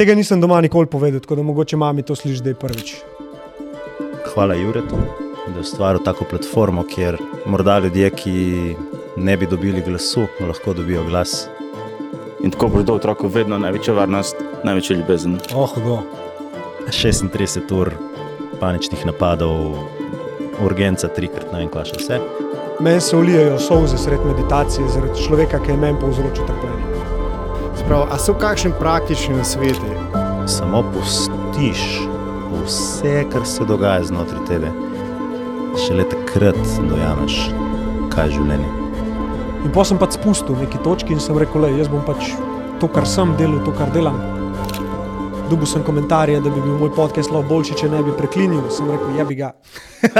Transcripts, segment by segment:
Tega nisem doma nikoli povedal, tako da mogoče mami to slišiš, da je prvič. Hvala Juretu, da je ustvaril tako platformo, kjer morda ljudje, ki ne bi dobili glasu, lahko dobijo glas. In tako bo do otroka vedno največja varnost, največja ljubezen. Oh, hudo. 36 ur paničnih napadov, urgenca trikrat, ne vem, kva še vse. Meni se ulijajo solze sred meditacije zaradi človeka, ki je meni povzročil trpljenje. Sprav, a so kakšni praktični nasveti? Samo pustiš vse, kar se dogaja znotraj tebe. Šele takrat dojameš, kaj je življenje. In potem sem pač spustil neki točki in sem rekel, da jaz bom pač to, kar sem delal, to, kar delam. Dobil sem komentarje, da bi bil moj podcast lahko boljši, če ne bi preklinil. Sem rekel, ja bi ga.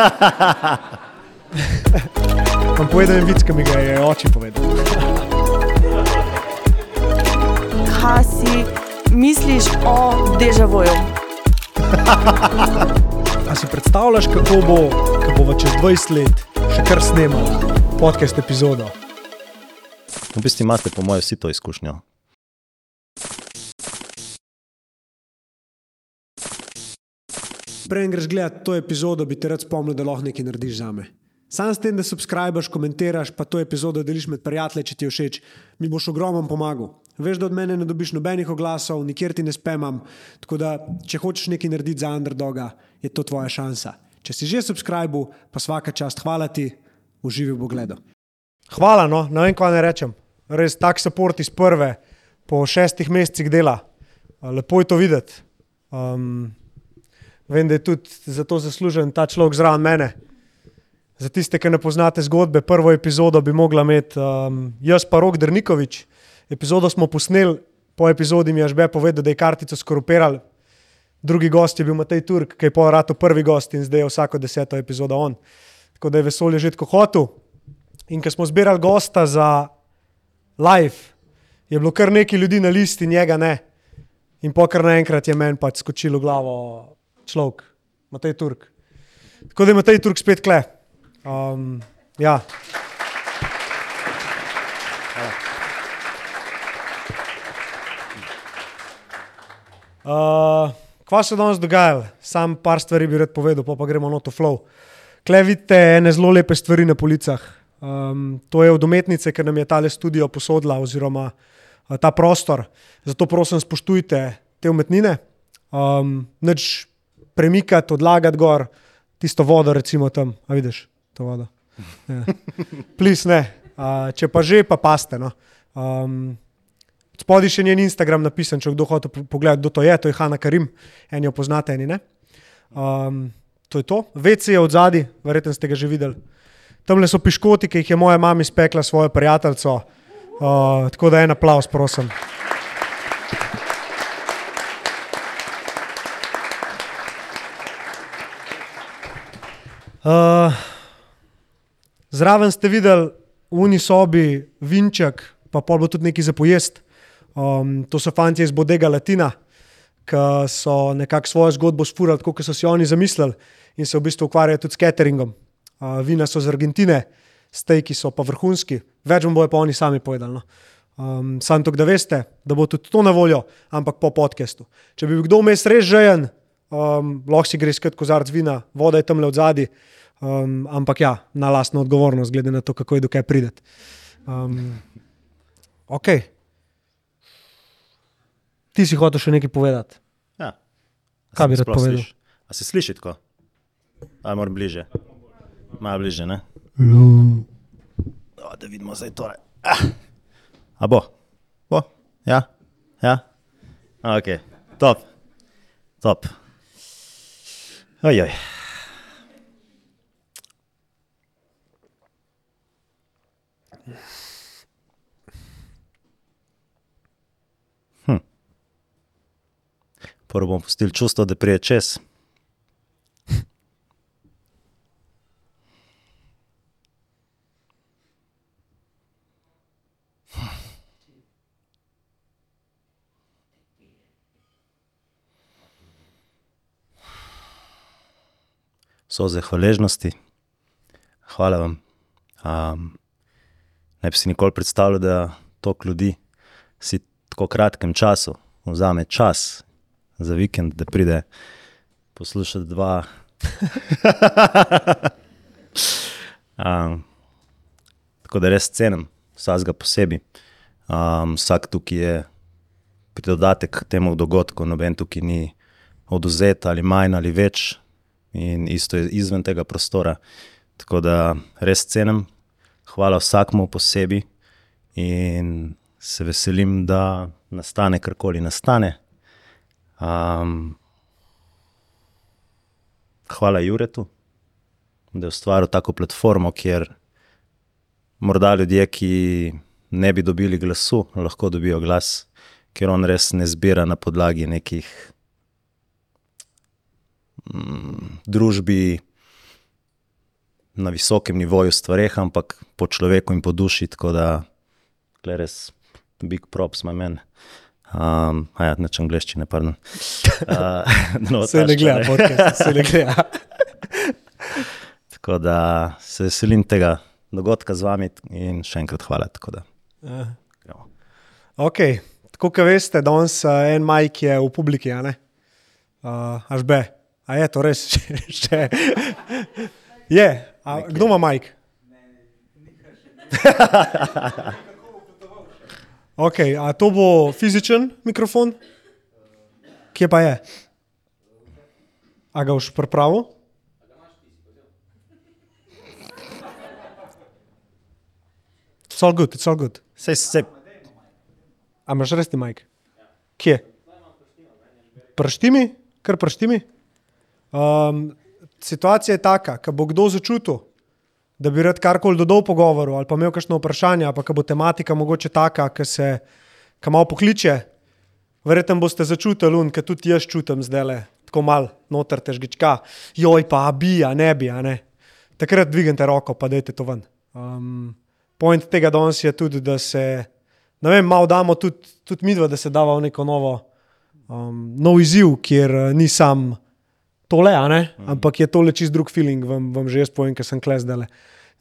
Vam povedal en vic, ki mi ga je oči povedal. Si misliš o dežavoju? A si predstavljaš, kako bo, ko bo čez 20 let še kar snemala podcast epizodo? V bistvu imate, po mojem, vsi to izkušnjo. Preden greš gledat to epizodo, bi te rad spomnil, da lahko nekaj narediš za me. Sam s tem, da subskrbiš, komentiraš, pa to epizodo deliš med prijatelji, če ti je všeč, mi boš ogromno pomagal. Veš, da od mene ne dobiš nobenih oglasov, nikjer ti ne spemam. Tako da, če hočeš nekaj narediti za underdoga, je to tvoja šansa. Če si že subskrbil, pa vsaka čast, hvala ti, uživi v pogledu. Hvala, no, ne vem, kaj ne rečem. Res tak support iz prve, po šestih mesecih dela. Lepo je to videti. Um, vem, da je tudi zato zaslužen ta človek zraven mene. Za tiste, ki ne poznate zgodbe, prvo epizodo bi mogla imeti um, jaz, pa Rok Drnikovič. Epizodo smo posneli, po epizodi mi je žbe povedal, da je kartico skorupiral. Drugi gost je bil Matej Turk, ki je po ratu prvi gost in zdaj je vsako deseto epizodo on. Tako da je vesolje že tako hotel. In ko smo zbirali gosta za live, je bilo kar nekaj ljudi na listi, njega ne. In pokar naenkrat je meni pač skočil v glavo človek, Matej Turk. Tako da je Matej Turk spet kle. Um, ja. Uh, kva se danes dogajalo? Sam par stvari bi rad povedal, pa, pa gremo na to flow. Kle vidite ene zelo lepe stvari na policah. Um, to je od umetnice, ker nam je tale studio posodila, oziroma uh, ta prostor. Zato prosim, spoštujte te umetnine. Um, Neč premikati, odlagati gor tisto vodo, recimo tam, a vidiš to vodo. Ja. Plis ne, uh, če pa že, pa paste. No. Um, Spodaj še njen Instagram napisan, če kdo hoče pogledati, kdo to je, to je Hanna Karim, eni jo poznate, eni ne. Um, to je to. VC je od zadaj, verjetno ste ga že videli. Tam le so piškoti, ki jih je moja mama izpekla svojo prijateljico. Uh, tako da en aplaus, prosim. Uh, zraven ste videli v uni sobi vinček, pa pol bo tudi nekaj za pojest. Um, to so fanti iz Bodega Latina, ki so nekako svojo zgodbo spurali, kot so si oni zamislili, in se v bistvu ukvarjajo tudi s cateringom. Uh, vina so iz Argentine, stejki so pa vrhunski, več vam bojo pa oni sami povedali. No. Um, Sam to, da veste, da bo tudi to na voljo, ampak po podkastu. Če bi bil kdo vmes res žejen, um, lahko si gre skrat kozarc vina, voda je tam le od zadaj, um, ampak ja, na lastno odgovornost, glede na to, kako je do kaj prideti. Um, ok. Ti si hotel še nekaj povedati. Ja. Kaj bi rad povedal? sliši? A se sliši tako? Ali moram bliže? Malo bliže, ne? O, da vidimo zdaj tole. Ah. A bo? Bo? Ja? Ja? A, ok, top. Top. Ojoj. Prvo bom pustil čustvo, da prije čez. Soze hvaležnosti. Hvala vam. Um, ne bi si nikoli predstavljal, da toliko ljudi si v tako kratkem času vzame čas za vikend, da pride poslušati dva. um, tako da res cenim vsakega posebej. Um, vsak tukaj je pridodatek k temu dogodku, noben tukaj ni oduzet ali manj ali več, in isto je izven tega prostora. Tako da res cenim, hvala vsakmu posebej in se veselim, da nastane karkoli nastane. Um, hvala Juretu, da je ustvaril tako platformo, kjer morda ljudje, ki ne bi dobili glasu, lahko dobijo glas, ker on res ne zbira na podlagi nekih mm, družbi na visokem nivoju stvareh, ampak po človeku in po duši, tako da res big props, my man. Um, a ja, neč angliščine, pardon. Uh, no, Se ne gleda, podcast, se ne gleda. Tako da se veselim tega dogodka z vami in še enkrat hvala. tako da, gremo. Okay. Tako kot veste, danes uh, en majk je v publiki, a ne? Uh, až be. A je to res? Še, je. A, kdo ima majk? Okay, a to bo fizičen mikrofon? Kje pa je? A ga boš pripravil? It's all good, it's all good. Sej, sej, A imaš res ti majk? Kje? Prštimi, kar prštimi. Um, situacija je taka, da bo kdo začutil, da bi rad karkoli dodal pogovoru ali pa imel kakšno vprašanje, pa ka bo tematika mogoče taka, ki se ka malo pokliče. Verjetno boste začutili, un, ker tudi jaz čutim zdaj le, tako mal noter težgička, joj pa, a bi, a ne bi, a ne. Takrat dvignite roko, pa dajte to ven. Um, point tega danes je tudi, da se, ne vem, malo damo tudi, tudi midva, da se dava v neko novo, um, nov izziv, kjer uh, ni sam tole, ne, ampak je tole čist drug feeling, vam, vam že jaz povem, ker sem kles dele.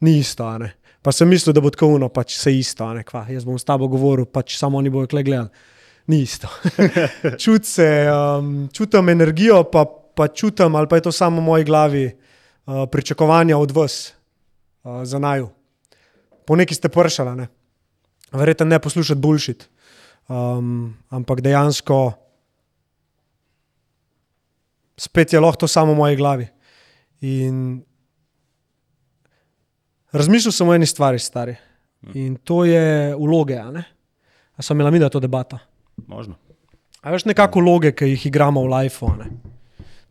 Ni isto, ne. Pa sem mislil, da bo tako uno, pač se isto, ne, kva. Jaz bom s tabo govoril, pač samo oni bojo kle gledali. Ni isto. Čut se, um, čutim energijo, pa, pa čutim, ali pa je to samo v moji glavi, uh, pričakovanja od vas uh, za naju. Po neki ste pršali, ne. Verjetno ne poslušati bulšit, um, ampak dejansko spet je lahko to samo v moji glavi. In razmišljal sem o eni stvari, stari. In to je vloge. A, ne? a sem imela mi da to debato. možno. A veš nekako vloge, ki jih igramo v lifeu.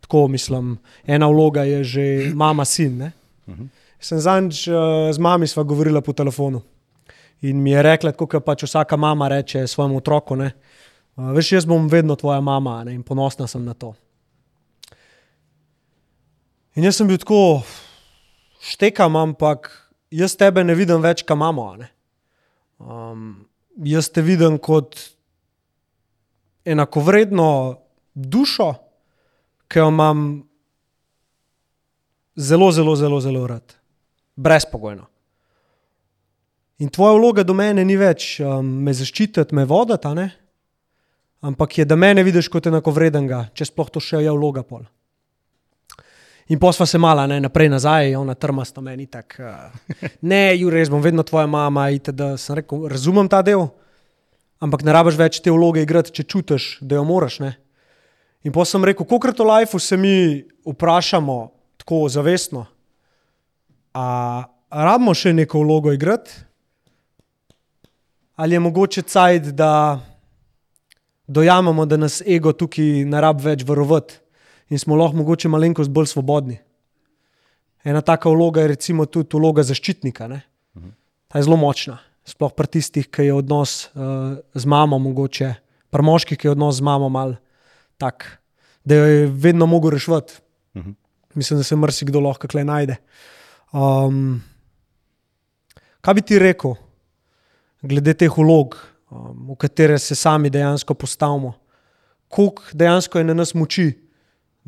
Tako mislim, ena vloga je že mama, sin. Ne? Sem zadnjič uh, z mami sva govorila po telefonu. In mi je rekla, kot pač vsaka mama reče svojemu otroku: ne, uh, Veš, jaz bom vedno tvoja mama ne, in ponosna sem na to. In jaz sem bil tako, štekam, ampak jaz tebe ne vidim več, kam imamo. Um, jaz te vidim kot enakovredno dušo, ki jo imam zelo, zelo, zelo, zelo rad. Brezpogojno. In tvoja vloga do mene ni več um, me zaščititi, me voditi, ampak je, da mene vidiš kot enakovrednega, če sploh to še je vloga pol. In posva se mala, ne, naprej nazaj, ona trmasta meni tako. Uh, ne, Jure, jaz bom vedno tvoja mama. Itd. Sem rekel, razumem ta del, ampak ne rabiš več te vloge igrati, če čutiš, da jo moraš. Ne? In pa sem rekel, koliko v lifeu se mi vprašamo tako zavestno, a rabimo še neko vlogo igrati, ali je mogoče cajt, da dojamemo, da nas ego tukaj ne rab več varovati in smo lahko mogoče malenkost bolj svobodni. Ena taka vloga je recimo tudi vloga zaščitnika. Ne? Ta je zelo močna, sploh pri tistih, ki je odnos uh, z mamo, mogoče pri moških, ki je odnos z mamo mal tak, da jo je vedno mogel rešiti. Mislim, da se marsikdo lahko kaj najde. Um, kaj bi ti rekel, glede teh vlog, um, v katere se sami dejansko postavimo? Koliko dejansko je na nas moči,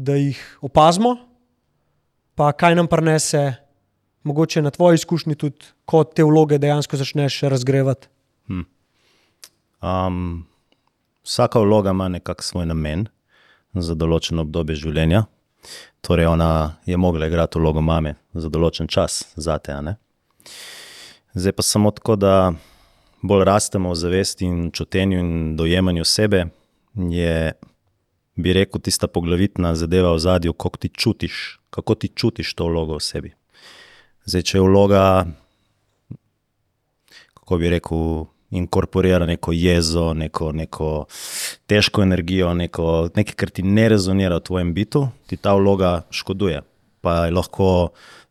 da jih opazimo, pa kaj nam prinese, mogoče na tvoji izkušnji, tudi ko te vloge dejansko začneš razgrevati. Um, vsaka vloga ima nekako svoj namen. za določeno obdobje življenja. Torej, ona je mogla igrati vlogo mame za določen čas, zate. a ne. Zdaj pa samo tako, da bolj rastemo v zavesti in čutenju in dojemanju sebe, je, bi rekel, tista poglavitna zadeva v zadju, kako ti čutiš, kako ti čutiš to vlogo v sebi. Zdaj, če je vloga, kako bi rekel, inkorporira neko jezo, neko, neko težko energijo, neko, nekaj, kar ti ne rezonira v tvojem bitu, ti ta vloga škoduje. Pa je lahko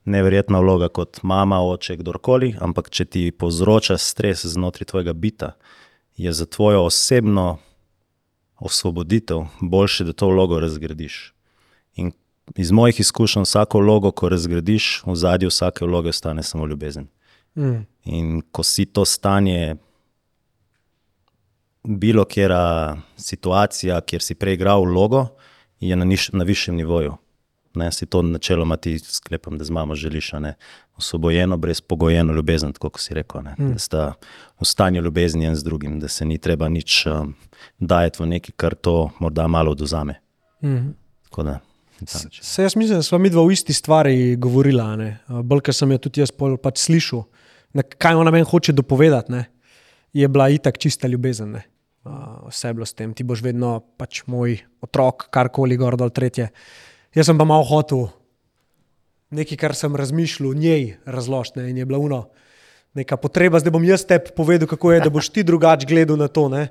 neverjetna vloga kot mama, oče, kdorkoli, ampak če ti povzroča stres znotraj tvojega bita, je za tvojo osebno osvoboditev boljše, da to vlogo razgradiš. In iz mojih izkušenj, vsako vlogo, ko razgradiš, v zadju vsake vloge ostane samo ljubezen. Mm. In ko si to stanje, bilo kera situacija, kjer si preigral vlogo, je na, niš, na višjem nivoju. Ne, si to načeloma ti sklepam, da z mamo želiš, ne osvobojeno, brezpogojeno ljubezen, kot si rekel. Ne, mm. Da sta v stanju ljubezni en z drugim, da se ni treba nič um, dajati v nekaj, kar to morda malo oduzame. Mm. Tako da, način. Se jaz mislim, da smo mi dva v isti stvari govorila. Bolj, ker sem jo tudi jaz pol pač slišal, na kaj ona meni hoče dopovedati, ne, je bila itak čista ljubezen. Ne. A, Vse je bilo s tem, ti boš vedno pač moj otrok, karkoli gor dol tretje. Jaz sem pa malo hotel nekaj, kar sem razmišljal, njej razložiti in je bila uno. Neka potreba, zdaj bom jaz tebi povedal, kako je, da boš ti drugače gledal na to. Ne.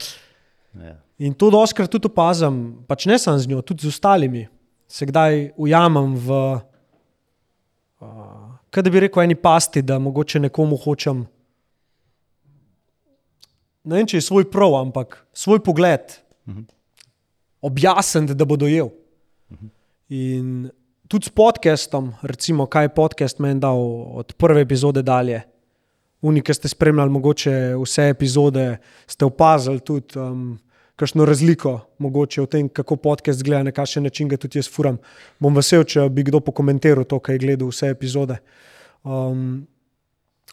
Ja. In to doskrat tudi opazim, pač ne samo z njo, tudi z ostalimi. Se kdaj ujamem v, uh, kaj da bi rekel, eni pasti, da mogoče nekomu hočem. Ne vem, če je svoj prav, ampak svoj pogled objasniti, da bo dojel. In tudi s podcastom, recimo, kaj je podcast meni dal od prve epizode dalje. Oni, ki ste spremljali mogoče vse epizode, ste opazili tudi um, kakšno razliko mogoče v tem, kako podcast gleda, na kakšen način ga tudi jaz furam. Bom vesel, če bi kdo pokomentiral to, kaj je gledal vse epizode. Um,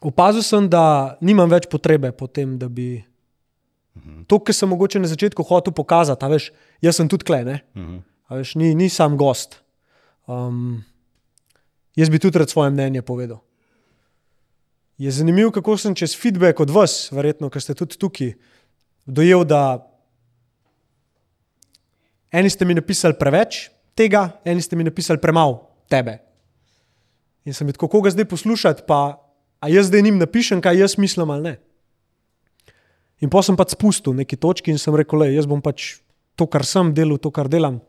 opazil sem, da nimam več potrebe po tem, da bi to, kar sem mogoče na začetku hotel pokazati, veš, jaz sem tudi klene. Veš, ni, ni sam gost. Jaz bi tudi rad svoje mnenje povedal. Je zanimivo, kako sem čez feedback od vas, verjetno, ker ste tudi tukaj, dojel, da eni ste mi napisali preveč tega, eni ste mi napisali premalo tebe. In sem jih tako, koga zdaj poslušati, pa a jaz zdaj njim napišem, kaj jaz mislim ali ne. In pa sem pač spustil neki točki in sem rekel, le, jaz bom pač to, kar sem delal, to, kar delam.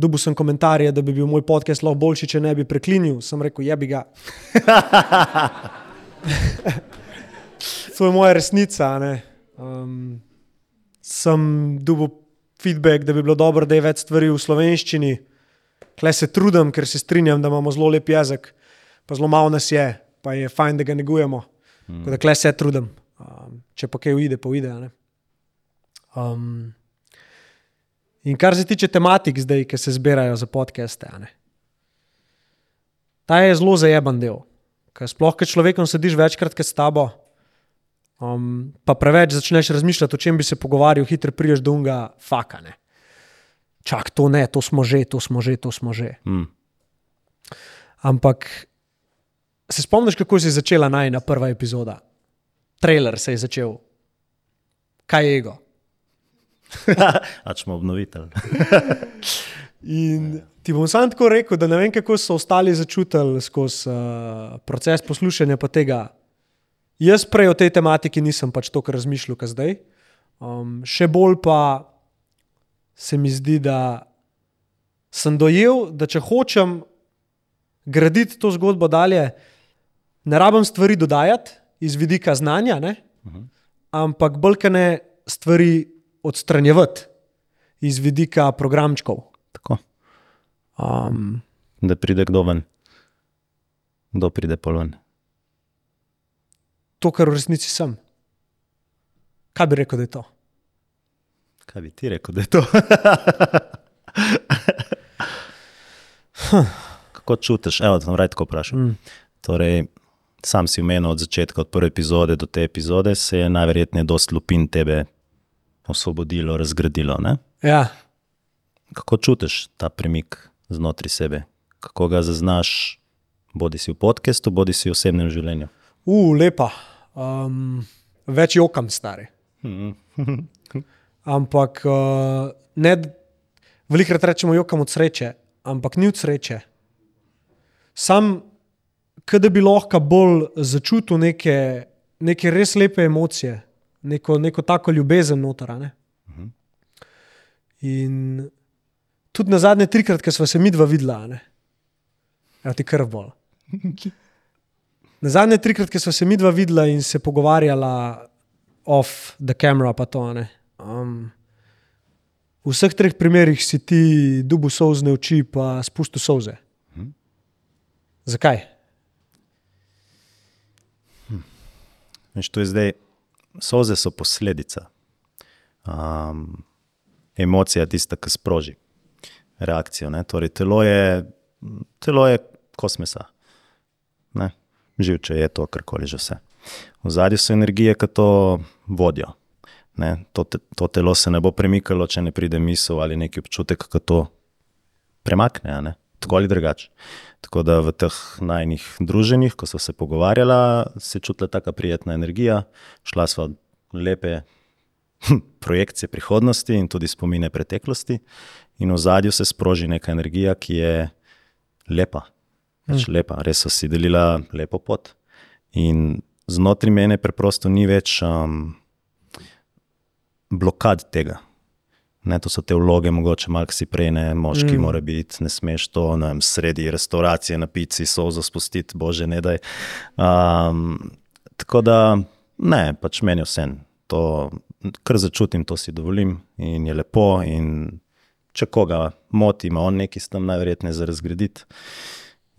Dobil sem komentarje, da bi bil moj podcast lahko boljši, če ne bi preklinil. Sem rekel, je bi ga. to je moja resnica. ne. Um, sem dobil feedback, da bi bilo dobro, da je več stvari v slovenščini. Klej se trudim, ker se strinjam, da imamo zelo lep jezik, pa zelo malo nas je, pa je fajn, da ga negujemo. Mm. Da klej se trudim. Um, če pa kaj uide, pa uide. Um, in kar se tiče tematik, zdaj, ki se zbirajo za podcaste, ta je zelo zajeban del. Ker sploh, ker človekom sediš večkrat, ker s tabo, um, pa preveč začneš razmišljati, o čem bi se pogovarjal, hitro priješ do unga, fakane. Čak, to ne, to smo že, to smo že, to smo že. Mm. Ampak se spomniš, kako se je začela najna prva epizoda? Trailer se je začel. Kaj je ego? A smo obnovitelj. In ti bom sam tako rekel, da ne vem, kako so ostali začutili skozi uh, proces poslušanja pa tega. Jaz prej o tej tematiki nisem pač toliko razmišljal, kot zdaj. Um, še bolj pa se mi zdi, da sem dojel, da če hočem graditi to zgodbo dalje, ne rabim stvari dodajati iz vidika znanja, ne? ampak bolj kaj ne stvari odstranjevati iz vidika programčkov. Tako, Um, da pride kdo ven. Kdo pride pol ven. to, kar v resnici sem. Kaj bi rekel, da je to? Kaj bi ti rekel, da je to? Kako čutiš? Evo, da sem raj tako vprašal. Mm. Torej, sam si omenil od začetka, od prve epizode do te epizode, se je najverjetneje dosti lupin tebe osvobodilo, razgradilo. Ne? Ja, kako čutiš ta premik znotraj sebe, kako ga zaznaš, bodi si v podkastu, bodi si v osebnem življenju. U, lepa. Um, več jokam, stari. ampak uh, ne, velikrat rečemo, jokam od sreče, ampak ni od sreče. Sam, da bi lahko bolj začutil neke, neke res lepe emocije, neko, neko tako ljubezen noter. ne. In tudi na zadnje trikrat, ko smo se mi dva videla, ne. Ja, ti krv bolj. Na zadnje trikrat, ko smo se mi dva videla in se pogovarjala off the camera, pa to ne. Um, v vseh treh primerih si ti dubu solzne oči, pa spustil solze. Zakaj? Veš, to je zdaj, soze so posledica. Um, emocija je tista, ki sproži reakcijo. Ne? Torej, telo je, telo je kos mesa. Ne? Živče je to, karkoli že vse. V zadju so energije, ki to vodijo. Ne? To, te, to telo se ne bo premikalo, če ne pride misel ali neki občutek, ki to premakne. Tako ali drugače. Tako da v teh najnih druženjih, ko so se pogovarjala, se je čutila tako prijetna energija, šla sva lepe projekcije prihodnosti in tudi spomine preteklosti, in v zadju se sproži neka energija, ki je lepa. Pač lepa, res so si delila lepo pot. In znotraj mene preprosto ni več um, blokad tega. Ne, to so te vloge, mogoče malo si prej, ne, moški mm. mora biti, ne smeš to, ne vem, sredi restauracije na pici, sozo spustiti, bože, ne daj. Um, tako da, ne, pač meni vse. To, kar začutim, to si dovolim in je lepo. In če koga moti, ima on nekaj s tem najverjetneje za razgraditi.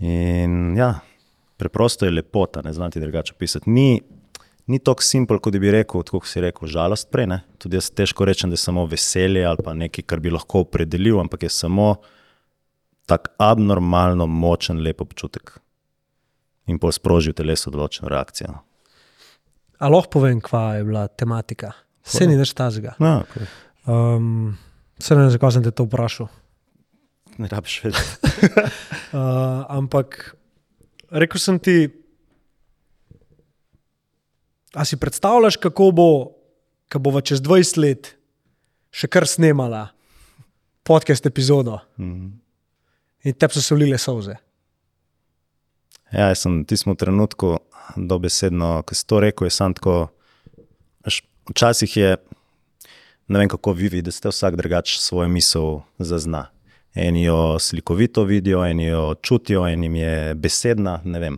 In ja, preprosto je lepota, ne znati drugače pisati. Ni, ni tako simpel, kot bi rekel, kot si rekel, žalost prej. Ne? Tudi jaz težko rečem, da je samo veselje ali pa nekaj, kar bi lahko opredelil, ampak je samo tak abnormalno močen, lep občutek. In pol sproži v telesu določeno reakcijo. A lahko povem, kva je bila tematika? Vse ni več tazga. No, okay. Um, se ne vem, zakaj sem te to vprašal. Ne rabiš vedeti. Uh, ampak rekel sem ti, a si predstavljaš, kako bo, ko bo čez 20 let še kar snemala podcast epizodo Mhm. in te so se vlile solze. Ja, jaz sem v tistem trenutku dobesedno, ko si to rekel, je sam tako. veš, Včasih je, ne vem kako vi vidite, vsak drugače svojo misel zazna. Eni jo slikovito vidijo, eni jo čutijo, enim je besedna, ne vem,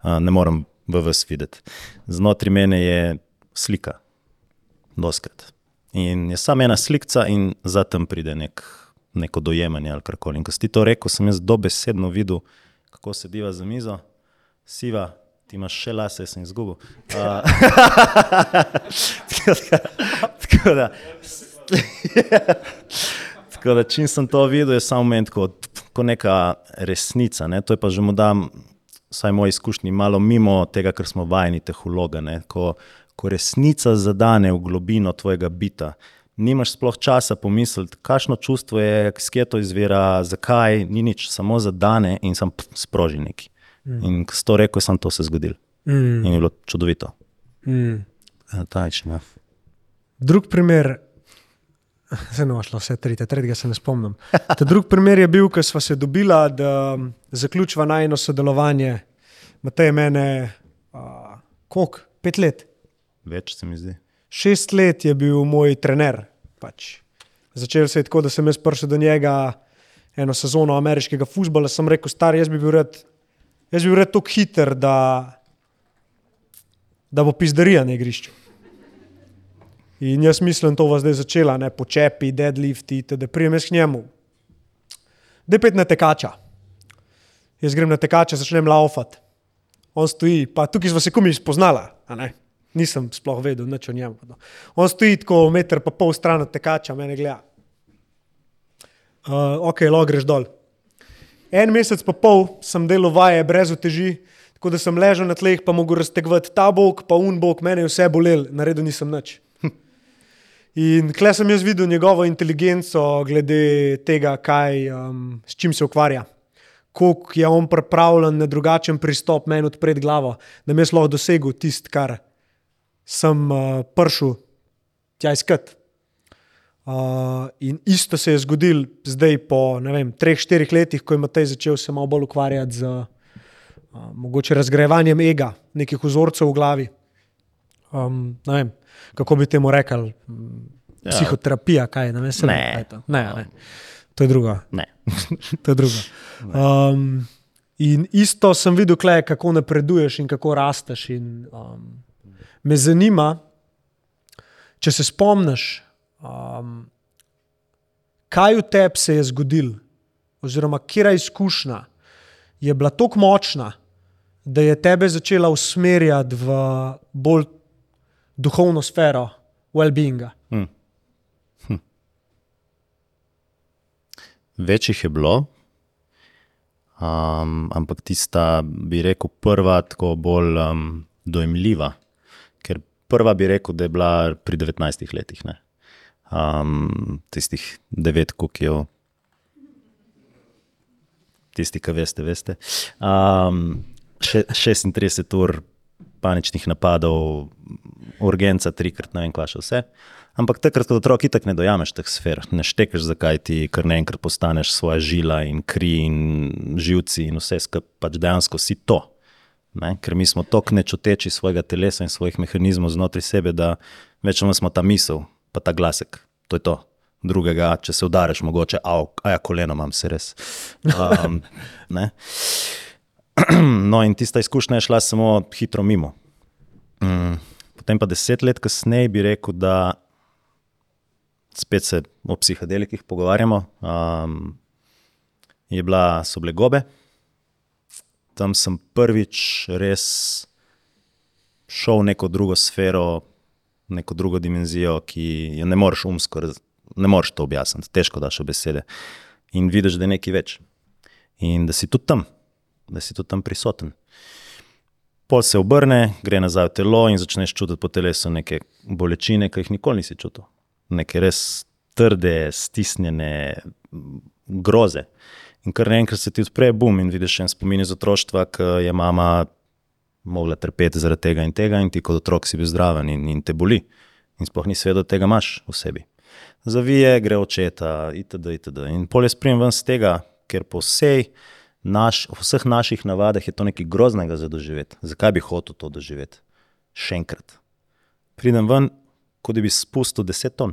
a, ne morem v vas videti. Znotraj mene je slika, doskrat. In je samo ena slika, in zatem pride nek, neko dojemanje ali karkoli. In ko si ti to rekel, sem jaz dobesedno videl, kako sediva za mizo, siva, ti imaš še lase, jaz sem izgubil. Uh, tako da, tako da, tako da, čim sem to videl, je samo moment, kot, kot neka resnica. Ne? To je pa že mu dam, vsaj moj izkušnji, malo mimo tega, kar smo vajeni teh vlog. Ko, ko resnica zadane v globino tvojega bita. Nimaš sploh časa pomisliti, kakšno čustvo je, skje to izvira, zakaj, ni nič, samo zadane in sam sproži neki. Mm. In si to rekel, sem to se zgodil. Mm. In je bilo čudovito. Mm. Tajčno. Ja. Drug primer, se ne šlo, vse tretje, tretjega se ne spomnim. Ta drug primer je bil, ko smo se dobila, da zaključiva najno sodelovanje. Matej mene, uh, koliko? Pet let. Več se mi zdi. Šest let je bil moj trener. Pač. Začel se je tako, da sem jaz prišel do njega eno sezono ameriškega futbola. Sem rekel, star, jaz bi bil rad, jaz bi bil rad tako hiter, da, da bo pizdarija na igrišču. In jaz mislim, to bo zdaj začela, ne počepi, deadlifti, da prijem jaz k njemu. Da pet na tekača. Jaz grem na tekača, začnem laufati. On stoji, pa tukaj smo se kumi spoznala. Nisem sploh vedel, nič o njem. On stoji tako meter pa pol stran od tekača, mene gleda. Uh, ok, lo greš dol. En mesec pa pol sem delal vaje brez uteži, tako da sem ležal na tleh, pa mogo raztegovati ta bok, pa un bok, mene je vse bolel, naredil nisem nič. In klej sem jaz videl njegovo inteligenco glede tega, kaj, um, s čim se ukvarja. Kako je on pripravljen na drugačen pristop meni odpreti glavo, da bi jaz lahko dosegel tisto, kar sem uh, prišel tja iskat. Uh, in isto se je zgodilo zdaj, po vem, treh, štirih letih, ko je Matej začel se malo bolj ukvarjati z uh, mogoče razgrajevanjem ega, nekih vzorcev v glavi. Um, vem, kako bi temu rekli, ja. psihoterapija, kaj ne vem, se Ne. kaj to. Ne, ne. To je drugo. To je drugo. Um, in isto sem videl, kle, kako napreduješ in kako rasteš. In, um, me zanima, če se spomniš, um, kaj v tebi se je zgodilo, oziroma kera izkušnja je bila tako močna, da je tebe začela usmerjati v bolj duhovno sfero well-beinga. Več jih je bilo, um, ampak tista, bi rekel, prva, tako bolj um, dojemljiva. Ker prva bi rekel, da je bila pri 19 letih, um, tistih devet kukijev, tisti, ki veste, veste. Um, še, 36 ur paničnih napadov, urgenca, trikrat, ne vem, kva še vse. Ampak takrat, kot otrok, itak ne dojameš teh sfer, ne štekeš, zakaj ti kar naenkrat postaneš svoja žila in kri in živci in vse skupaj, pač dejansko si to. Ne? Ker mi smo tako nečuteči svojega telesa in svojih mehanizmov znotraj sebe, da več ali manj smo ta misel, pa ta glasek, to je to. Drugega, če se udariš, mogoče, a ja, koleno imam, se res. Um, ne? no, in tista izkušnja je šla samo hitro mimo. Mm, potem pa deset let kasneje bi rekel, da spet se o psihedelikih pogovarjamo. Um, je bila, so bile gobe, tam sem prvič res šel v neko drugo sfero, neko drugo dimenzijo, ki jo ne moreš umsko, ne moreš to objasniti, težko daš v besede. In vidiš, da je nekaj več. In da si tudi tam, da si tudi tam prisoten. Pol se obrne, gre nazaj v telo in začneš čutiti po telesu neke bolečine, ki jih nikoli nisi čutil. Neke res trde, stisnjene groze. In kar naenkrat se ti odpre bum in vidiš en spomin iz otroštva, ki je mama mogla trpeti zaradi tega in tega, in ti kot otrok si bil zdraven in, in te boli. In sploh nisi vedel, da tega imaš v sebi. Zavije, gre očeta, itd. itd. In pol je spremem ven z tega, ker po vsej naš, v vseh naših navadah je to nekaj groznega za doživeti. Zakaj bi hotel to doživeti? Še enkrat. Pridem ven, kot da bi spustil 10 ton.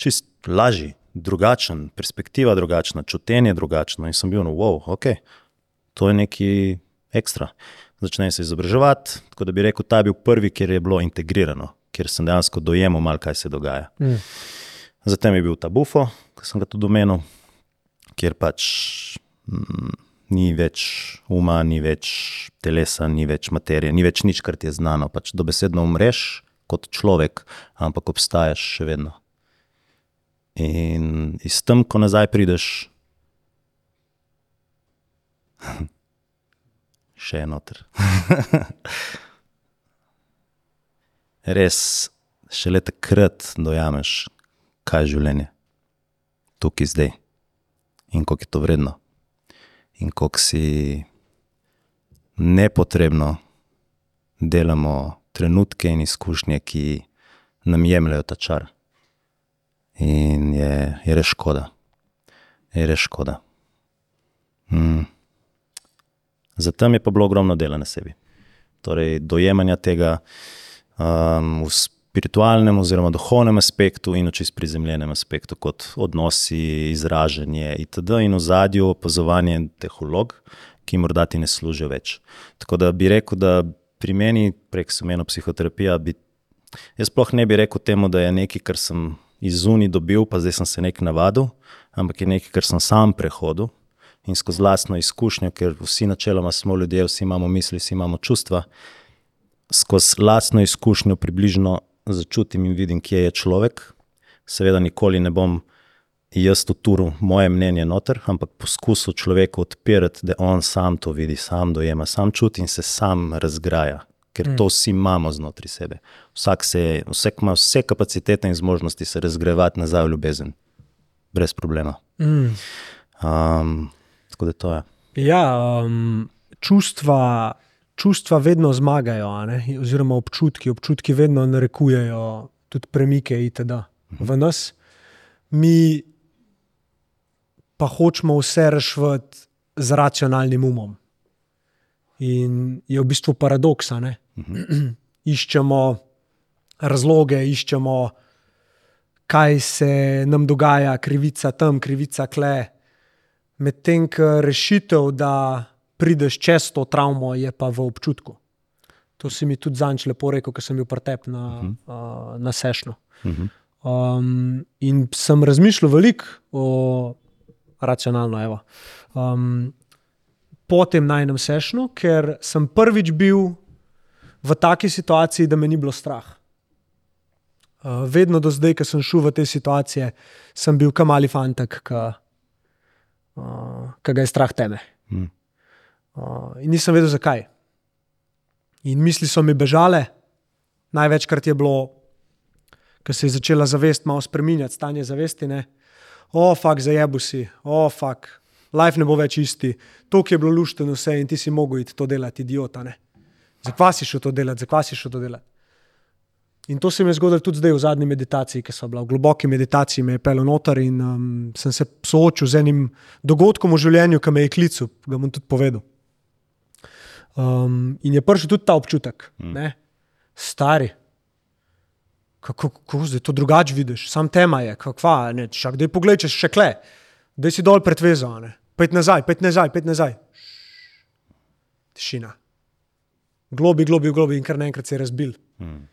Čist lažji, drugačen, perspektiva drugačna, čutenje drugačno. In sem bil, no, wow, ok, to je nekaj ekstra. Začnem se izobraževati, tako da bi rekel, ta je bil prvi, kjer je bilo integrirano, kjer sem dejansko dojemal, malo, kaj se dogaja. Mm. Zatem je bil ta bufo, ki sem ga tudi omenil, kjer pač ni več uma, ni več telesa, ni več materije, ni več nič, kar ti je znano. Pač dobesedno umreš kot človek, ampak obstajaš še vedno. In iz tam, ko nazaj prideš, še enoter. Res, šele takrat dojameš, kaj je življenje, tukaj zdaj in koliko je to vredno, in koliko si nepotrebno delamo trenutke in izkušnje, ki nam jemljajo ta čar. In je, je res škoda, je res škoda. Mm. Zatem je pa bilo ogromno dela na sebi. Torej, dojemanja tega um, v spiritualnem oziroma duhovnem aspektu in v čist prizemljenem aspektu, kot odnosi, izražanje itd. in v zadju opazovanje teh vlog, ki morda ti ne služijo več. Tako da bi rekel, da pri meni, prek semeno psihoterapija, bi, jaz sploh ne bi rekel temu, da je nekaj, kar sem iz zuni dobil, pa zdaj sem se nek navadil, ampak je nekaj, kar sem sam prehodil in skozi lastno izkušnjo, ker vsi načeloma smo ljudje, vsi imamo misli, vsi imamo čustva, skozi lastno izkušnjo približno začutim in vidim, kje je človek. Seveda, nikoli ne bom jaz uturil moje mnenje noter, ampak poskusil človeku odpirati, da on sam to vidi, sam dojema, sam čuti in se sam razgraja, ker mm. to vsi imamo znotraj sebe. Vsak, se, vsak ima vse kapacitete in zmožnosti se razgrevati nazaj v ljubezen, brez problema. Mm. Um, tako da to je. Ja, um, čustva, čustva vedno zmagajo, oziroma občutki. Občutki vedno narekujejo tudi premike itd. v nas. Mi pa hočemo vse rešiti z racionalnim umom. In je v bistvu paradoks. a ne. iščemo razloge, iščemo, kaj se nam dogaja, krivica tam, krivica kle. Medtem ko rešitev, da prideš čez to travmo, je pa v občutku. To si mi tudi zanč lepo rekel, ko sem bil pretep na, uh -huh. uh, na sešnu. Uh -huh. um, in sem razmišljal veliko o racionalno, evo. Um, po tem najnem sešnu, ker sem prvič bil v taki situaciji, da me ni bilo strah. Uh, vedno do zdaj, ko sem šel v te situacije, sem bil kam ali fantek, ki uh, ga je strah teme. Mm. Uh, in nisem vedel, zakaj. In misli so mi bežale, največkrat je bilo, ko se je začela zavest malo spremenjati, stanje zavesti. Ne? O, fuk, zajebu si, o, fuk, life ne bo več isti, to, je bilo lušteno vse in ti si mogel iti to delati, idiota. Ne? Zakaj si šel to delati, zakaj si šel to delati? In to se mi je zgodilo tudi zdaj v zadnji meditaciji, ki so bila v globoki meditaciji, me je pel noter in um, sem se soočil z enim dogodkom v življenju, ki me je klical, ga bom tudi povedal. Um, in je prišel tudi ta občutek, mm. stari. Kako, kako zdaj to drugače vidiš, sam tema je, kakva, ne, čak, da je pogled, če še kle, da si dol pretvezan, pet nazaj, pet nazaj, pet nazaj. Tišina. Globi, globi, globi in kar naenkrat se je razbil. Mm.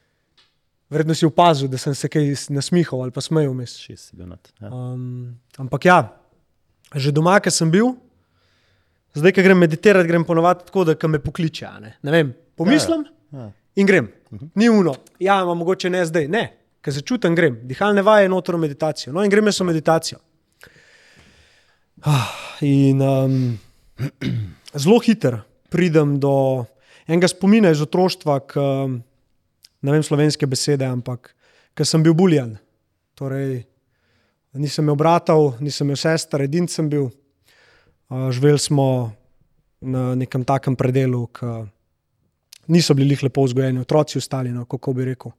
Verjetno si opazil, da sem se kaj nasmihal ali pa smejal vmes. Um, ampak ja, že doma, ki sem bil, zdaj, ki grem meditirati, grem ponovadi tako, da me pokliče. Ne? ne vem, pomislim Ja. in grem. Ni uno, ja, mogoče ne zdaj, ne, ker se čutim, grem. Dihalne vaje, notro meditacijo. No, in grem jaz v meditacijo. Ah, In um, zelo hiter pridem do enega spomina iz otroštva, k, ne vem slovenske besede, ampak ker sem bil buljan. Torej, nisem imel bratov, nisem imel sester, edin sem bil. Živeli smo na nekem takem predelu, ki niso bili lih lepo vzgojeni, otroci ostali, no, kako bi rekel.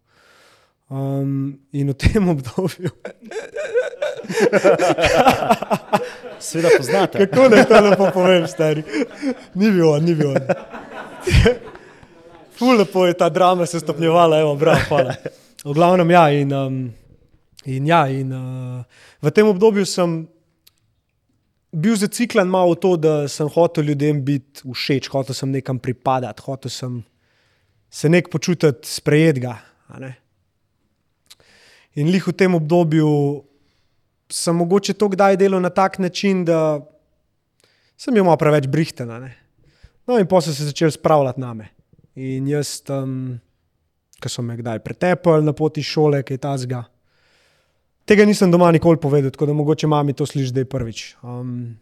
Um, in v tem obdobju, Sveda poznate. kako naj to lepo povem, stari. Ni bil on, ni bil on. Ful lepo je ta drama se stopnjevala, evo, bravo, hvala. V glavnem, ja, in, um, in, ja, in uh, v tem obdobju sem bil zaciklen malo v to, da sem hotel ljudem biti všeč, hotel sem nekam pripadati, hotel sem se nek počutiti sprejetega. ne. In lih v tem obdobju sem mogoče to kdaj delal na tak način, da sem bil malo preveč brihten. No, in potem so se začeli spravljati name. In jaz, um, ki so me kdaj pretepali na poti šole, kaj tasga. Tega nisem doma nikoli povedal, tako da mogoče mami to sliši zdaj prvič. Um,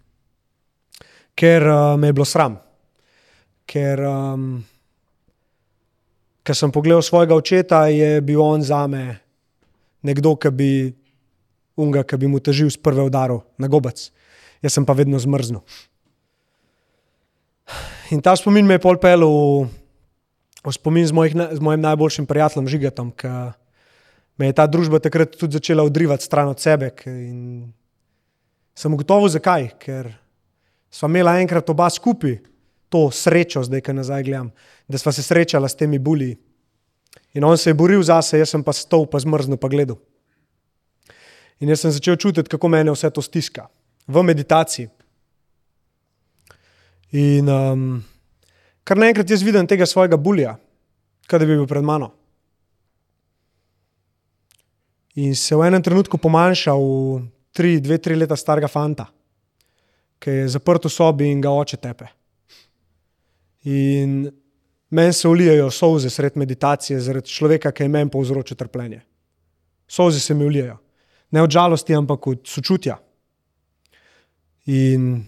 ker uh, me je bilo sram. Ker, um, ker sem pogledal svojega očeta, je bil on za me nekdo, ki bi, unga, ki bi mu težil z prve udarov na gobec. Jaz sem pa vedno zmrznil. In ta spomin me je pol pel v, v spomin z, mojih, z mojim najboljšim prijateljem Žigatom, ki me je ta družba takrat tudi začela odrivati stran od sebe. In sem ugotovil, zakaj. Ker sva imela enkrat oba skupaj to srečo, zdaj, ki nazaj gledam, da sva se srečala s temi bulji. In on se je boril zase, jaz sem pa stol, pa zmrznil, pa gledal. In jaz sem začel čutiti, kako mene vse to stiska v meditaciji. In um, kar naenkrat jaz vidim tega svojega bulja, kaj da bi bil pred mano. In se v enem trenutku pomanjša v tri, dve, tri leta starega fanta, ki je zaprt v sobi in ga oče tepe. In meni se ulijajo solze sred meditacije zaradi človeka, ki je meni povzročil trpljenje. Solze se mi ulijajo. Ne od žalosti, ampak od sočutja. In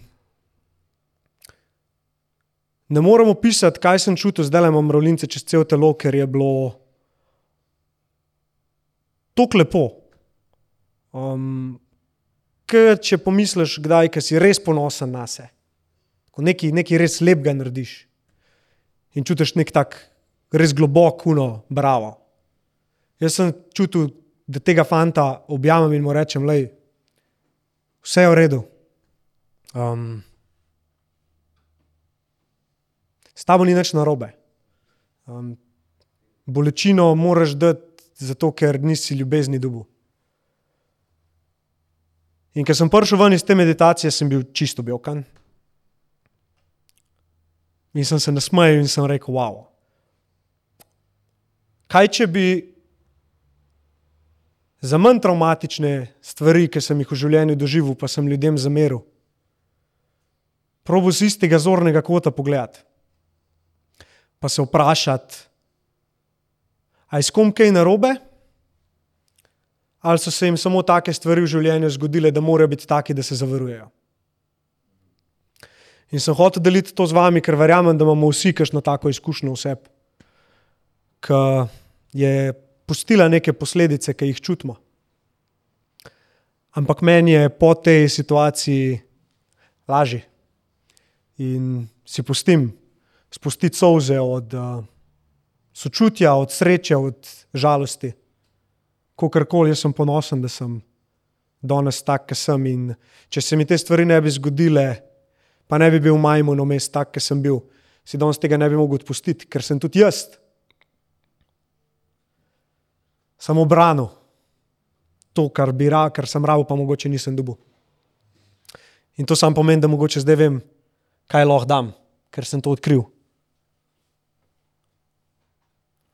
ne morem opisati, kaj sem čutil, zdaj imam mravljince čez cel telo, ker je bilo tako lepo. Um, Ker če pomisliš, kdaj si res ponosen na sebe, ko nekaj, nekaj res lepega narediš in čutiš nek tak res globok, uno, bravo. Jaz sem čutil, da tega fanta objamem in mu rečem, da vse je v redu. Um, s tabo ni nič narobe. Um, bolečino moraš dati, zato ker nisi ljubezni dubu. In ker sem prišel ven iz te meditacije, sem bil čisto belkan. In sem se nasmejal in sem rekel, wow. Kaj če bi za manj traumatične stvari, ki sem jih v življenju doživel, pa sem ljudem zameril, probo z istega zornega kota pogledati, pa se vprašati, ali je s kom kaj narobe, ali so se jim samo take stvari v življenju zgodile, da morajo biti taki, da se zavarujejo. In sem hotel deliti to z vami, ker verjamem, da imamo vsi kakšno tako izkušnjo vseb, ki je pustila neke posledice, ki jih čutimo. Ampak meni je po tej situaciji lažje in si pustim spustiti solze od uh, sočutja, od sreče, od žalosti kakorkoli, jaz sem ponosen, da sem danes tak, ki sem. In če se mi te stvari ne bi zgodile, pa ne bi bil majmun vmes tak, ki sem bil, si danes tega ne bi mogel odpustiti, ker sem tudi jaz. Samo branil to, kar bi rad, kar sem rabo, pa mogoče nisem dobil. In to sam pomeni, da mogoče zdaj vem, kaj lahko dam, ker sem to odkril.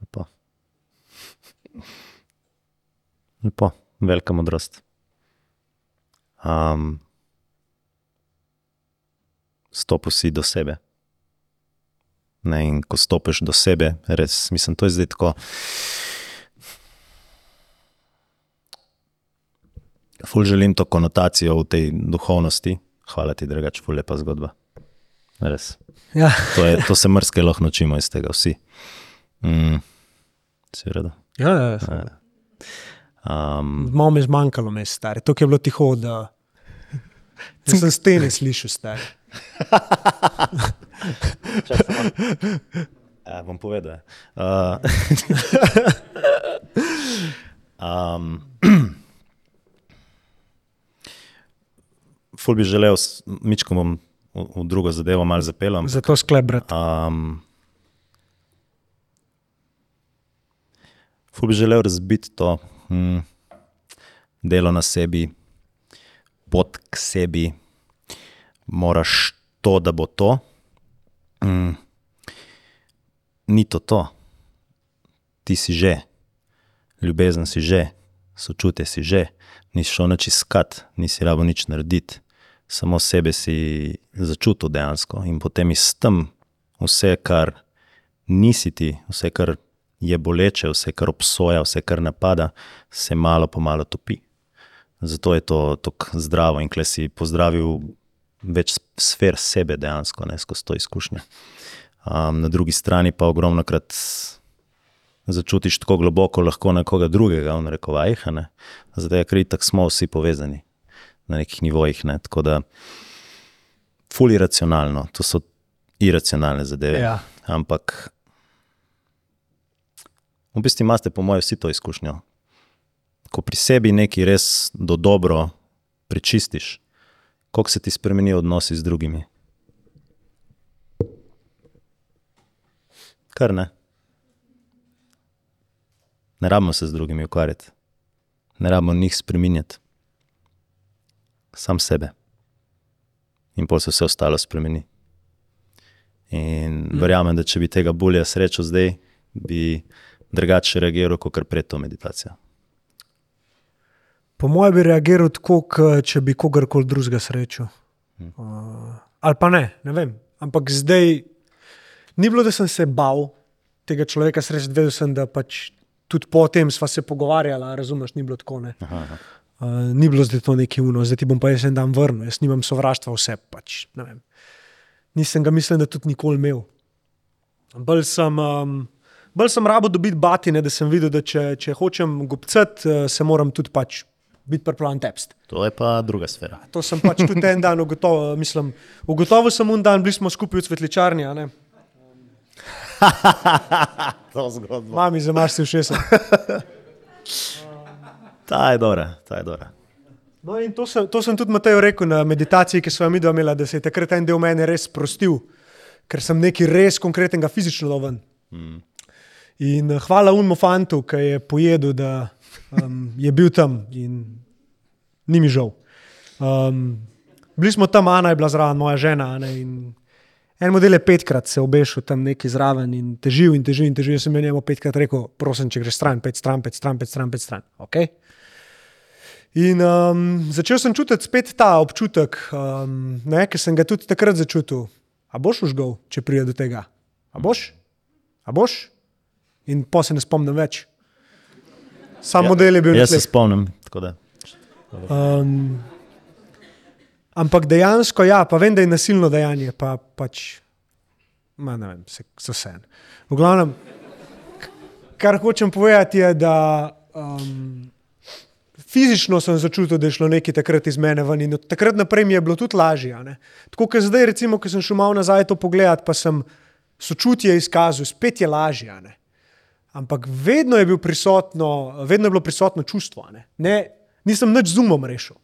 Lepo. Lepo, velika modrost. Um, Stopil si do sebe. Ne, in ko stopiš do sebe, res, mislim, to je zdaj tako. Ful želim to konotacijo v tej duhovnosti. Hvala ti, drugač, ful lepa zgodba. Res. Ja. To, je, to se mrske lahko naučimo iz tega, vsi. Mm, si redo. Ja, ja, ja. Um, Malo mi je zmanjkalo, me stari. To je bilo tiho, da sem stene slišal, stari. Ja, bom povedal. Uh, um, ful bi želel, mičko bom v, v drugo zadevo malo zapeljem. Zato sklebrat. Um, ful bi želel razbiti to hm, delo na sebi, pot k sebi, moraš to, da bo to. Hm, ni to to. Ti si že, ljubezen si že, sočutje si že, nisi šel nič iskat, nisi rabo nič narediti, samo sebe si začutil dejansko in potem iz tem vse, kar nisi ti, vse, kar je boleče, vse, kar obsoja, vse, kar napada, se malo po malo topi. Zato je to tako zdravo in klej si pozdravil več sfer sebe dejansko, ne skozi to izkušnjo. Um, na drugi strani pa ogromno krat začutiš tako globoko lahko nekoga drugega, v rekovajih, ne? zato je kritik, smo vsi povezani na nekih nivojih. Ne? Tako da, ful iracionalno, to so iracionalne zadeve. Ja. Ampak, v bistvu imate, po mojem, vsi to izkušnjo. Ko pri sebi nekaj res do dobro prečistiš, kako se ti spremenijo odnosi z drugimi. Kar ne. Ne rabimo se z drugimi ukvarjati, ne rabimo njih spremenjati, sam sebe. In pol se vse ostalo spremeni. In verjamem, da če bi tega bolje srečal zdaj, bi drugače reagiral kot pred to meditacijo. Po mojem bi reagiral tako, če bi kogarkoli drugega srečal. Uh, ali pa ne, ne vem. Ampak zdaj ni bilo, da sem se bal tega človeka srečati, vedel sem, da pač tudi po tem sva se pogovarjala, razumeš, ni bilo tako. Ne. Aha, aha. Uh, ni bilo zdaj to neki uno, zdaj ti bom pa jaz en dan vrnil, jaz nimam sovraštva vse. Pač. Nisem ga, mislim, da tudi nikoli imel. Bolj sem, um, bolj sem rabo dobiti batine, da sem videl, da če, če hočem gobcati, uh, se moram tudi pač biti pripravljen tepst. To je pa druga sfera. To sem pač tudi en dan ugotovil. Mislim, ugotovil sem un dan, bili smo skupaj v cvetličarni. ne. To zgodba. Mami, zamaš si všesa. Ta je dobra, ta je dobra. No, in to sem, to sem tudi Mateju rekel na meditaciji, ki smo jo mi dva imela, da se je takrat en del mene res sprostil, ker sem nekaj res konkretnega fizično dal ven. Mm. In eh, hvala unmu fantu, ki je pojedel, da um, je bil tam in ni mi žal. Um, bili smo tam, Ana je bila zraven, moja žena. a Ne, en model je petkrat se obešel tam neki zraven in težil in težil in težil. Jaz sem njemu petkrat rekel, prosim, če greš stran, pet stran, pet stran, pet stran, pet stran. Okay? In um, začel sem čutiti spet ta občutek, um, ki sem ga tudi takrat začutil. A boš užgal, če pride do tega? A boš? A boš? In pa se ne spomnim več. Sam ja, model je bil Jaz se spomnim. Um, ampak dejansko, ja, pa vem, da je nasilno dejanje, pa pač, ma, ne vem, se, so vse. en. V glavnem, kar hočem povedati, je, da um, fizično sem začutil, da je šlo nekaj takrat iz mene ven in od takrat naprej mi je bilo tudi lažje. Tako kot zdaj, recimo, ko sem šel malo nazaj to pogledat, pa sem sočutje izkazal, spet je lažje. ne. Ampak vedno je, bil prisotno, vedno je bilo prisotno čustvo. Ne? Ne, nisem nič z umom rešil.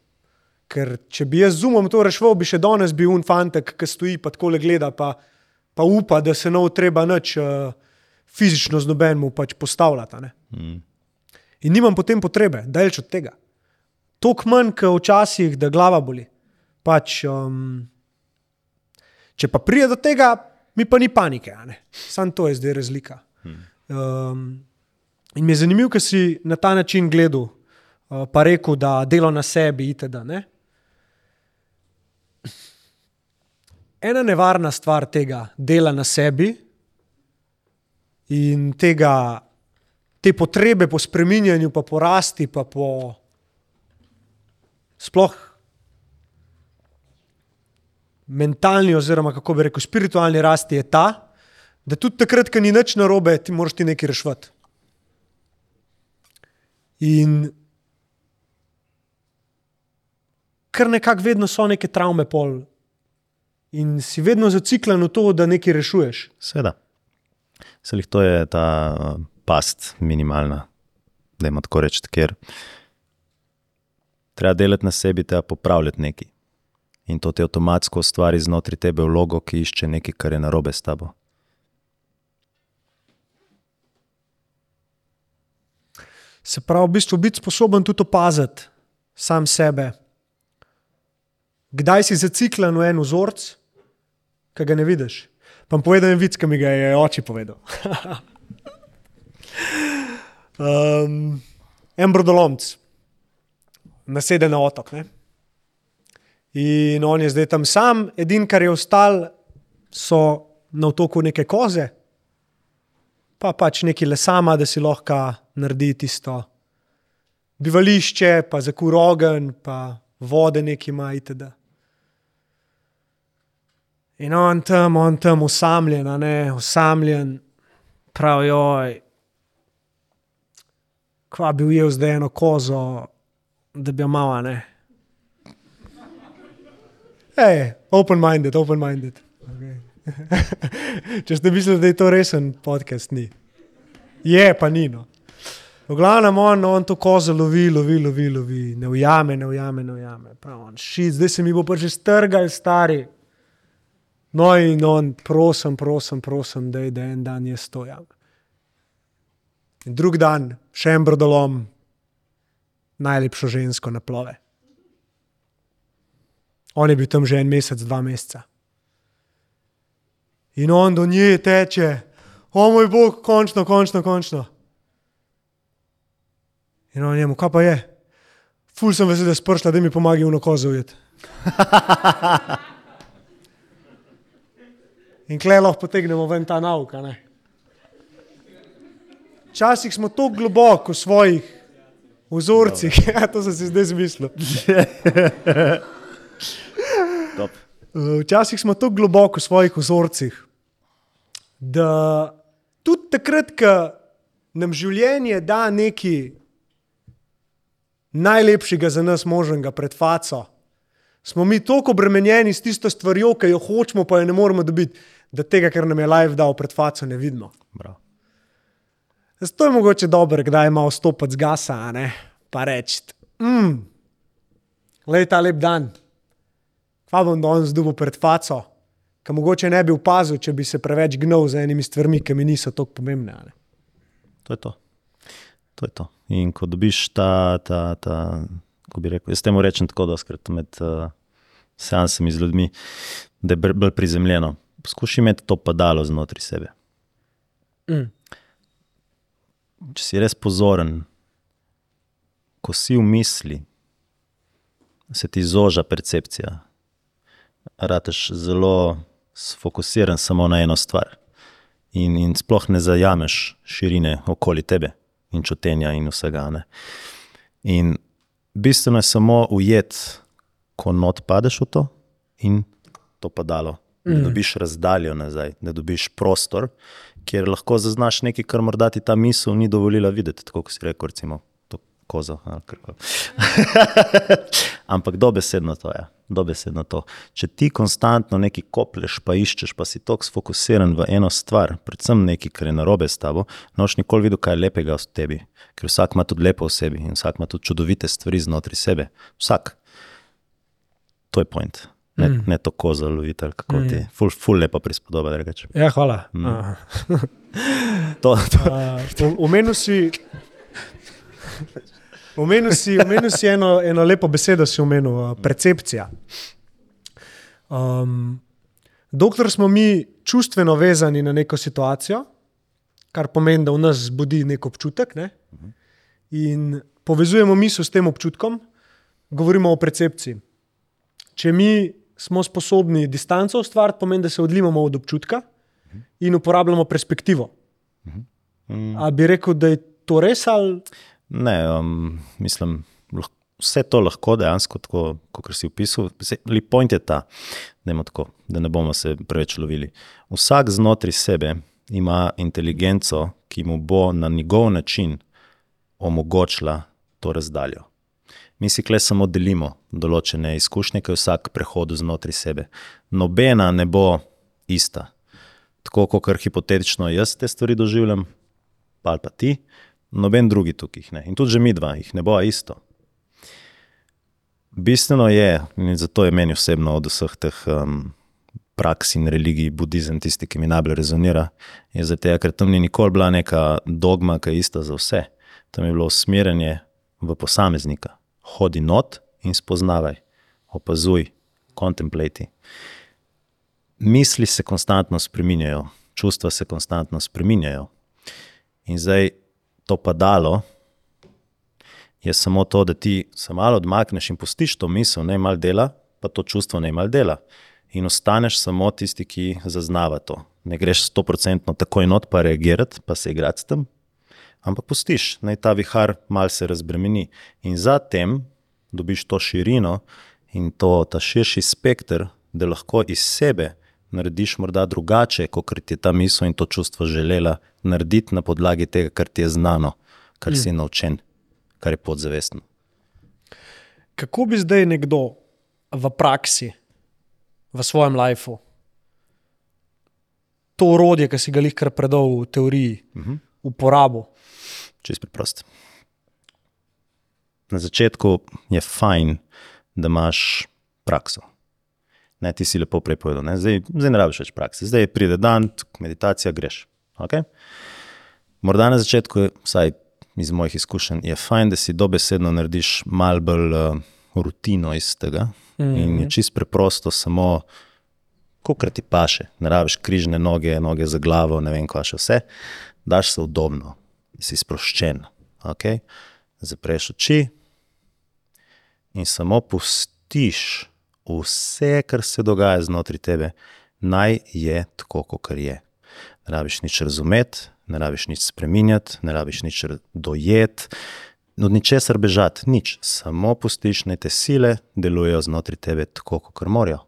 Ker če bi jaz z umom to rešil, bi še danes bil un fantek, ki stoji pa tako le gleda, pa, pa upa, da se bo treba nič uh, fizično z nobenemu pač postavljati. Mm. In nimam potem potrebe, da reč od tega. Tok manj, kot včasih, da glava boli. Pač, um, če pa pride do tega, mi pa ni panike. Sam to je zdaj razlika. Um, in mi je zanimivo, ker si na ta način gledal, uh, pa rekel, da delo na sebi itd. Ne? Ena nevarna stvar tega dela na sebi in tega, te potrebe po spreminjanju, pa po rasti, pa po sploh mentalni, oziroma kako bi rekel, spiritualni rasti je ta, da tudi takrat, ko ni nič narobe, ti moraš ti nekaj rešiti. In kar nekako vedno so neke travme pol. In si vedno zaciklen v to, da nekaj rešuješ. Seveda. Selih to je ta uh, past minimalna, da ima tako reči, ker treba delati na sebi, treba popravljati nekaj. In to ti avtomatsko ustvari znotraj tebe vlogo, ki išče nekaj, kar je narobe s tabo. Se pravi, v bistvu biti sposoben tudi opaziti sam sebe. Kdaj si zaciklen v en vzorec, ki ga ne vidiš. Pa vam povedal en vic, ki mi ga je oče povedal. um, en brodolomc, nasede na otok. Ne? In on je zdaj tam sam, edin, kar je ostal, so na otoku neke koze, pa pač neki lesama, da si lahko naredi tisto bivališče, pa za kur ogen, pa vode neki ima itd. In on tam, on tam usamljen, a ne, usamljen, prav joj. Kva bi ujel zdaj eno kozo, da bi jo malo, a ne. Hej, open-minded, open-minded. Če ste mislili, da je to resen podcast, ni. Je, pa ni. No. V glavnem on, on to kozo lovi, lovi, lovi, lovi, ne ujame, ne ujame, ne ujame. On, šit, zdaj se mi bo pa že strgal, stari. No, in on, prosim, prosim, prosim, da je en dan jaz to jam. In drug dan, še en brodolom, najlepšo žensko na plove. On je bil tam že en mesec, dva meseca. In on do nje teče, o moj bog, končno, končno, končno. In on njemu, kaj pa je? Ful sem vesel, da si prišla, da mi pomagajo v kozo ujeti. In klej lahko potegnemo ven ta nauka. Ne? Včasih smo tako globoko v svojih vzorcih, ja, to sem si zdaj zmislil. Top. Včasih smo tako globoko v svojih vzorcih, da tudi takrat, ko nam življenje da nekaj najlepšega za nas možnega pred faco, smo mi toliko obremenjeni s tisto stvarjo, ki jo hočemo, pa jo ne moremo dobiti, da tega, kar nam je life dal pred faco, ne vidimo. Zato je mogoče dobro, kdaj malo stopiti z gasa, pa reči, mm, le ta lep dan, kva bom danes dobil pred faco, ki mogoče ne bi opazil, če bi se preveč gnil za enimi stvarmi, ki mi niso tako pomembne. a ne. To je to. to, je to. In ko dobiš ta, ta, ta ko bi rekel, jaz temu rečem tako, da skrat med uh, seansami z ljudmi, da je bolj prizemljeno. Poskušaj imeti to padalo znotraj sebe. Mm. Če si res pozoren, ko si v misli, se ti zoža percepcija. Rateš zelo sfokusiran samo na eno stvar. In, in sploh ne zajameš širine okoli tebe in čutenja in vsega. Ne. In bistveno je samo ujet, ko not padeš v to in to padalo. Da dobiš razdaljo nazaj, da dobiš prostor, kjer lahko zaznaš nekaj, kar morda ti ta misel ni dovolila videti, tako kot si rekel, recimo to kozo. ali. Ampak dobesedno to je. Dobesedno to. Če ti konstantno nekaj koplješ, pa iščeš, pa si tako sfokusiran v eno stvar, predvsem nekaj, kar je narobe s tabo, noč nikoli videl, kaj je lepega v tebi. Ker vsak ima tudi lepo v sebi in vsak ima tudi čudovite stvari znotraj sebe. Vsak. To je point. Ne, mm. ne to kozo loviti, ali kako mm. ti. Ful, ful lepa prispodoba, da rečem. Ja, hvala. Mm. To, to. Omenil si. Omenil si, omenil si eno, eno lepo besedo, si omenil, uh, percepcija. Um, dokler smo mi čustveno vezani na neko situacijo, kar pomeni, da v nas zbudi nek občutek, ne? in povezujemo misel s tem občutkom, govorimo o percepciji. Če mi smo sposobni distanco ustvariti, pomeni, da se odlimamo od občutka in uporabljamo perspektivo. A bi rekel, da je to res ali Ne, um, mislim, lah- vse to lahko dejansko, tako kot si opisal. Ali point je ta, tako, da ne bomo se preveč lovili. Vsak znotraj sebe ima inteligenco, ki mu bo na njegov način omogočila to razdaljo. Mi si kle samo delimo določene izkušnje, ki je vsak prehod znotraj sebe. Nobena ne bo ista. Tako kot hipotetično jaz te stvari doživljam, pa pa ti, noben drugi tukaj jih ne. In tudi mi dva jih ne bo isto. Bistveno je, in zato je meni osebno od vseh teh um, praks in religij, budizem, tisti, ki mi najbolj rezonira, je zato, ker tam ni nikoli bila neka dogma, ki je ista za vse. Tam je bilo usmerjanje v posameznika. Hodi not in spoznavaj, opazuj, kontemplati. Misli se konstantno spreminjajo, čustva se konstantno spreminjajo. In zdaj to padalo je samo to, da ti se malo odmakneš in pustiš to misel, ne malo dela, pa to čustvo ne malo dela. In ostaneš samo tisti, ki zaznava to. Ne greš stoprocentno takoj not, pa reagirati, pa se igrati s tem, ampak pustiš, naj ta vihar mal se razbremeni. In zatem dobiš to širino in to, ta širši spekter, da lahko iz sebe narediš morda drugače, kot ti je ta misel in to čustvo želela narediti na podlagi tega, kar ti je znano, kar si naučen, kar je podzavestno. Kako bi zdaj nekdo v praksi, v svojem lifeu, to orodje, ki si ga kar predal v teoriji, uh -huh. uporabil? Čist preprost. Na začetku je fajn, da imaš prakso. Ne, ti si lepo prej povedal, ne? zdaj, zdaj ne rabiš več prakse, zdaj pride dan, meditacija, greš. Okay? Morda na začetku, vsaj iz mojih izkušenj, je fajn, da si dobesedno narediš malo bolj uh, rutino iz tega. Mm -hmm. In je čist preprosto, samo kako ti paše. Ne rabiš križne noge, noge za glavo, ne vem, kaj še vse. Daš se udobno, si sproščen. Okay? Zapreš oči in samo pustiš vse, kar se dogaja znotraj tebe, naj je tako, kot je. Ne rabiš nič razumeti, ne rabiš nič spremenjati, ne rabiš nič dojeti, od ničesar bežati, nič. Samo pustiš, naj te sile delujejo znotraj tebe tako, kot morajo.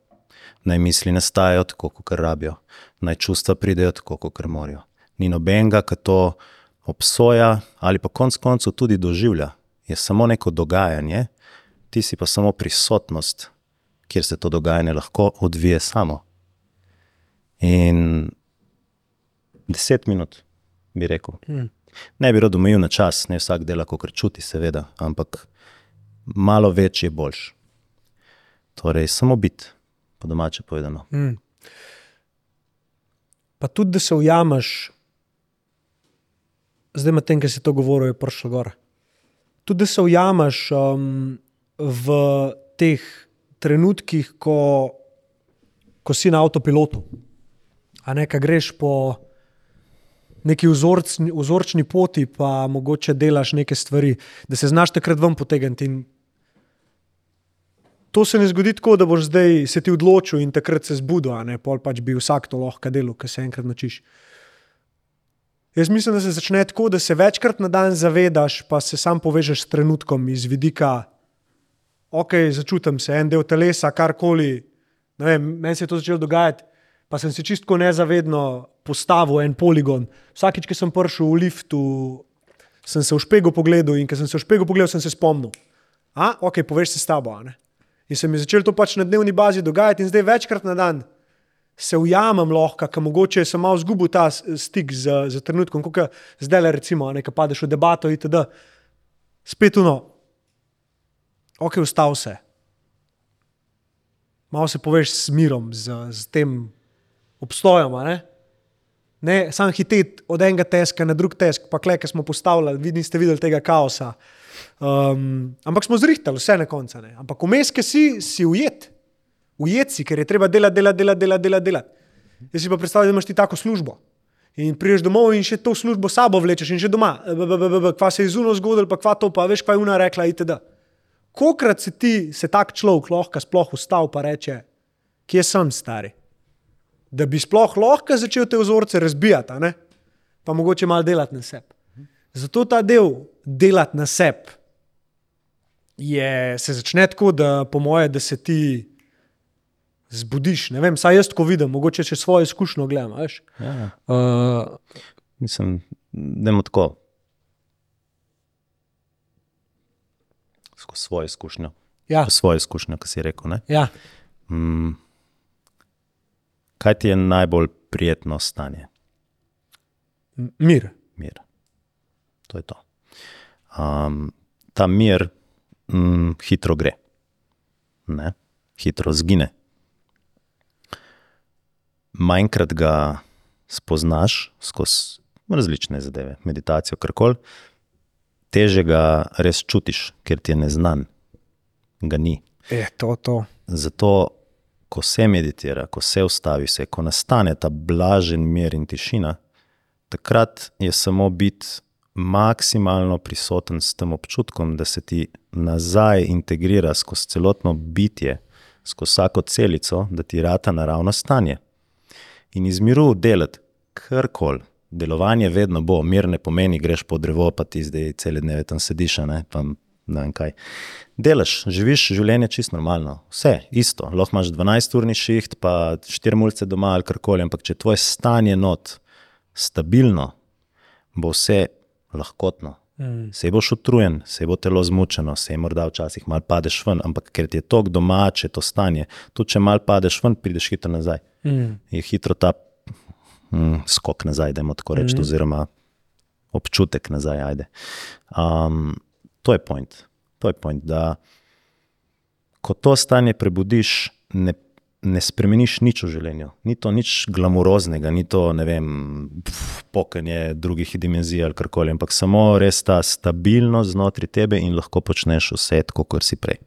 Naj misli nastajajo tako, kot rabijo, naj čustva pridejo tako, kot morajo. Ni nobenega, ki to obsoja ali pa konec koncev tudi doživlja. Je samo neko dogajanje, ti si pa samo prisotnost, kjer se to dogajanje lahko odvije samo. In deset minut, bi rekel. Hmm. Ne bi rad omejil na čas, ne vsak dela, kot čuti, seveda, ampak malo več je boljš. Torej, samo biti, po domače povedano. Hmm. Pa tudi, da se ujameš, zdaj med tem, ki se to govori, je prišlo gor. Tudi, da se ujameš um, v teh trenutkih, ko, ko si na avtopilotu, a ne kaj greš po neki vzorčni, vzorčni poti, pa mogoče delaš neke stvari, da se znaš takrat ven potegniti. To se ne zgodi tako, da boš zdaj se ti odločil in takrat se zbudil, a ne pol pač bi vsak to lahko delal, ker se enkrat nočiš. Jaz mislim, da se začne tako, da se večkrat na dan zavedaš, pa se sam povežeš s trenutkom iz vidika, ok, začutim se, en del telesa, karkoli. Meni se je to začelo dogajati, pa sem se čistko nezavedno postavil en poligon. Vsakič, ki sem prišel v liftu, sem se v špegu pogledal in ko sem se v špegu pogledal, sem se spomnil. A, ok, poveš se s tabo. In se mi je začelo to pač na dnevni bazi dogajati, in zdaj večkrat na dan se ujamem lahko, ker mogoče sem malo zgubil ta stik z, z trenutkom, kot zdaj le recimo, nekaj padeš v debato itd. Spet uno, ok, ustal se. Malo se poveš s mirom, z, z tem obstojem. Ne, ne sam hiteti od enega teska na drug tesk, pa klej, ki smo postavljali, vi niste videli tega kaosa. Um, ampak smo zrihtali vse na koncu. Ampak vmes, ki si, si ujet ujeti, ker je treba delati, delati, delati, delati. delati, delati. Jaz si pa predstavljam, da imaš ti tako službo. In priješ domov in še to službo sabo vlečeš, in že doma, kva se je zuno zgodilo, pa kva to, pa veš, kva je una rekla, itd. Kokrat se ti, se tak človek lahko sploh ustavi in reče, kje sem stari? Da bi sploh lahko začel te vzorce razbijati, ne? pa mogoče malo delati na sebi. Zato ta del delati na sebi se začne tako, da po moje, da se ti zbudiš. Ne vem, saj jaz tako vidim, mogoče če svojo izkušnjo gledam. Ja. Uh, Mislim, da je tako. Skozi svojo izkušnjo. Ja. Svojo izkušnjo, ki si rekel. Ja. Mm, kaj ti je najbolj prijetno stanje? Mir. mir. To je to. Um, ta mir mm, hitro gre, ne? hitro zgine manjkrat ga spoznaš skozi različne zadeve, meditacijo, kar koli, teže ga res čutiš, ker ti je neznan, ga ni. Je to to. Zato, ko se meditira, ko se ustavi, se, ko nastane ta blažen mir in tišina, takrat je samo biti maksimalno prisoten s tem občutkom, da se ti nazaj integrira skozi celotno bitje, skozi vsako celico, da ti rata naravno stanje in iz miru delati karkoli. Delovanje vedno bo, mir ne pomeni, greš po drevo, pa ti zdaj cele dneve tam sediš. Ne, pa, ne vem kaj. Delaš, živiš življenje čisto normalno, vse isto. Lahko imaš 12-urni šiht, pa 4 mulce doma ali karkoli, ampak če tvoje stanje not stabilno, bo vse lahkotno. Mm. Se boš utrujen, se bo telo zmučeno, se morda včasih malo padeš ven, ampak ker ti je to domače, to stanje, tudi če malo padeš ven, prideš hitro nazaj mm. je hitro ta mm, skok nazaj, da imamo tako reči, mm. oziroma občutek nazaj. Um, to je point. To je point, da ko to stanje prebudiš, ne, ne spremeniš nič v življenju. Ni to nič glamuroznega, ni to pokanje drugih dimenzij ali karkoli, ampak samo res ta stabilnost znotraj tebe in lahko počneš vse, kot si prej.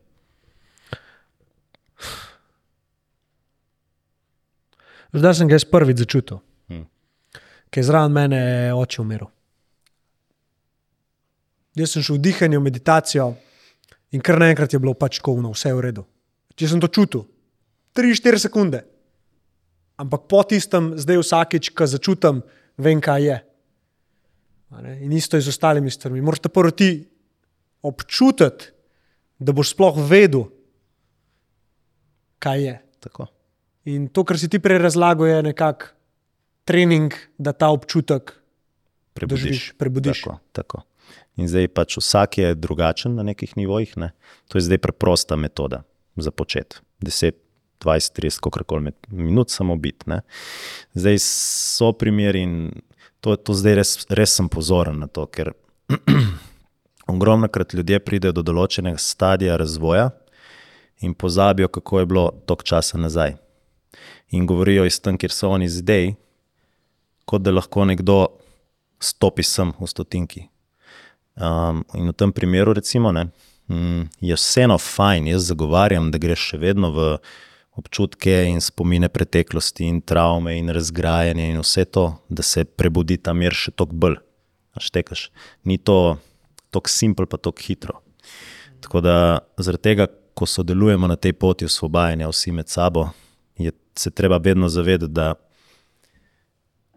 Zdaj sem ga jaz prvič začutil. Ker je zraven mene oče umiral. Jaz sem šel v dihanje, v meditacijo in kar naenkrat je bilo pač kovno, vse je v redu. Če sem to čutil, 3-4 sekunde. Ampak po tistem, zdaj vsakeč, ko začutim, vem, kaj je. In isto je z ostalimi stvarmi. Moraš te prvo ti občutiti, da boš sploh vedel, kaj je. Tako. In to, kar si ti prej razlagal, je nekako trening, da ta občutek prebudiš. doživiš, prebudiš. Tako, tako. In zdaj pač vsak je drugačen na nekih nivojih. Ne? To je zdaj preprosta metoda za početi. 10, 20, 30, kako koli minut, samo biti. Zdaj so primeri in to, to zdaj res, res sem pozoren na to, ker ogromno krat ljudje pridejo do določenega stadija razvoja in pozabijo, kako je bilo tok časa nazaj. In govorijo iz tam, kjer so oni zdaj, kot da lahko nekdo stopi sem v stotinki. Um, in v tem primeru, recimo, ne, mm, je vseeno fajn, jaz zagovarjam, da greš še vedno v občutke in spomine preteklosti, in travme, in razgrajanje, in vse to, da se prebudi ta mir še toliko bolj. Štekaš. Ni to tako simpel, pa tako hitro. Tako da zaradi tega, ko sodelujemo na tej poti osvobajanja, vsi med sabo, je se treba vedno zavedati, da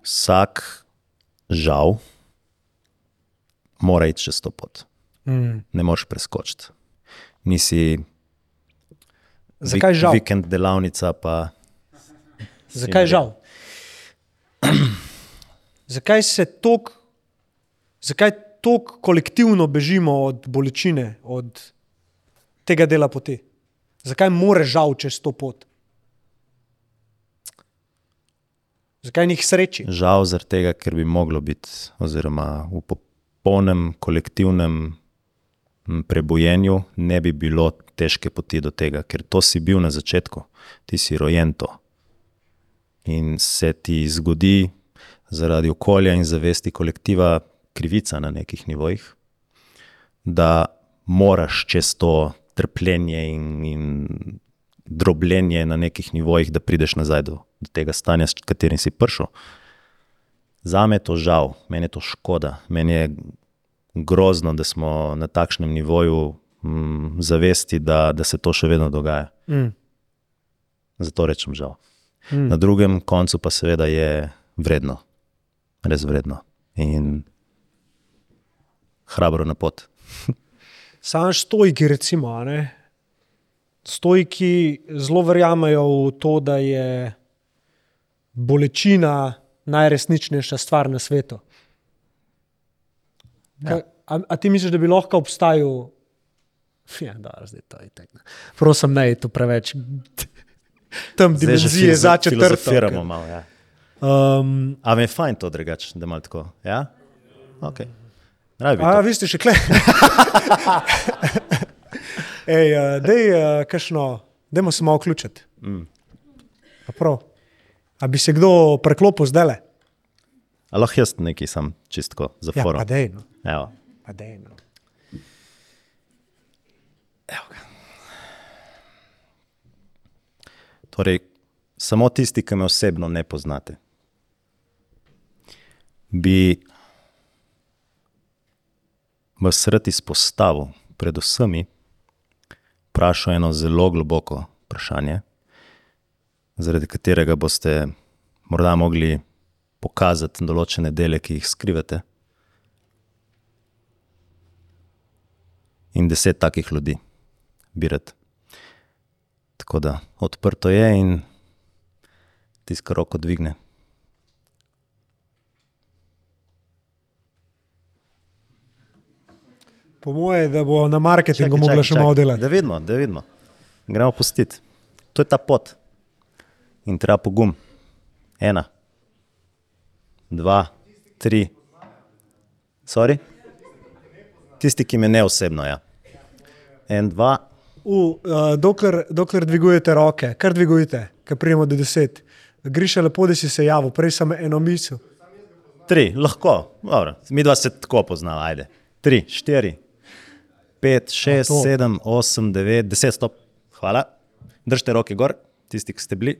vsak žal mora iti čez to pot. Mm. Ne moreš preskočiti. Nisi Zakaj žal? vikend delavnica, pa Zakaj žal? zakaj se tok, zakaj tok kolektivno bežimo od bolečine, od tega dela poti? Zakaj more žal čez to pot? Zakaj njih sreči? žal zaradi tega, ker bi moglo biti, oziroma v popolnem kolektivnem prebojenju ne bi bilo težke poti do tega, ker to si bil na začetku, ti si rojen to. In se ti zgodi zaradi okolja in zavesti kolektiva krivica na nekih nivojih, da moraš čez to trpljenje in, in drobljenje na nekih nivojih, da prideš nazaj do, do tega stanja, s katerim si prišel. Za me je to žal, meni je to škoda, meni je grozno, da smo na takšnem nivoju mm, zavesti, da, da se to še vedno dogaja. Mm. Zato rečem žal. Mm. Na drugem koncu pa seveda je vredno, res vredno in hrabro na pot. Sam stojki, recimo, ne? stojki zelo verjamejo v to, da je bolečina najresničnejša stvar na svetu. Ja. A, a ti misliš, da bi lahko obstajal? Ja, da, zdaj to je tako. Prosim, ne, to preveč. Tam dimenzije za četrto. filozofiramo malo. Ja. Um, A mi je fajn to drugače, da malo tako. Ja? Okay. Rabi a, to. vi ste še kle. Ej, uh, dej, uh, kašno, dajmo se malo vključiti. Mm. A prav. A bi se kdo preklopil zdaj le? Lahko jaz nekaj sam čistko za Ja, forum. pa dej, no. Evo. Pa dej, no. Torej, samo tisti, ki me osebno ne poznate, bi vas rad izpostavil, predvsem vprašal eno zelo globoko vprašanje, zaradi katerega boste morda mogli pokazati določene dele, ki jih skrivate. In deset takih ljudi bi rad. Tako da odprto je in tiska roko dvigne. Po moje, da bo na marketingu mogla še malo delati. Da vidimo, da vidimo. Gremo pustiti. To je ta pot. In treba pogum. Ena, dva, tri. Sorry? Tisti, ki me ne osebno. Ja. En, dva, U, uh, dokler, dokler dvigujete roke, kar dvigujete, ker prijemo do deset. Griša lepo, da si se javil, prej sem eno misel. tri, lahko. Dobro. Mi dva se tako poznava, ajde. Tri, štiri, pet, šest, sedem, osem, devet, deset, stop. Hvala. Držite roke gor, tisti, ki ste bili.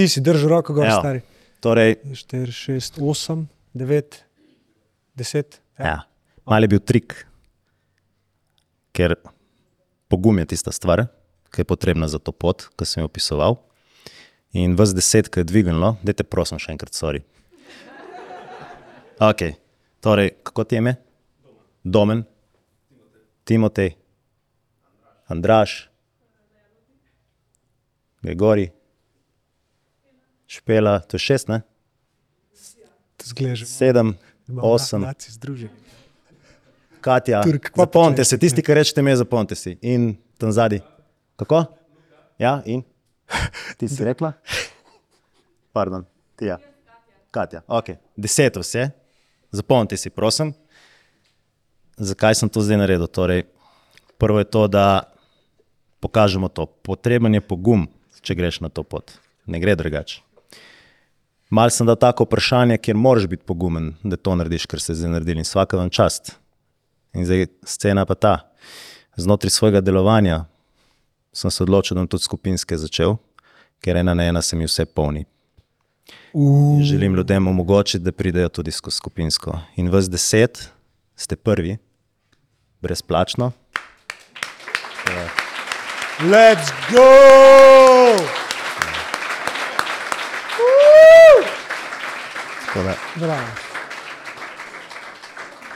Ti si držal roko, gor, Evo. stari. Torej, 4, 6, 8, 9, 10. Ja. Mal je bil trik, ker pogum je tista stvar, ki je potrebna za to pot, ki sem jo opisoval. In vas deset, ki je dvignilo, dajte prosim še enkrat, sorry. Ok, torej, kako ti je ime? Domen, Timotej, Andraš, Gregori, Špela, to je šest, ne? Zgleže. sedem, osem, Naci združi. Katja. Turk, Zapomnite se, tisti, ki rečete ime, zapomnite si. In tam zadnji. Kako? Ja, in? Ti si rekla? Pardon, ti ja. Katja, ok. Deset vas je, zapomnite si, prosim. Zakaj sem to zdaj naredil? Torej, prvo je to, da pokažemo to. Potreben je pogum, če greš na to pot. Ne gre drugače. Mal sem dal tako vprašanje, kjer moraš biti pogumen, da to narediš, kar se zdaj naredil in vsaka vam čast. In zdaj scena pa ta. Znotraj svojega delovanja sem se odločil, da bom tudi skupinske začel, ker ena na ena se mi vse polni. In Želim ljudem omogočiti, da pridejo tudi skozi skupinsko. In vas deset ste prvi, brezplačno. Let's go! Tako Bravo.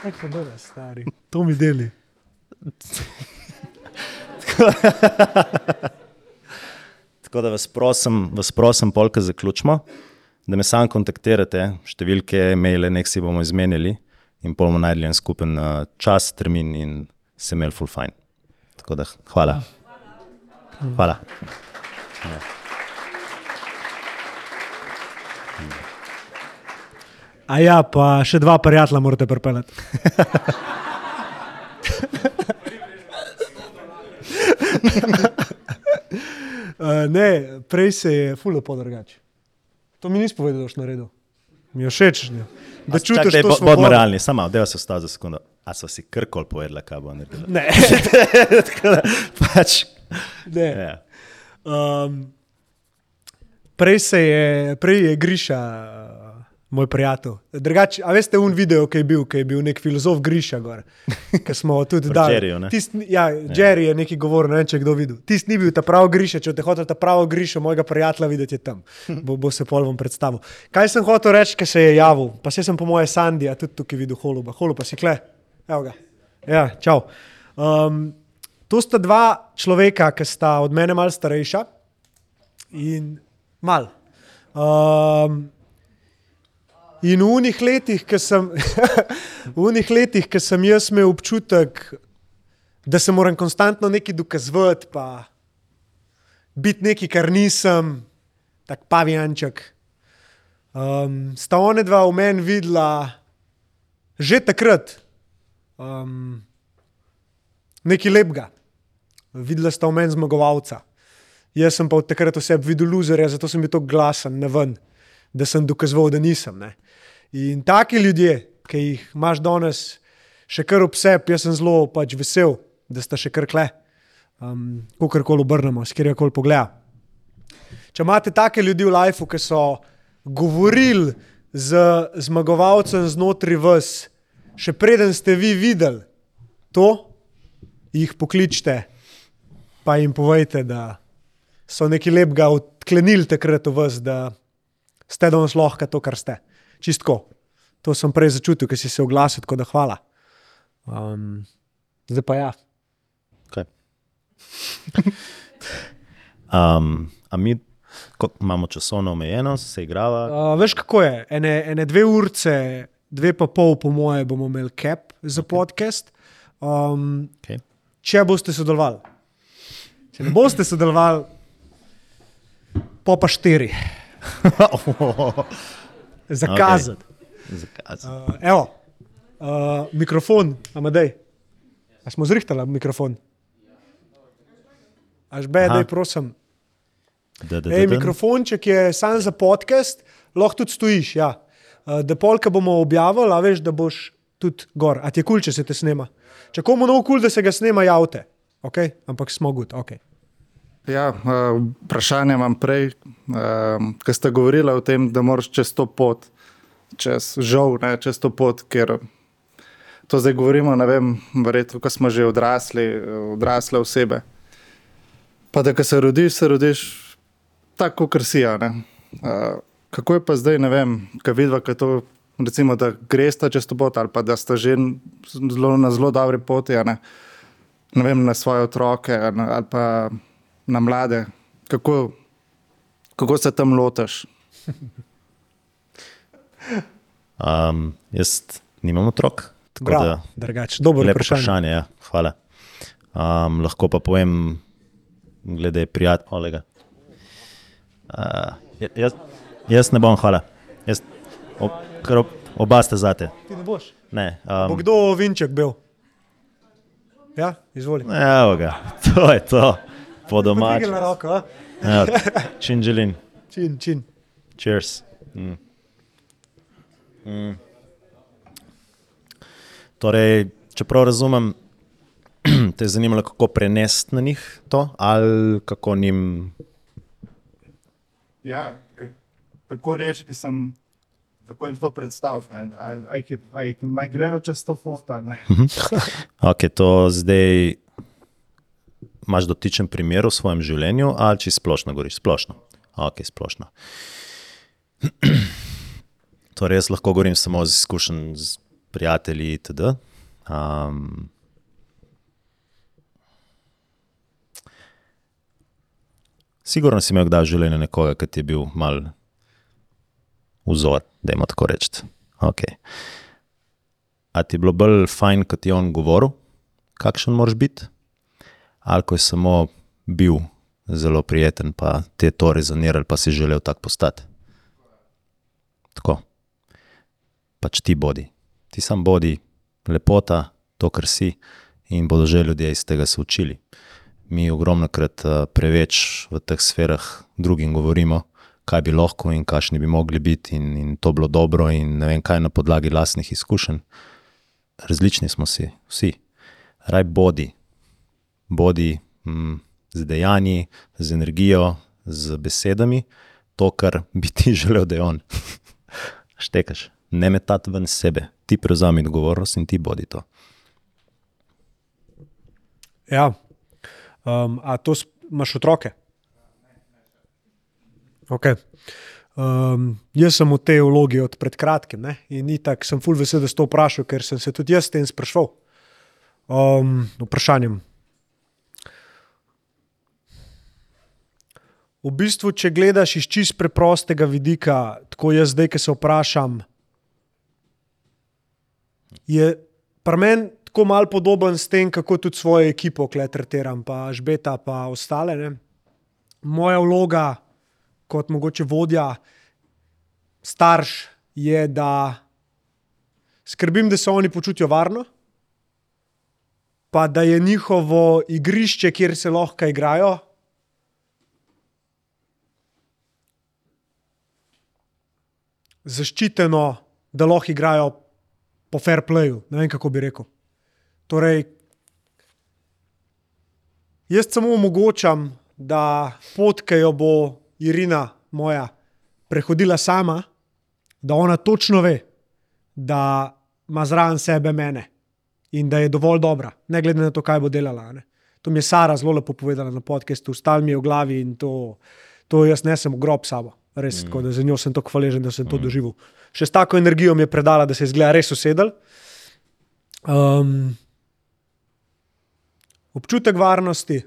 Kaj pa dobro, stari. To mi deli. Tako da vas prosim, vas prosim, polka zaključimo, da me sam kontaktirate, številke, maile, nek si bomo izmenjali in pol bomo najdli en skupen uh, čas, termin in se imeli full fine. Tako da hvala. Hvala. A ja, pa še dva prijatelja morate pripeljati. Uh, ne, prej se je fulo podrgač. To mi nisi povedal, da boš naredil. Mi je všeč, ne. da čutiš, Čakaj, to bo, bodimo realni, samo da se ustavi za sekundo. A so si krkoli povedali, kaj bo naredila? Ne, da, pač, ne. ja. Um, prej se je, prej je Griša, uh, moj prijatelj. Drugače, a veste, un video, ki je bil, ki je bil nek filozof Griša, gor, ki smo tudi Pri dali. Jerryju, ne? Tist, ja, Jerry je neki govoril, ne vem, če kdo videl. Tisti ni bil ta pravi Griša, če te hotel ta pravi Griša, mojega prijatelja videti tam. Bo, bo se pol vam predstavil. Kaj sem hotel reči, ker se je javil? Pa se sem po moje Sandija tudi tukaj videl holuba. Holuba si kle. Evo ga. Ja, čau. Um, to sta dva človeka, ki sta od mene malo starejša in mal. Um, in v unih letih, ki sem, unih letih, ki sem jaz imel občutek, da se moram konstantno nekaj dokazovati, pa biti nekaj, kar nisem, tak pavijanček. Um, sta one dva v meni videla že takrat um, nekaj lepega. Videla sta v meni zmagovalca. Jaz sem pa od takrat vse videl luzerja, zato sem bil tako glasen na ven, da sem dokazoval, da nisem. Ne. In taki ljudje, ki jih imaš danes še kar ob sebi, jaz sem zelo pač vesel, da sta še kar kle, um, kako koli obrnemo, s kjer koli pogleda. Če imate take ljudi v lifeu, ki so govorili z zmagovalcem znotraj vas, še preden ste vi videli to, jih pokličite, pa jim povejte, da so nekaj lepega odklenili takrat v vas, da ste danes lahko to, kar ste. Čistko. To sem prej začutil, ker si se oglasil, tako da hvala. Um, zdaj pa ja. Okay. Um, a mi ko, imamo časovno omejenost, se igrava. Uh, veš, kako je? Ene, ene dve urce, dve pa pol, po moje, bomo imeli cap za okay. podcast. Um, Okay. če boste sodelovali. Če ne boste sodelovali, pa pa štiri. Zakazati. Zakaz. Uh, evo, uh, mikrofon, amadej. A smo zrihtali mikrofon? Až Aha. da prosim. Da, da, da, Ej, mikrofonček je sam za podcast, lahko tudi stojiš. Ja. Uh, da polka bomo objavili, a veš, da boš tudi gor. A ti je kul, cool, če se te snema. Če komu nov kul, cool, da se ga snema, javte. Okay? Ampak smo gut. Okay. Ja, eh, vprašanje imam prej, ki ste govorili o tem, da moraš čez to pot, čez žal, ne, čez to pot, ker to zdaj govorimo, ne vem, verjetno, ko smo že odrasli, eh, odrasle osebe. Pa da, ko se rodiš, se rodiš tako, kot si. Eh, Kako je pa zdaj, ne vem, kaj vidva, kaj to, recimo, da greš ta čez to pot ali pa da ste že zelo, na zelo dobri poti, ne, ne vem, na svoje otroke ali pa na mlade, kako, kako se tam lotiš. Um, jaz nimam otrok. Bravo, da- drugače. Dobro Lepo vprašanje. vprašanje, ja. hvala. Um, lahko pa povem, glede prijatelja. Uh, jaz, jaz ne bom, hvala. Jaz, ob, kar ob, oba ste zate. Ti ne boš. Ne, Bo um, kdo vinček bil? Ja, izvoli. evo ga, to je to, po domač. Dvignila roko, a? Ja, čin želim, čin, čin. cheers. Mm. Mm. Torej, čeprav razumem, te je zanimalo, kako prenesti na njih to, ali kako njim Ja, tako reči, ki sem. Tako jim to predstavljam. Ali naj grejo čez to foto. Ok, to zdaj imaš dotičen primer v svojem življenju, ali če splošno govoriš? Splošno. Ok, splošno. Torej, jaz lahko govorim samo z izkušenj z prijatelji itd. Um, sigurno si imel kdaj v življenju nekoga, ki ti je bil mal vzor, da ima tako reči. Okay. A ti je bilo bolj fajn, kot je on govoril, kakšen moraš biti, ali ko je samo bil zelo prijeten, pa te je to rezoniralo, pa si želel tak postati. Tako. Pač ti bodi, ti sam bodi, lepota, to, kar si, in bodo že ljudje iz tega se učili. Mi ogromno krat preveč v teh sferah drugim govorimo, kaj bi lahko in kakšni bi mogli biti, in, in to bilo dobro, in ne vem kaj na podlagi lastnih izkušenj. Različni smo si, vsi. Raj bodi, bodi mm, z dejanji, z energijo, z besedami, to, kar bi ti želel, da je on. Štekaš, ne metati ven sebe, ti prevzami odgovornost in ti bodi to. Ja. Um, a to imaš otroke? Okay. Um, jaz sem v tej vlogi od pred kratkim ne? in tako, sem full vesel, da si to vprašal, ker sem se tudi jaz s tem sprašval. Um, vprašanjem. V bistvu, če gledaš iz čist preprostega vidika, tako jaz zdaj, ki se vprašam, je pri meni tako malo podoben s tem, kako tudi svojo ekipo kletretiram, pa žbeta, pa ostale. Ne? Moja vloga kot mogoče vodja, starš, je, da skrbim, da se oni počutijo varno, pa da je njihovo igrišče, kjer se lahko igrajo. Zaščiteno, da lahko igrajo po fair playu, ne vem kako bi rekel. Torej, jaz samo omogočam, da pot, ki jo bo Irina moja prehodila sama, da ona točno ve, da ima zraven sebe mene in da je dovolj dobra, ne glede na to, kaj bo delala. Ne. To mi je Sara zelo lepo povedala na podkastu, stal mi je v glavi in to, to jaz nesem grob sabo. Res, mm. tako, za njo sem tako hvaležen, da sem to doživel. Še s tako energijo mi je predala, da se je zgleda res usedel. Um, občutek varnosti,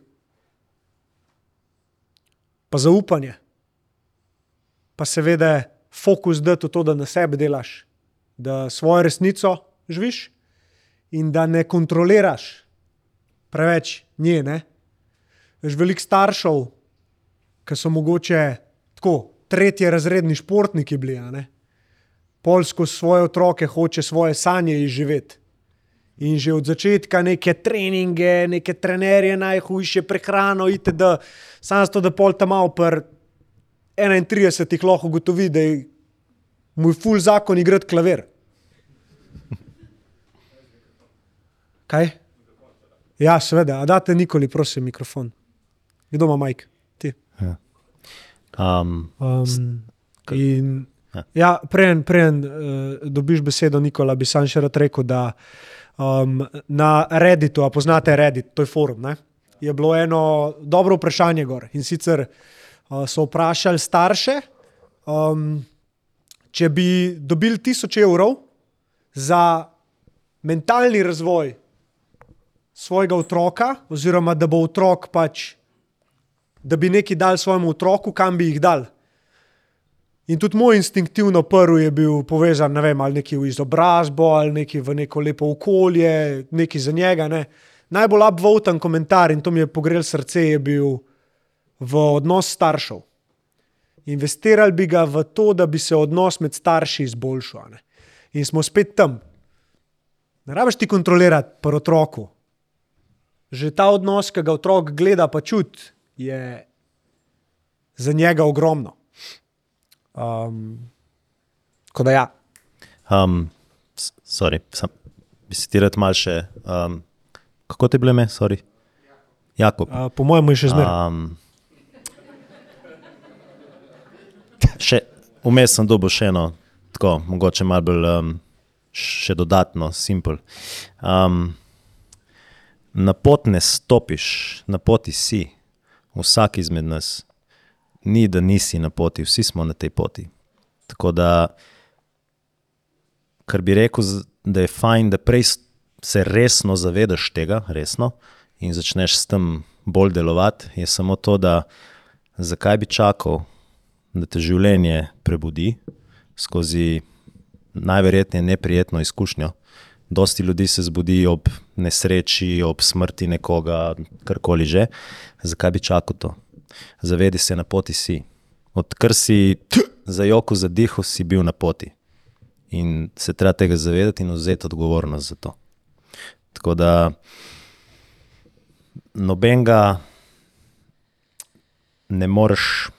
pa zaupanje, pa seveda fokus dati v to, da na sebi delaš, da svojo resnico živiš in da ne kontroliraš preveč njene. Veš, veliko staršev, ki so mogoče tako tretje razredni športniki bili. Polsko svoje otroke hoče svoje sanje izživeti. In že od začetka neke treninge, neke trenerje, najhujše prehrano, itd. Sam zato, da pol tam malo per 31 lahko ugotovi, da je moj ful zakon igrati klavir. Kaj? Ja, seveda, a date nikoli, prosim, mikrofon. Kdo ima majk? Ti. Um, Um, in, ja, preden, preden uh, dobiš besedo, Nikola, bi sam še rad rekel, da um, na Redditu, a poznate Reddit, to je forum, ne, je bilo eno dobro vprašanje gor. In sicer uh, so vprašali starše, um, če bi dobili tisoč evrov za mentalni razvoj svojega otroka, oziroma da bo otrok pač da bi nekaj dal svojemu otroku, kam bi jih dal. In tudi moj instinktivno prvi je bil povezan, ne vem, ali neki v izobrazbo, ali neki v neko lepo okolje, neki za njega. Ne. Najbolj upvoten komentar in to mi je pogrel srce, je bil v odnos staršev. Investirali bi ga v to, da bi se odnos med starši izboljšal. Ne. In smo spet tam. Ne rabiš ti kontrolirati pri otroku. Že ta odnos, ki ga otrok gleda, pa čuti, je za njega ogromno. Um, tako da ja. Um, sorry, sam, bi si ti rad mal še. Um, kako te bile me, sorry? Jakob. Uh, po mojem je še zmeraj. Um, še, vmes sem dobil še eno, tako, mogoče malo bolj um, še dodatno, simpel. Um, na pot ne stopiš, na poti si, vsak izmed nas. Ni, da nisi na poti, vsi smo na tej poti. Tako da, kar bi rekel, da je fajn, da prej se resno zavedaš tega, resno, in začneš s tem bolj delovati, je samo to, da zakaj bi čakal, da te življenje prebudi skozi najverjetneje neprijetno izkušnjo. Dosti ljudi se zbudi ob nesreči, ob smrti nekoga, karkoli že. Zakaj bi čakal to? Zavedi se, na poti si. Odkar si za joko zadihal, si bil na poti. In se treba tega zavedati in vzeti odgovornost za to. Tako da nobenega ne moreš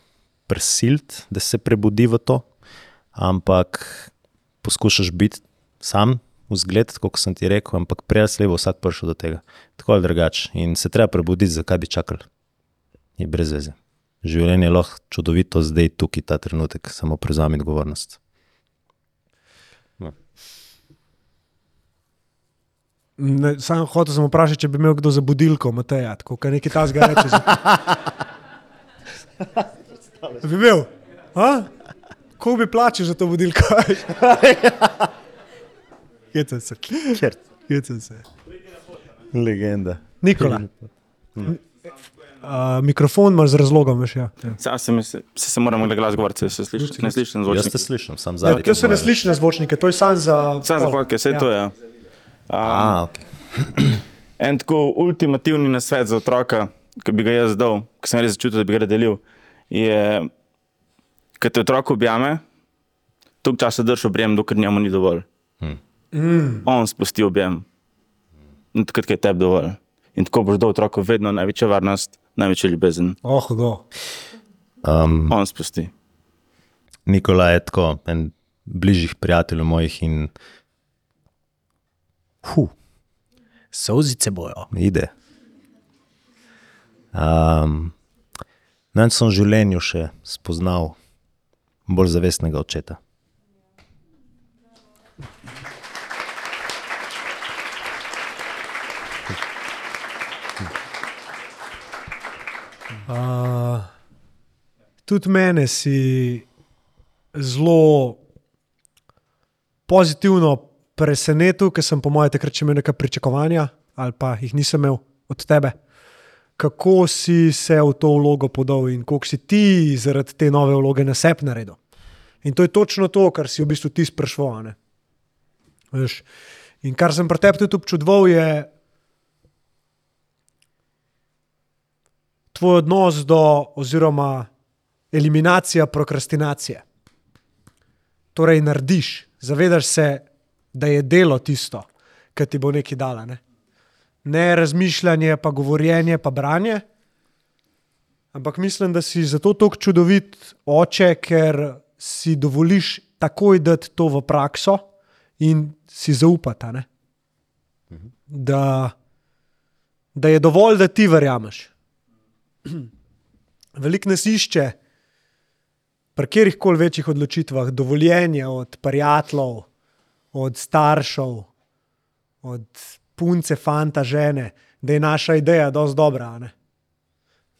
prisiliti, da se prebudi v to, ampak poskušaš biti sam, vzgled, kot sem ti rekel, ampak prej ali slej bo vsak prišel do tega. Tako ali drugače. In se treba prebuditi, zakaj bi čakali. Je brez veze. Življenje je lahko čudovito, zdaj, tukaj, ta trenutek, samo prevzami odgovornost. Ne, sam hotel sem vprašati, če bi imel kdo za budilko, Mateja, tako kot nekaj tasga reče. bi imel? Ko bi plačal za to budilko? Kjecem se. Kjecem se. Legenda. Nikola. Uh, mikrofon imaš z razlogom, veš. Ja. Sam se, se, se, moramo glas govoriti, se, se sliši, ne slišim Jaz zvočnik. te slišim, sam Ja, zadnji. to se ne sliši na zvočnike, to je sam za. Sam za podke, vse Ja. to je. Um, A, okay. En tako ultimativni nasvet za otroka, ki bi ga jaz dal, ki sem res začutil, da bi ga delil, je, ko te otrok objame, toliko časa drži objem, dokler njemu ni dovolj. Mm. On spusti objem, in takrat je tebi dovolj. In tako boš dal otroku vedno največja varnost, največja ljubezen. Oh, hudo. um, On spusti. Nikola je tako en bližjih prijateljev mojih in hu, Sozice bojo. ide. Um, Nanj sem v življenju še spoznal bolj zavestnega očeta. Uh, tudi mene si zelo pozitivno presenetil, ker sem po mojem takrat imel neka pričakovanja, ali pa jih nisem imel od tebe. Kako si se v to vlogo podal in koliko si ti zaradi te nove vloge na sebi naredil. In to je točno to, kar si v bistvu ti. Veš. In kar sem pri tebi tudi občudoval, je tvoj odnos do, oziroma eliminacija prokrastinacije. Torej, narediš, zavedaš se, da je delo tisto, ki ti bo nekaj dala. Ne? ne razmišljanje, pa govorjenje, pa branje. Ampak mislim, da si zato tako čudovit oče, ker si dovoliš takoj dati to v prakso in si zaupata. Ne? Da, da je dovolj, da ti verjameš. Veliko nas išče, pri katerih koli večjih odločitvah, dovoljenje od prijateljev, od staršev, od punce, fanta, žene, da je naša ideja dosti dobra. ne.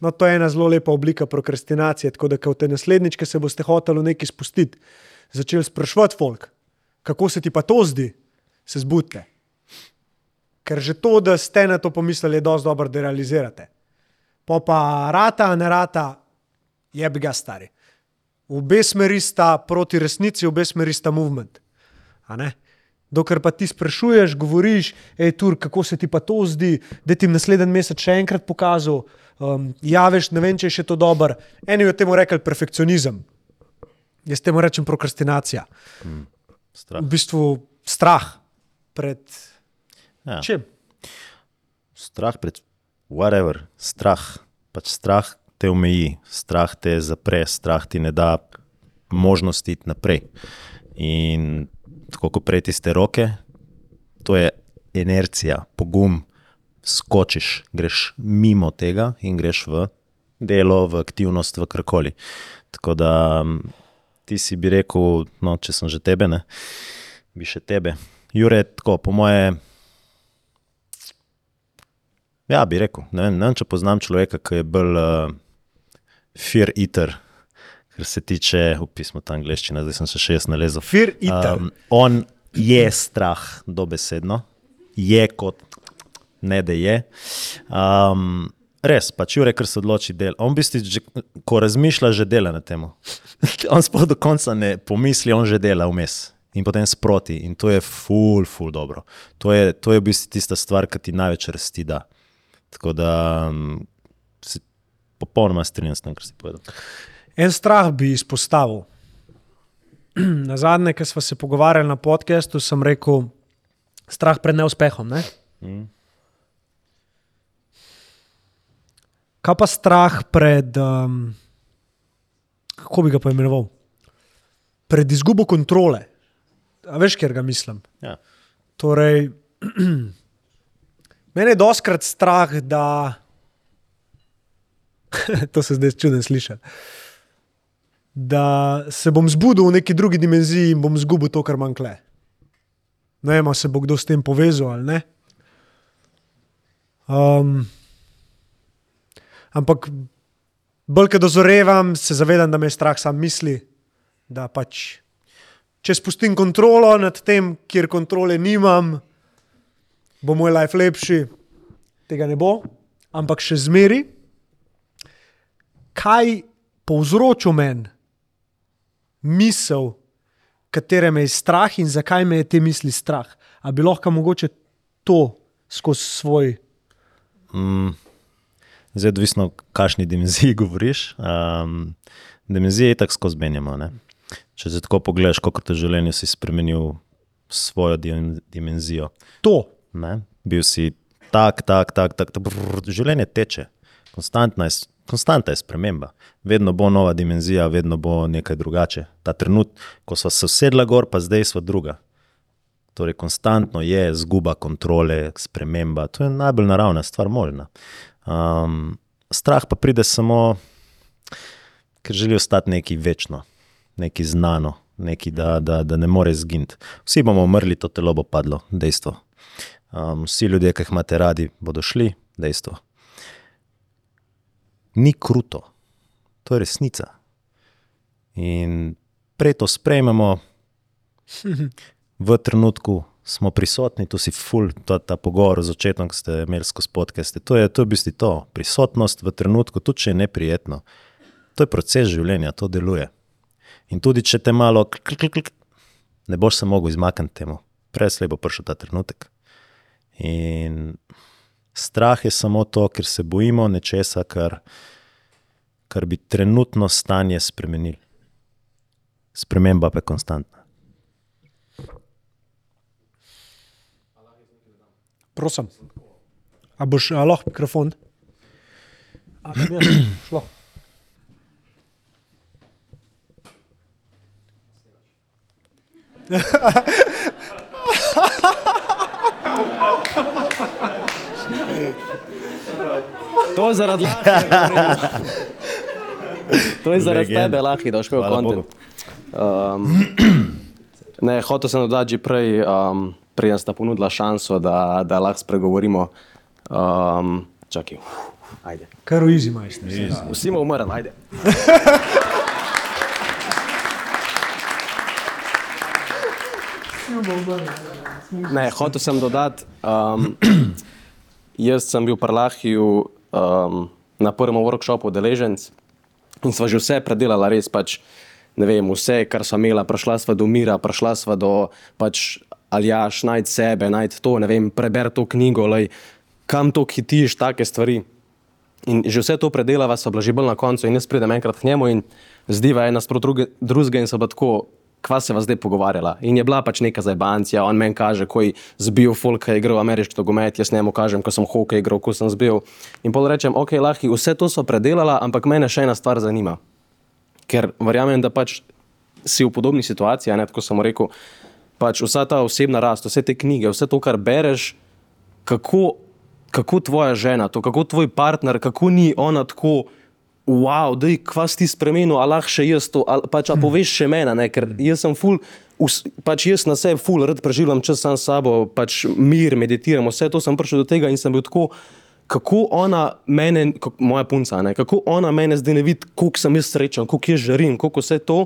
No, to je ena zelo lepa oblika prokrastinacije. Tako da, ko te naslednjič, ki se boste hoteli nekaj spustiti, začeli sprašovati folk, kako se ti pa to zdi, se zbudite. Ker že to, da ste na to pomislili, je dosti dobro, da realizirate. Pa pa rata, ne rata, je bi ga stari. Obe smeri sta proti resnici, obe smeri sta movement. Dokler pa ti sprašuješ, govoriš, hej, tur, kako se ti pa to zdi, da ti naslednji mesec še enkrat pokazal, um, javiš, ne vem, če je še to dobro. Eni od temu rekli perfekcionizem, jaz temu rečem prokrastinacija. Strah. V bistvu strah pred Ja. čim. Strah pred whatever, strah. Pač strah te omeji, strah te zapre, strah ti ne da možnosti iti naprej. In tako kot prej tiste roke, to je inercija, pogum, skočiš, greš mimo tega in greš v delo, v aktivnost, v karkoli. Tako da ti si bi rekel, no, če sem že tebe, ne, bi še tebe. Jure, tako po moje. Ja, bi rekel. Ne vem, ne vem, če poznam človeka, ki je bolj uh, fear eater, kar se tiče, upismo ta angliščina, zdaj sem se še jaz nalezel. Fear eater. Um, on je strah, dobesedno, je kot ne da je. Um, res, pač Jure, ker se odloči del. On v bistvu, že, ko razmišlja, že dela na tem. on sploh do konca ne pomisli, on že dela vmes. In potem sproti, in to je ful, ful dobro. To je, to je v bistvu tista stvar, ki ti največ rasti da. Tako da um, se popolnoma strinjam s tem, kar si povedal. En strah bi izpostavil. Na zadnje, ki smo se pogovarjali na podkastu, sem rekel, strah pred neuspehom. Ne? Kaj pa strah pred, um, kako bi ga poimenoval? Pred izgubo kontrole. A veš, kjer ga mislim? Ja. Torej, mene je doskrat strah, da. to se zdaj čudno sliši. Da se bom zbudil v neki drugi dimenziji in bom izgubil to, kar manj kle. Ne vem, se bo kdo s tem povezal ali ne. Um, ampak, bolj ko dozorevam, se zavedam, da me je strah sam misli, da pač, če spustim kontrolo nad tem, kjer kontrole nimam, bo moj life lepši. Tega ne bo, ampak še zmeri, kaj povzroča meni misel, katere me je strah in zakaj me je te misli strah. A bi lahko mogoče to skozi svoj. Mm, zdaj, odvisno, kakšni dimenziji govoriš. Um, dimenzije je tako skozi menjamo. Ne? Če se tako pogledaš, kako te življenje si spremenil svojo dim- dimenzijo. To. Ne? Bil si tak, tak, tak, tak, tak brr, življenje teče, konstantna je, konstantna je sprememba. Vedno bo nova dimenzija, vedno bo nekaj drugače. Ta trenutek, ko smo se usedla gor, pa zdaj smo druga. Torej, konstantno je zguba kontrole, sprememba. To je najbolj naravna stvar, možna. Um, strah pa pride samo, ker želi ostati nekaj večno, nekaj znano, nekaj, da, da, da ne more zginiti. Vsi bomo umrli, to telo bo padlo, dejstvo. Um, vsi ljudje, ki jih imate radi, bodo šli, dejstvo. Ni kruto, to je resnica. In prej to sprejmemo, v trenutku smo prisotni, tu si ful, ta, ta pogovor z očetom, ki ste imeli skozi podcaste. To je, to je v bistvu to, prisotnost v trenutku, tudi če je neprijetno. To je proces življenja, to deluje. In tudi če te malo, klik, klik, klik, ne boš se mogel izmakniti temu, preslej bo prišel ta trenutek. In strah je samo to, ker se bojimo nečesa, kar, kar bi trenutno stanje spremenili. Sprememba pa je konstantna. Prosim. A boš a lahko mikrofon? A, ja, šlo. To je zaradi To je zaradi tebe, Lahi, da Hvala kontent. Um, ne, hotel sem dodati že prej, um, preden sta ponudila šanso, da, da lahko spregovorimo. Um, čakaj, ajde. Kar v izi majster. Vsi bomo umrli, ajde. Ne, hotel sem dodati, um, jaz sem bil pri Lahiju um, na prvem workshopu deleženc in sva že vse predelala, res pač vem, vse, kar smo imela, prišla sva do mira, prišla sva do pač aljaš, najti sebe, najti to, ne vem, preber to knjigo, lej, kam to hitiš, take stvari. In že vse to predelava, so bila že bolj na koncu, in jaz pridem enkrat k njemu in zdiva ena sprot drugega in so bila tako, kva se vas zdaj pogovarjala. In je bila pač neka zajbancija, on meni kaže, ko je zbil folk, ki je igral ameriški nogomet, jaz njemu kažem, ko sem hokej igral, ko sem zbil. In pol rečem, ok, lahko vse to so predelala, ampak mene še ena stvar zanima. Ker verjamem, da pač si v podobni situaciji, ne tako sem rekel, pač vsa ta osebna rast, vse te knjige, vse to, kar bereš, kako, kako tvoja žena, to, kako tvoj partner, kako ni ona tako, wow, da je kva si ti spremenil, a lahko še jaz to, ali pač a poveš še mene, ne, ker jaz sem full, us, pač jaz na sebi full, rad preživljam čas sam s sabo, pač mir, meditiram, vse to sem prišel do tega in sem bil tako, kako ona mene, kako, moja punca, ne, kako ona mene zdaj ne vidi, koliko sem jaz srečen, koliko jaz žarim, koliko vse to.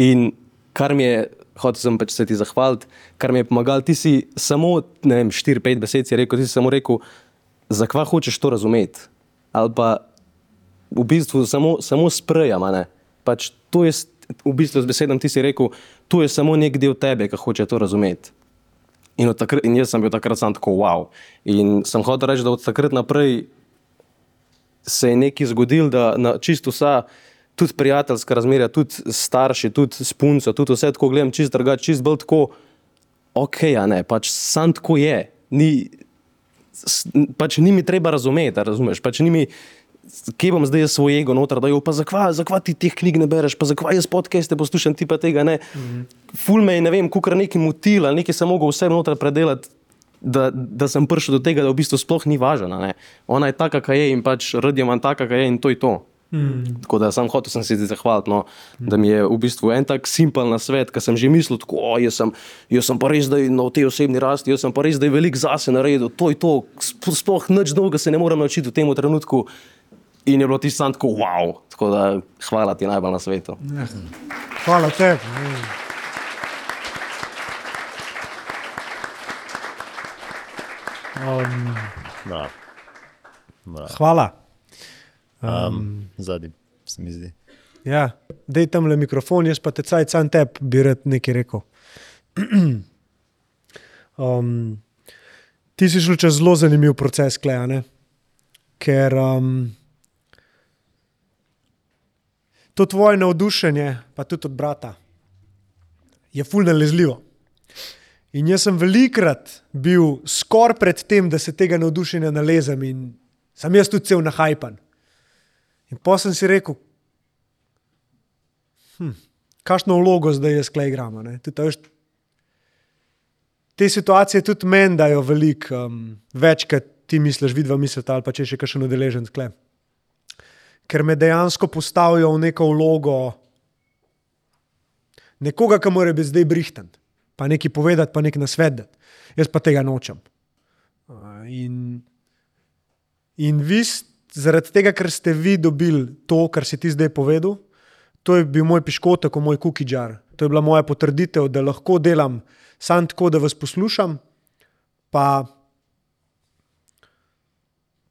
In kar mi je, hotel sem pač se ti zahvaliti, kar mi je pomagalo, ti si samo, ne vem, 4-5 besed si rekel, ti si samo rekel, zakaj hočeš to razumeti. Ali pa v bistvu samo, samo sprejam, a ne. Pač to je, v bistvu z besedami ti si rekel, to je samo nek del tebe, ki hoče to razumeti. In, takrat, in jaz sem bil takrat sam tako wow. In sem hotel reči, da od takrat naprej se je nekaj zgodilo, da na čisto vsa, tudi prijateljska razmerja, tudi starši, tudi s punco, tudi vse tako gledam, čist drugače, čist bolj tako, ok, a ne, pač sam tako je. Ni, pač ni mi treba razumeti, razumeš, pač ni mi, kje bom zdaj svoj ego noter, da jo pa zakva, zakva ti teh knjig ne bereš, pa zakva jaz podcaste poslušam, ti pa tega ne. Mm -hmm. Ful me je, ne vem, kukar neki motil ali nekaj sem mogel vse noter predelati. Da, da sem prišel do tega, da v bistvu sploh ni važna. ne. Ona je taka, kakor je in pač radi imam taka, kakor je in to je to. Mm. Tako da sem hotel sem se ti zahvaliti, no, da mi je v bistvu en tak simpel na svet, ki sem že mislil, tako, o, jaz, sem, jaz sem pa res zdaj na tej osebni rasti, jaz sem pa res zdaj velik zase naredil, to je to, sp- sploh nič dolga se ne morem naučiti v tem trenutku. In je bilo ti sam tako, wow, tako da hvala ti najbolj na svetu. Hvala tebi. Um, Da. Da. hvala. Um, Zadnji se mi zdi. Ja, dej tam le mikrofon, jaz pa te caj sam tebi bi rad nekaj rekel. um, ti si šel čez zelo zanimiv proces, klejane. Ker um, to tvoje navdušenje, pa tudi od brata, je fulno nalezljivo. In jaz sem velikrat bil skoraj pred tem, da se tega navdušenja nalezem in sem jaz tudi cel nahajpan. In pa sem si rekel, hm, kakšno vlogo zdaj jaz klej igram. te situacije tudi meni dajo veliko um, več, kot ti misliš, vidva mislite, ali pa če še kakšen udeležen tkle. Ker me dejansko postavijo v neko vlogo nekoga, ki mora biti zdaj brihten, pa nekaj povedati, pa nekaj nasvedati. Jaz pa tega nočem. In, in vi, zaradi tega, ker ste vi dobili to, kar si ti zdaj povedal, to je bil moj piškotek, moj kukidžar. To je bila moja potrditev, da lahko delam samo tako, da vas poslušam, pa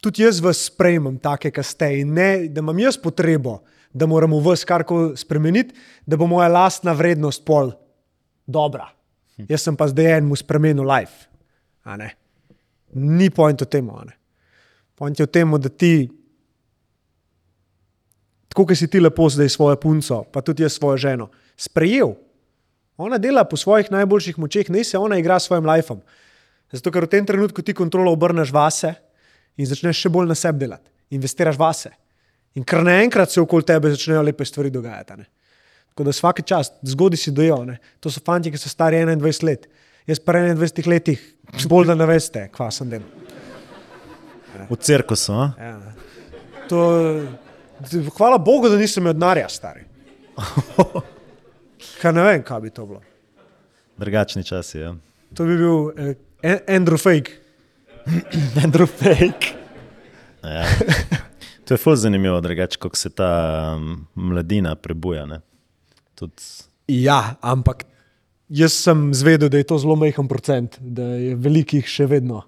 tudi jaz vas sprejmem, take, ki ste, in ne, da imam jaz potrebo, da moram v vas karkoli spremeniti, da bo moja lastna vrednost pol dobra. Jaz sem pa zdaj enemu spremenil life. Ni point v tem. Point je v tem, da ti, tako kot si ti lepo zdaj svojo punco, pa tudi jaz svojo ženo, sprejel. Ona dela po svojih najboljših močeh, ne se ona igra s svojim lifeom. Zato, ker v tem trenutku ti kontrolo obrneš vase in začneš še bolj na sebi delati, investiraš vase. In kar naenkrat se okoli tebe začnejo lepe stvari dogajati. ne. Tako da vsak čas, zgodaj si dojel. Ne? To so fanti, ki so stari 21 let. Jaz pa 21 letih, bolj da ne veste, kva sem delal. V cirkusu? Ja. To, hvala Bogu, da nisem imel denarja, stari. Kaj ne vem, kaj bi to bilo. drugačni časi. Ja. To bi bil eh, An- Andrew Fake. Andrew Fake. Ja. To je fuz zanimivo, drugače, kako se ta um, mladina prebuja. ne. Tudi Ja, ampak jaz sem zvedel, da je to zelo majhen procent, da je velikih še vedno.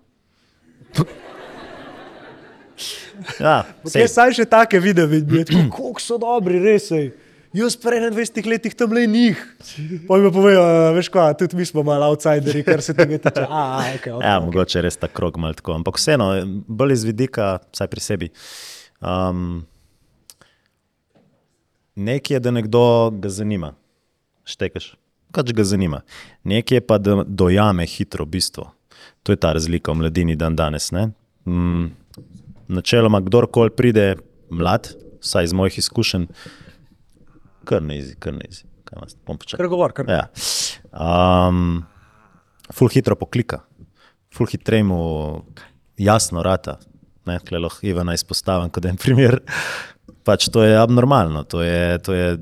Ja. Jaz sam še take videe vidim, kako so dobri, res. Ej. Jaz prej 21 letih tam le njih. Pa povejo, "A, veš kaj, tudi mi smo malo outsideri, kar se tega tiče. A, a, okay, okay, Ja, mogoče je res ta krog mal tako, ampak vseeno, bolj iz vidika, vsaj pri sebi. Um, nekaj je, da nekdo ga zanima, štekaš, kaj ga zanima. Nekaj je pa, da dojame hitro bistvo. To je ta razlika v mladini dan danes. ne. Mm, načeloma, kdorkoli pride mlad, vsaj iz mojih izkušenj, kar ne izi, kar ne izi. Počakal? Kar govor, kar. Ja. Um, ful hitro poklika, ful hitrej mu jasno rata. Ne, lahko Ivana izpostavim kot en primer. Pač to je abnormalno. To je, to je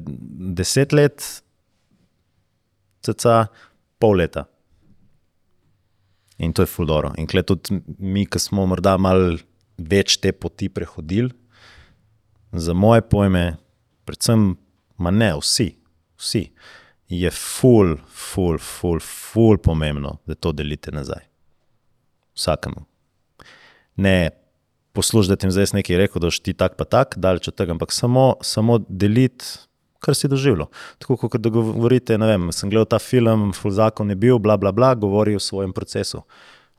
deset let, cca pol leta. In to je fuldoro. In kle tudi mi, ki smo morda malo več te poti prehodili, za moje pojme, predvsem, ma ne vsi, vsi, je ful, ful, ful, ful pomembno, da to delite nazaj. Vsakemu. Ne poslušati, da jim zdaj nekaj rekel, da boš ti tak pa tak, daleč od tega, ampak samo, samo deliti, kar si doživljal. Tako kot da govorite, ne vem, sem gledal ta film, ful zakon je bil, bla, bla, bla, govori o svojem procesu.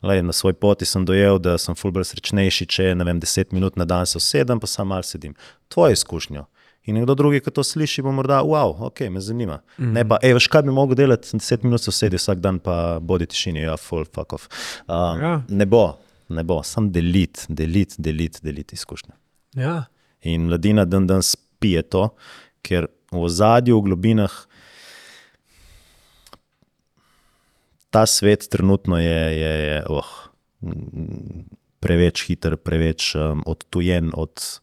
Lej, na svoj poti sem dojel, da sem ful bolj srečnejši, če ne vem, deset minut na dan se usedem, pa sam mal sedim. Tvoje izkušnjo. In nekdo drugi, ki to sliši, bo morda, wow, ok, me zanima. Mm -hmm. Ne pa, ej, veš, kaj bi mogel delati, deset minut se usedi vsak dan, pa bodi tišini, ja, full fuck off. Uh, Ja. Ne bo, ne bo, sam delit, delit, delit, delit izkušnje. Ja. In mladina dan dan spije to, ker v ozadju, v globinah, ta svet trenutno je, je, je oh, preveč hiter, preveč um, odtujen od,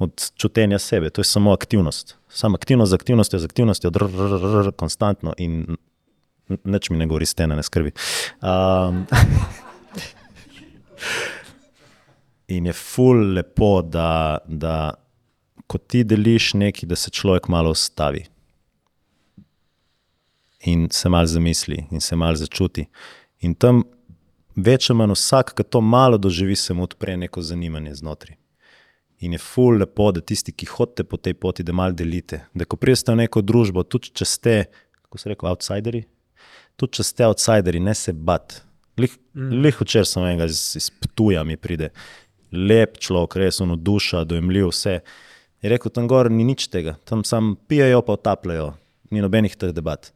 od čutenja sebe. To je samo aktivnost. Samo aktivnost z aktivnostjo, z aktivnostjo, dr, dr, dr, dr, konstantno in nič mi ne govori stene, ne skrbi. Um, In je ful lepo, da, da ko ti deliš nekaj, da se človek malo ustavi. In se malo zamisli, in se malo začuti. In tam več ali manj vsak, ki to malo doživi, se mu odpre neko zanimanje znotraj. In je ful lepo, da tisti, ki hodite po tej poti, da malo delite. Da ko prijeste v neko družbo, tudi če ste, kako se reče, outsideri, tudi če ste outsideri, ne se bat. Lih, mm. lih včeraj sem enega iz, iz Ptuja mi pride, lep človek, res ono duša, dojemljiv, vse. Je rekel, tam gor ni nič tega, tam sam pijejo, pa otapljajo, ni nobenih teh debat.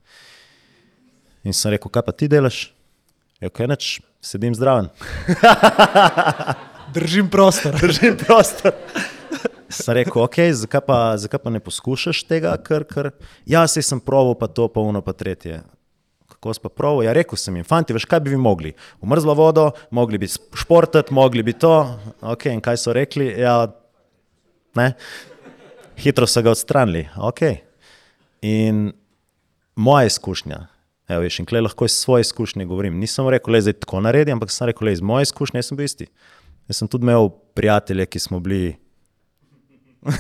In sem rekel, kaj pa ti delaš? Je kaj neč, sedim zdraven. Držim prostor. Držim prostor. Sem rekel, ok, zakaj pa, zakaj pa ne poskušaš tega, ker, ker ja, saj sem proval, pa to, pa uno, pa tretje. Kako si pa proval? Ja, rekel sem jim, fanti, veš, kaj bi vi mogli? V mrzlo vodo, mogli bi športati, mogli bi to. Ok, in kaj so rekli? Ja, ne. Hitro so ga odstranili. Ok. In moja izkušnja, evo, veš, in klej lahko iz svoje izkušnje govorim. Nisem rekel, le zdaj tako naredi, ampak sem rekel, le iz moje izkušnje, jaz sem bil isti. Jaz sem tudi imel prijatelje, ki smo bili.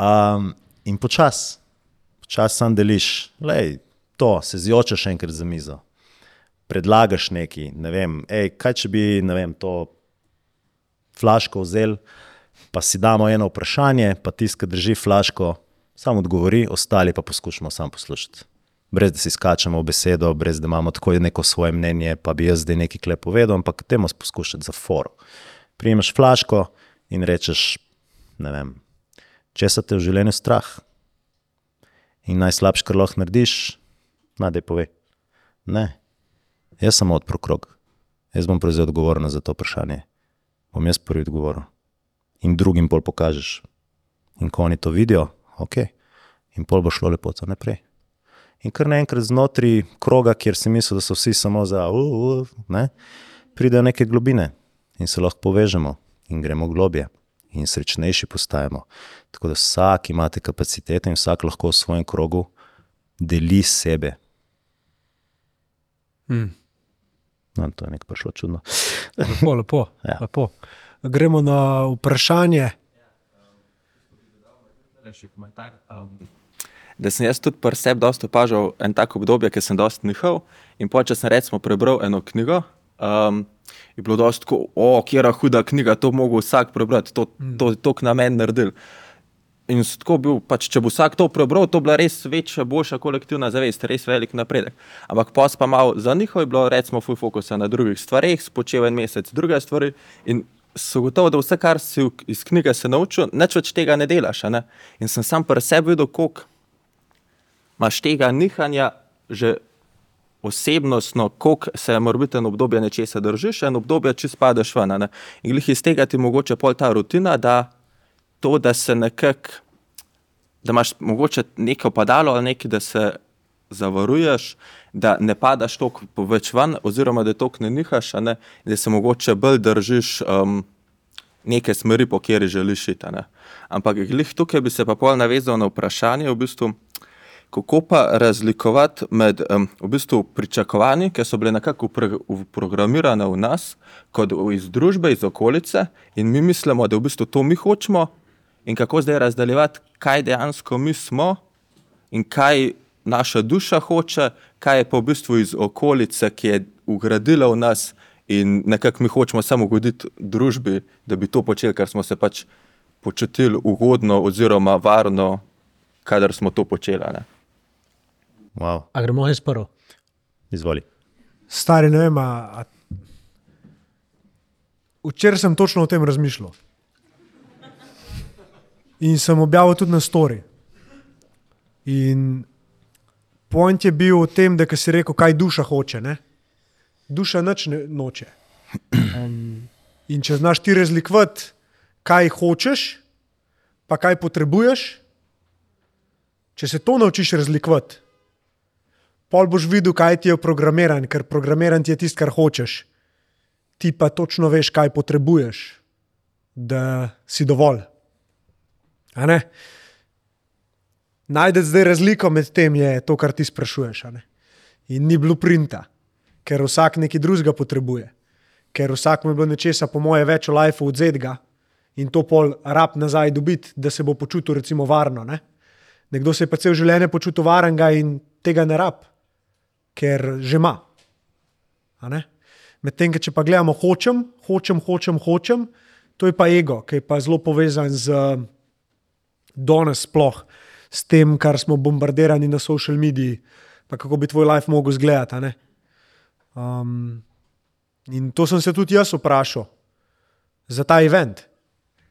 um, in počasi, počasi sam deliš, Lej, to se zjočeš enkrat za mizo. Predlagaš nekaj, ne vem, ej, kaj če bi vem, to flaško vzel, pa si damo eno vprašanje, pa tisti, ki drži flaško, samo odgovori, ostali pa poskušamo sam poslušati. Brez da si skačemo v besedo, brez da imamo tako neko svoje mnenje, pa bi jaz zdaj nekaj klep povedal, ampak temu poskušati za foro. Prijemaš flaško in rečeš, ne vem, če se te v življenju strah. In najslabše, kar lahko narediš, nadej pove. Ne, jaz sem odprl krog, jaz bom prevzel odgovornost za to vprašanje. Bom jaz prvi odgovoril. In drugim pol pokažeš. In ko oni to vidijo, ok, in pol bo šlo lepo naprej. In kar naenkrat znotraj kroga, kjer si mislil, da so vsi samo za, uh, uh, ne, pridejo neke globine in se lahko povežemo in gremo globje in srečnejši postajamo. Tako da vsak imate kapacitete in vsak lahko v svojem krogu deli sebe. Mm. No, to je nekaj prišlo čudno. Lepo, lepo, Ja. lepo. Gremo na vprašanje. Da sem jaz tudi pri sebi dosta opažal en tak obdobje, ker sem dosta nihal. In pa če sem recimo prebral eno knjigo, um, je bilo dosti tako, o, kjera huda knjiga, to mogo vsak prebrati, to, to, to k namen naredil. In tako bil, pač, če bo vsak to prebral, to bila res večja, boljša kolektivna zavest, res velik napredek. Ampak pos pa malo za njihov je bilo, recimo, full fokusa na drugih stvareh, spočel en mesec druge stvari in so gotovo, da vse, kar si iz knjige se naučil, nič več tega ne delaš. Ne? In sem sam pri sebi videl, koliko imaš tega nihanja že osebnostno, koliko se morbiti en obdobje nečesa držiš, en obdobje, če spadeš ven. Ne? In glih iz tega ti mogoče pol ta rutina, da to, da se nekako, da imaš mogoče neko padalo ali nekaj, da se zavaruješ, da ne padaš toliko več ven, oziroma da toliko ne nihaš, ne, in da se mogoče bolj držiš um, neke smeri, po kateri želiš iti. a ne. Ampak tukaj bi se pa pol navezal na vprašanje, v bistvu, kako pa razlikovati med um, v bistvu pričakovanji, ki so bile nekako uprogramirane v nas, kot iz družbe, iz okolice, in mi mislimo, da v bistvu to mi hočemo, in kako zdaj razdaljevati, kaj dejansko mi smo in kaj naša duša hoče, kaj je pa v bistvu iz okolice, ki je ugradila v nas. In nekako mi hočemo samo ugoditi družbi, da bi to počeli, ker smo se pač počutili ugodno oziroma varno, kadar smo to počeli. ne. Wow. A gremo jaz prvo. Izvoli. Stari, ne vem, a, včeraj sem točno o tem razmišljal. In sem objavil tudi na story. In point je bil v tem, da ko si rekel, kaj duša hoče. Ne? Duša nič ne noče. Um, in če znaš ti razlikovati, kaj hočeš, pa kaj potrebuješ, če se to naučiš razlikovati, pol boš videl, kaj ti je programiran, ker programiran ti je tisto, kar hočeš. Ti pa točno veš, kaj potrebuješ, da si dovolj. Najdete zdaj razliko med tem, je to, kar ti sprašuješ. In ni blueprinta, ker vsak nekaj drugega potrebuje. Ker vsak mu je bilo nečesa, po moje, več v lifeu odzedga in to pol rab nazaj dobiti, da se bo počutil recimo varno. Ne? Nekdo se je pa cel življenje počutil varnega in tega ne rab, ker že ima. Medtem, če pa gledamo, hočem, hočem, hočem, hočem, to je pa ego, ki je pa zelo povezan z danes sploh, s tem, kar smo bombardirani na social mediji, pa kako bi tvoj life mogel izgledati. Um, in to sem se tudi jaz vprašal za ta event.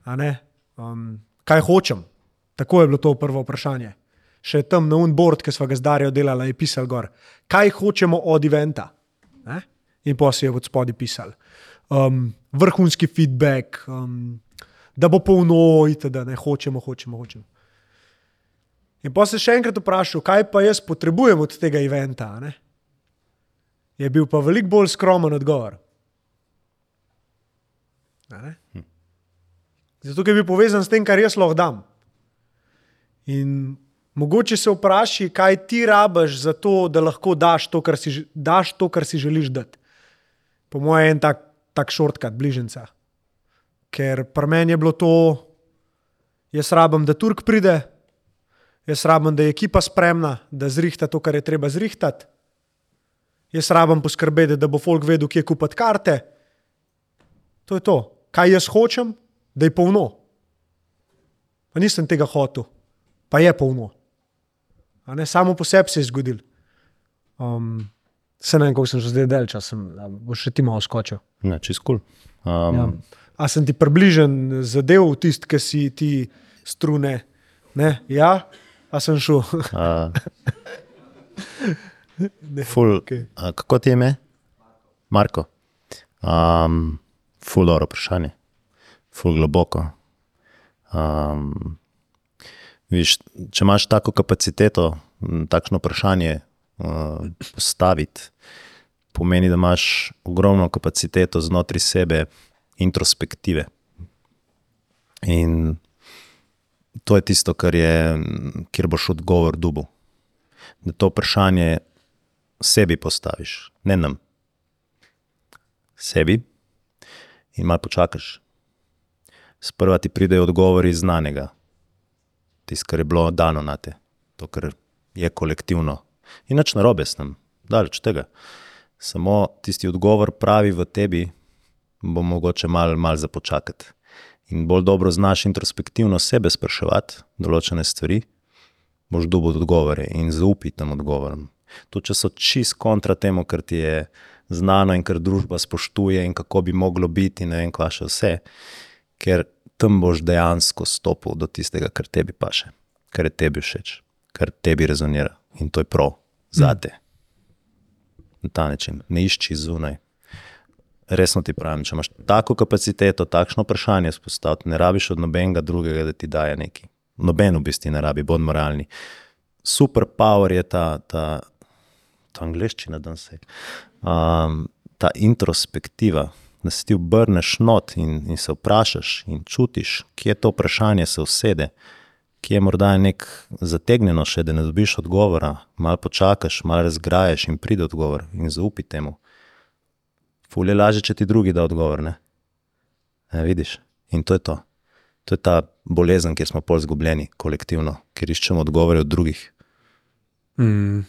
Um, kaj hočem? Tako je bilo to prvo vprašanje. Še tam na unboard, ki smo ga z Darijo delali, je pisal gor. Kaj hočemo od eventa? Ne? In pa si je od spodaj pisal. Um, vrhunski feedback, um, da bo polno, da ne hočemo, hočemo, hočemo. In pa se še enkrat vprašal, kaj pa jaz potrebujem od tega eventa. Ne? Je bil pa veliko bolj skromen odgovor. Ne? Zato, je bil povezan s tem, kar jaz lahko dam. In mogoče se vpraši, kaj ti rabiš za to, da lahko daš to, kar si, daš to, kar si želiš dati. Po mojem, je en tak, tak šortkat, bližnjica. Ker pri meni je bilo to, jaz rabim, da Turk pride, jaz rabim, da je ekipa spremna, da zrihta to, kar je treba zrihtati. Jaz rabim poskrbeti, da bo folk vedel, kje kupiti karte. To je to. Kaj jaz hočem, da je polno. Pa nisem tega hotel, pa je polno. Samo po sebi se je zgodil. Um, se ne vem, kako sem že zdaj del časa, boš še ti malo skočil. Ne, čez kul. Cool. Um, Ja. A sem ti približen zadev, tisti, ki si ti strune? Ne? Ja, a sem šel. Uh, ful, okay. uh, kako ti je ime? Marko. Um, ful, dobro vprašanje. Ful, globoko. Um, viš, če imaš tako kapaciteto, takšno vprašanje uh, postaviti, pomeni, da imaš ogromno kapaciteto znotraj sebe, introspektive. In to je tisto, kar je, kjer boš odgovor dubu. Da to vprašanje sebi postaviš, ne nam. Sebi in malo počakaš. Sprva ti pridejo odgovori iz znanega, tisto, kar je bilo dano na te, to, kar je kolektivno. In nič narobe s tem, daleč tega. Samo tisti odgovor pravi v tebi, bo mogoče malo mal započakati. In bolj dobro znaš introspektivno sebe spraševati določene stvari, boš dobil odgovore in zaupaj tem odgovorom. Tudi če so čist kontra temu, kar ti je znano in kar družba spoštuje, in kako bi moglo biti, in ne vem, kva še vse, ker tam boš dejansko stopil do tistega, kar tebi paše, kar je tebi všeč, kar tebi rezonira in to je prav za te. Na ta način, ne išči zunaj. Resno ti pravim, če imaš tako kapaciteto, takšno vprašanje spostaviti, ne rabiš od nobenega drugega, da ti daje nekaj. Noben v bistvu ne rabi, bod moralni. Super power je ta, ta, ta angliščina, da se. Um, ta introspektiva, da se ti obrneš not in, in se vprašaš in čutiš, kje to vprašanje se usede, kje morda je nek zategnjeno še, da ne dobiš odgovora, malo počakaš, malo razgraješ in pride odgovor in zaupi temu. Fulje laže, če ti drugi da odgovor. Ne? E, vidiš, in to je to. To je ta bolezen, kjer smo pol zgubljeni, kolektivno, ker iščemo odgovore od drugih. Mm.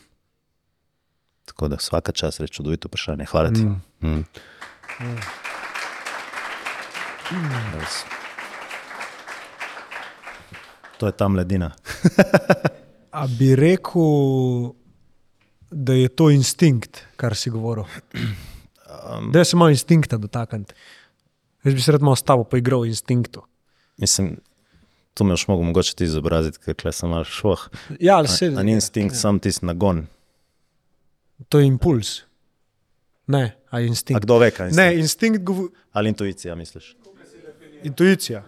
Tako da vsaka čas reče čudovito vprašanje. Hvala ti. Mm. Mm. Res. To je ta mladina. A bi rekel, da je to instinkt, kar si govoril? Um, da se malo instinkta dotakniti. Jaz bi se rad malo s tabo poigral v instinktu. Mislim, to me boš mogel mogoče ti izobraziti, ker sem malo šoh. Ja, ali se. Ni instinkt, ja. sam tisti nagon. To je impuls. Ne, a je A instinkt. kdo ve, kaj je Ne, instinkt? instinkt govori. Ali intuicija, misliš? Intuicija.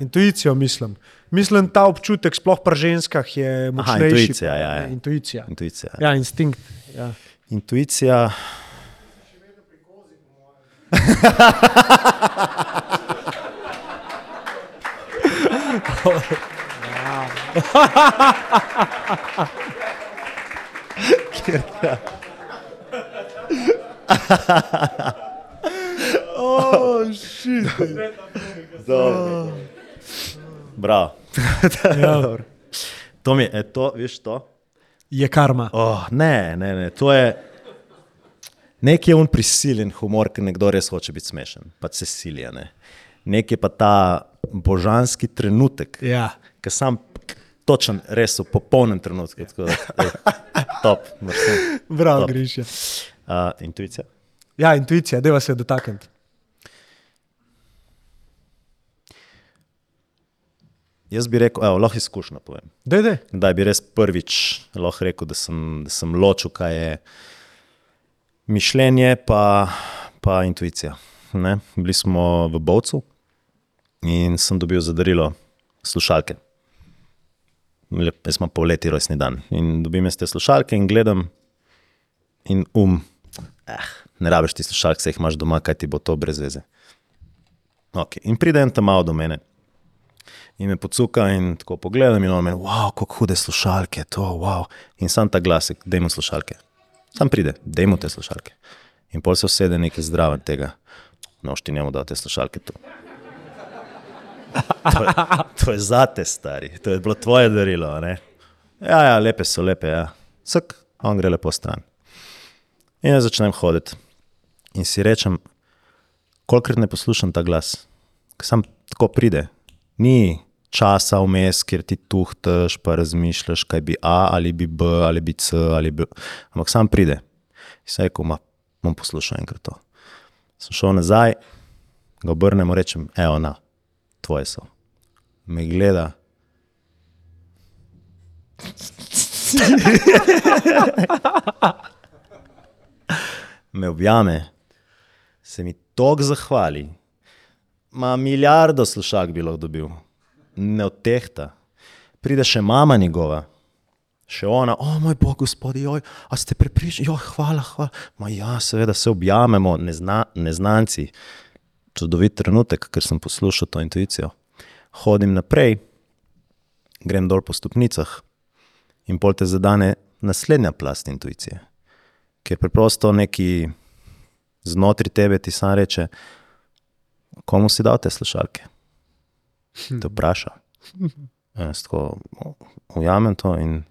Intuicijo mislim. Mislim, ta občutek, sploh pri ženskah, je močnejši. intuicija, ja, ja. Intuicija. Intuicija. Ja, instinkt. Ja. Intuicija. Oh, shit. Bravo. Ja. To mi je, to, veš to? Je karma. Oh, ne, ne, ne, to je. Nek je un prisiljen humor, ker nekdo res hoče biti smešen, pa se silja. Ne. Nek je pa ta božanski trenutek, Ja. ki sam točen, res v popolnem trenutku. Tako, da, ej, top, vrsen. Bravo, Top. Griša. Uh, intuicija. Ja, intuicija, deva se dotakniti. Jaz bi rekel, evo, lahko izkušnja povem. Dej, dej. Da bi res prvič lahko rekel, da sem, da sem ločil, kaj je mišljenje, pa, pa intuicija. Ne? Bili smo v Bovcu in sem dobil za darilo slušalke. Lep- Jaz imam poleti rojstni dan in dobim jaz te slušalke in gledam, in um, eh, ne rabiš ti slušalk, se jih imaš doma, kaj ti bo to brez veze. Okay. In pride en tam malo do mene. In me pocuka in tako pogledam, in on meni, wow, kako hude slušalke, to, wow. In sam ta glasek, dajmo slušalke. Sam pride, dajmo te slušalke. In pol se usede nekaj zdraven tega, noš ti njemu da te slušalke tu. To to je zate, stari, to je bilo tvoje darilo. Ne? Ja, ja, lepe so, lepe, ja. Vsak, on gre lepo stran. In jaz začnem hoditi. In si rečem, kolikrat ne poslušam ta glas, ki sam tako pride. Ni časa vmes, kjer ti tuhtaš, pa razmišljaš, kaj bi A ali bi B ali bi C ali bi. Ampak sam pride. In se rekel, ma, bom poslušal enkrat to. Sem šel nazaj, ga obrnemo, rečem, evo, na, tvoje so. Me gleda. Me objame, se mi tok zahvali. Ma milijardo slušalk bi lahko dobil, ne odtehta. Pride še mama njegova, še ona, o moj bog, gospodi, oj, a ste prepričani, jo, hvala, hvala. Ma ja, seveda se objamemo, nezna, neznanci. Čudovit trenutek, ker sem poslušal to intuicijo. Hodim naprej, grem dol po stopnicah in pol te zadane naslednja plast intuicije, ker preprosto neki znotraj tebe ti sam reče, komu si dal te slušalke? Te vpraša. Jaz tako ujamem to in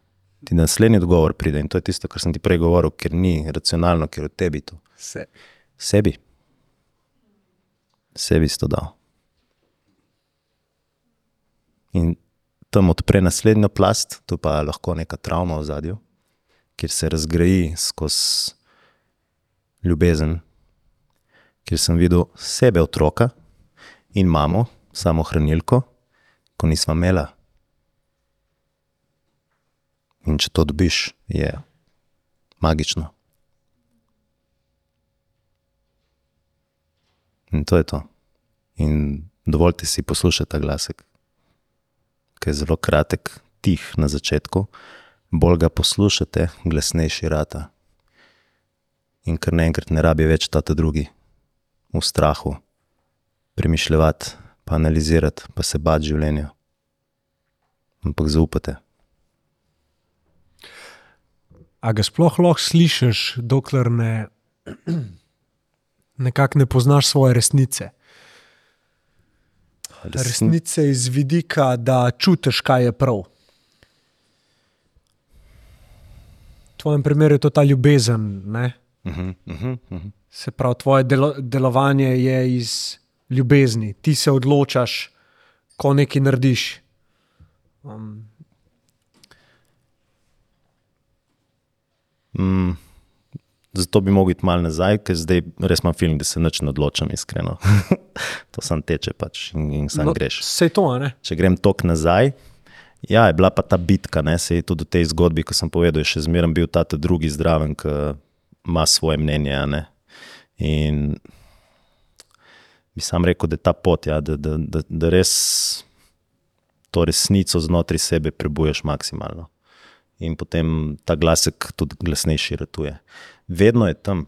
ti naslednji odgovor pride in to je tisto, kar sem ti prej govoril, ker ni racionalno, ker v tebi to. Se. Sebi. Sebi si to dal. In tam odpre naslednjo plast, tu pa je lahko neka travma v zadju, kjer se razgraji skozi ljubezen, kjer sem videl sebe, otroka in mamo, samo hranilko, ko nisva imela. In če to dobiš, je magično. In to je to. In dovolite si poslušati ta glasek, ki je zelo kratek, tih na začetku, bolj ga poslušate, glasnejši rata. In ker naenkrat ne rabi več ta drugi, v strahu, premišljati, pa analizirati, pa se bati življenja. Ampak zaupate. A ga sploh lahko slišiš, dokler ne, nekako ne poznaš svoje resnice? Resnice iz vidika, da čutiš, kaj je prav. V tvojem primeru je to ta ljubezen. Ne? Uh -huh, uh -huh, uh -huh. Se pravi, tvoje delo, delovanje je iz ljubezni, ti se odločaš, ko nekaj narediš. Um, Mm, zato bi mogel iti malo nazaj, ker zdaj res imam film, da se nič ne odločam, iskreno. to sam teče pač in, in sam no, greš. Vse to, ne? Če grem tok nazaj, ja, je bila pa ta bitka, ne, se je tudi v tej zgodbi, ko sem povedal, je še zmeraj bil ta ta drugi zdraven, ki ima svoje mnenje. In bi sam rekel, da je ta pot, ja, da, da, da, da res to resnico znotraj sebe prebuješ maksimalno. In potem ta glasek tudi glasnejši ratuje. Vedno je tam,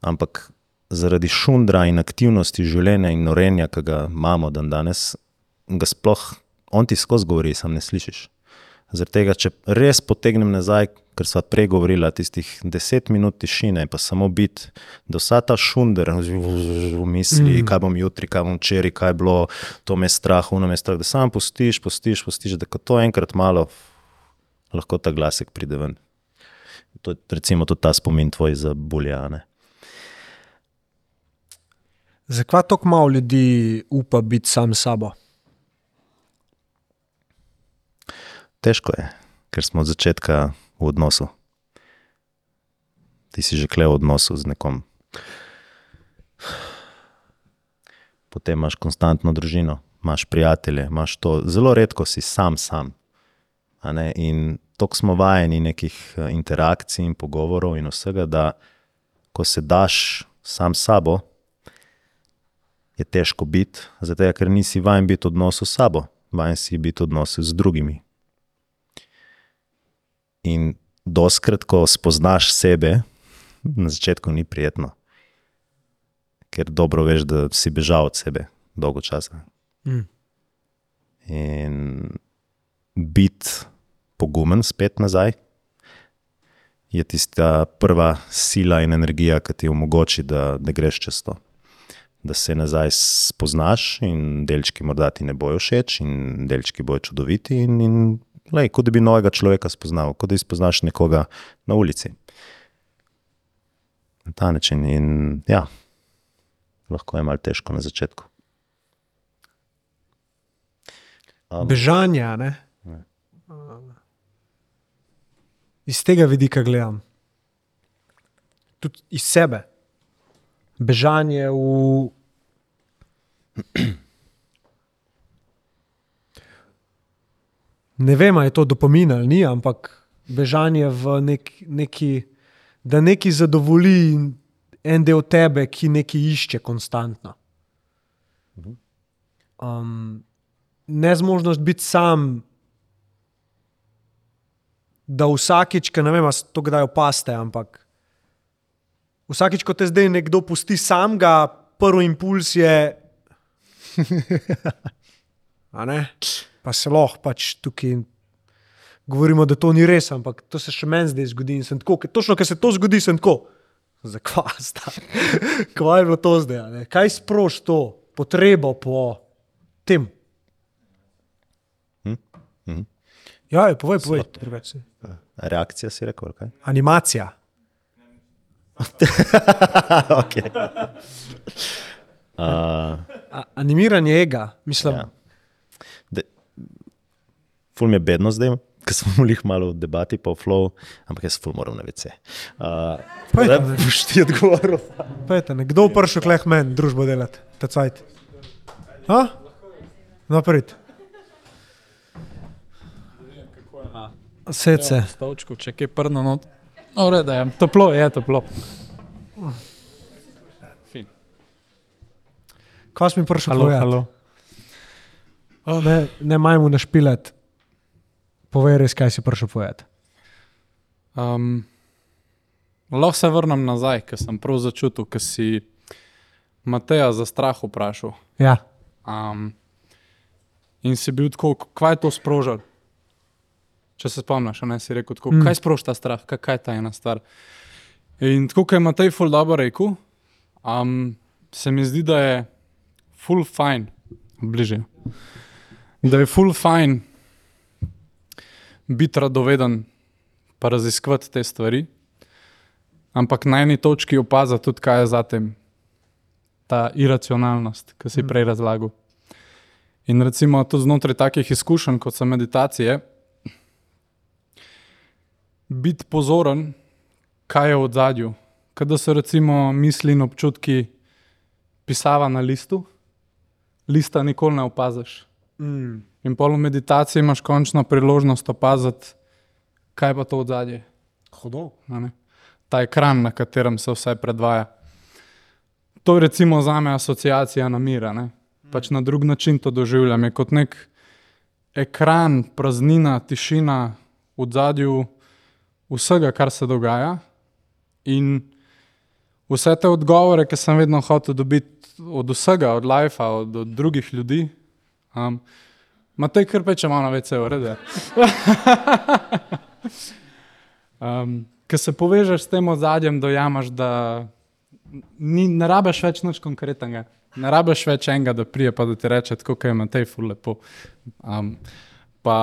ampak zaradi šundra in aktivnosti življenja in norenja, ki ga imamo dan danes, ga sploh on ti skozi govori, sam ne slišiš. Zaradi tega, če res potegnem nazaj, ker sva prej govorila, tistih deset minut tišine, pa samo biti, da vsa ta šunder v misli, mm. kaj bom jutri, kaj bom včeraj, kaj je bilo, to me je strah, uno me je strah, da samo pustiš, pustiš, pustiš, da ko to enkrat malo, lahko ta glasek pride ven. To je recimo tudi ta spomin tvoj za buljane. Zakaj tako malo ljudi upa biti sam s sabo? Težko je, ker smo od začetka v odnosu. Ti si že kle v odnosu z nekom. Potem imaš konstantno družino, imaš prijatelje, imaš to. Zelo redko si sam, sam. In tako smo vajeni nekih eh, interakcij in pogovorov in vsega, da ko se daš sam s sabo, je težko biti, zato ker nisi vajen biti v odnosu s sabo, vajen si biti v odnosu z drugimi. In doskrat, ko spoznaš sebe, na začetku ni prijetno, ker dobro veš, da si bežal od sebe dolgo časa. Mm. In biti pogumen spet nazaj je tista prva sila in energija, ki ti omogoči, da, da greš čez to. Da se nazaj spoznaš, in delčki morda ti ne bojo všeč, in delčki bojo čudoviti. In, in lej, kot da bi novega človeka spoznal, kot da spoznaš nekoga na ulici. Na ta način. In ja, lahko je malo težko na začetku. Um, Bežanje, a ne? Iz tega vidika gledam. Tudi iz sebe. Bežanje v. Ne vem, ali je to dopomin ali ni, ampak bežanje v nek, neki, da neki zadovolji en del tebe, ki nekaj išče konstantno. Um, nezmožnost biti sam, da vsakič, ki ne vem, ali to kdaj opaste, ampak vsakič, ko te zdaj nekdo pusti samega, prvi impuls je. A ne? Pa se lahko pač tukaj govorimo, da to ni res, ampak to se še meni zdaj zgodi. in sem Tako, ke- točno, ko se to zgodi, sem tako. Zakaj sta? Kaj je bilo to zdaj? ne? Kaj sproši to potrebo po tem? Ja, je, povej, povej. drugače. Reakcija si rekel, kaj? Animacija. okay. uh, A, animiranje ega, mislim. Ja. Ful mi je bedno zdaj, ker smo bili malo v debati, pa v flow, ampak jaz ful moram na vece. Uh, Pojdite, da ne. boš ti odgovoril. Pejte, ne. Kdo pršel kleh meni družbo delati, ta cajt? Ha? No, prid. Sece. Stavčku, če je prno not. No, reda je, toplo je, toplo. Kaj si mi prišel Halo, halo. Ne, ne majmo našpilet. Povej res, kaj si prišel povedati. Um, lahko se vrnem nazaj, ker sem prav začutil, ker si Mateja za strah vprašal. Ja. Um, in si bil tako, kaj je to sprožil? Če se spomniš, ne si rekel, tako, Mm. kaj sproža ta strah, kaj, kaj je ta ena stvar. In tako, kot je Matej ful dobro rekel, um, se mi zdi, da je ful fajn, bliže. Da je ful fajn biti radoveden, pa raziskovati te stvari, ampak na eni točki opaziti tudi, kaj je za tem ta iracionalnost, ki si prej razlagal. In recimo tudi znotraj takih izkušenj, kot so meditacije, biti pozoren, kaj je v zadju. Kada so recimo misli in občutki pisava na listu, lista nikoli ne opaziš. Mm. In pol v meditaciji imaš končno priložnost opaziti, kaj pa to v zadju. Hudo. Ta ekran, na katerem se vse predvaja. To je recimo za me asociacija na mira. Ne? Pač na drug način to doživljam. Je kot nek ekran, praznina, tišina v zadju vsega, kar se dogaja. In vse te odgovore, ki sem vedno hotel dobiti od vsega, od life, od, od drugih ljudi. Um, Matej, kar peče malo več, je redu. Um, Ker se povežeš s tem ozadjem, dojamaš, da ni, ne rabiš več nič konkretnega. Ne rabiš več enega, da prije pa da ti reče, tako kot je Matej, ful lepo. Um, pa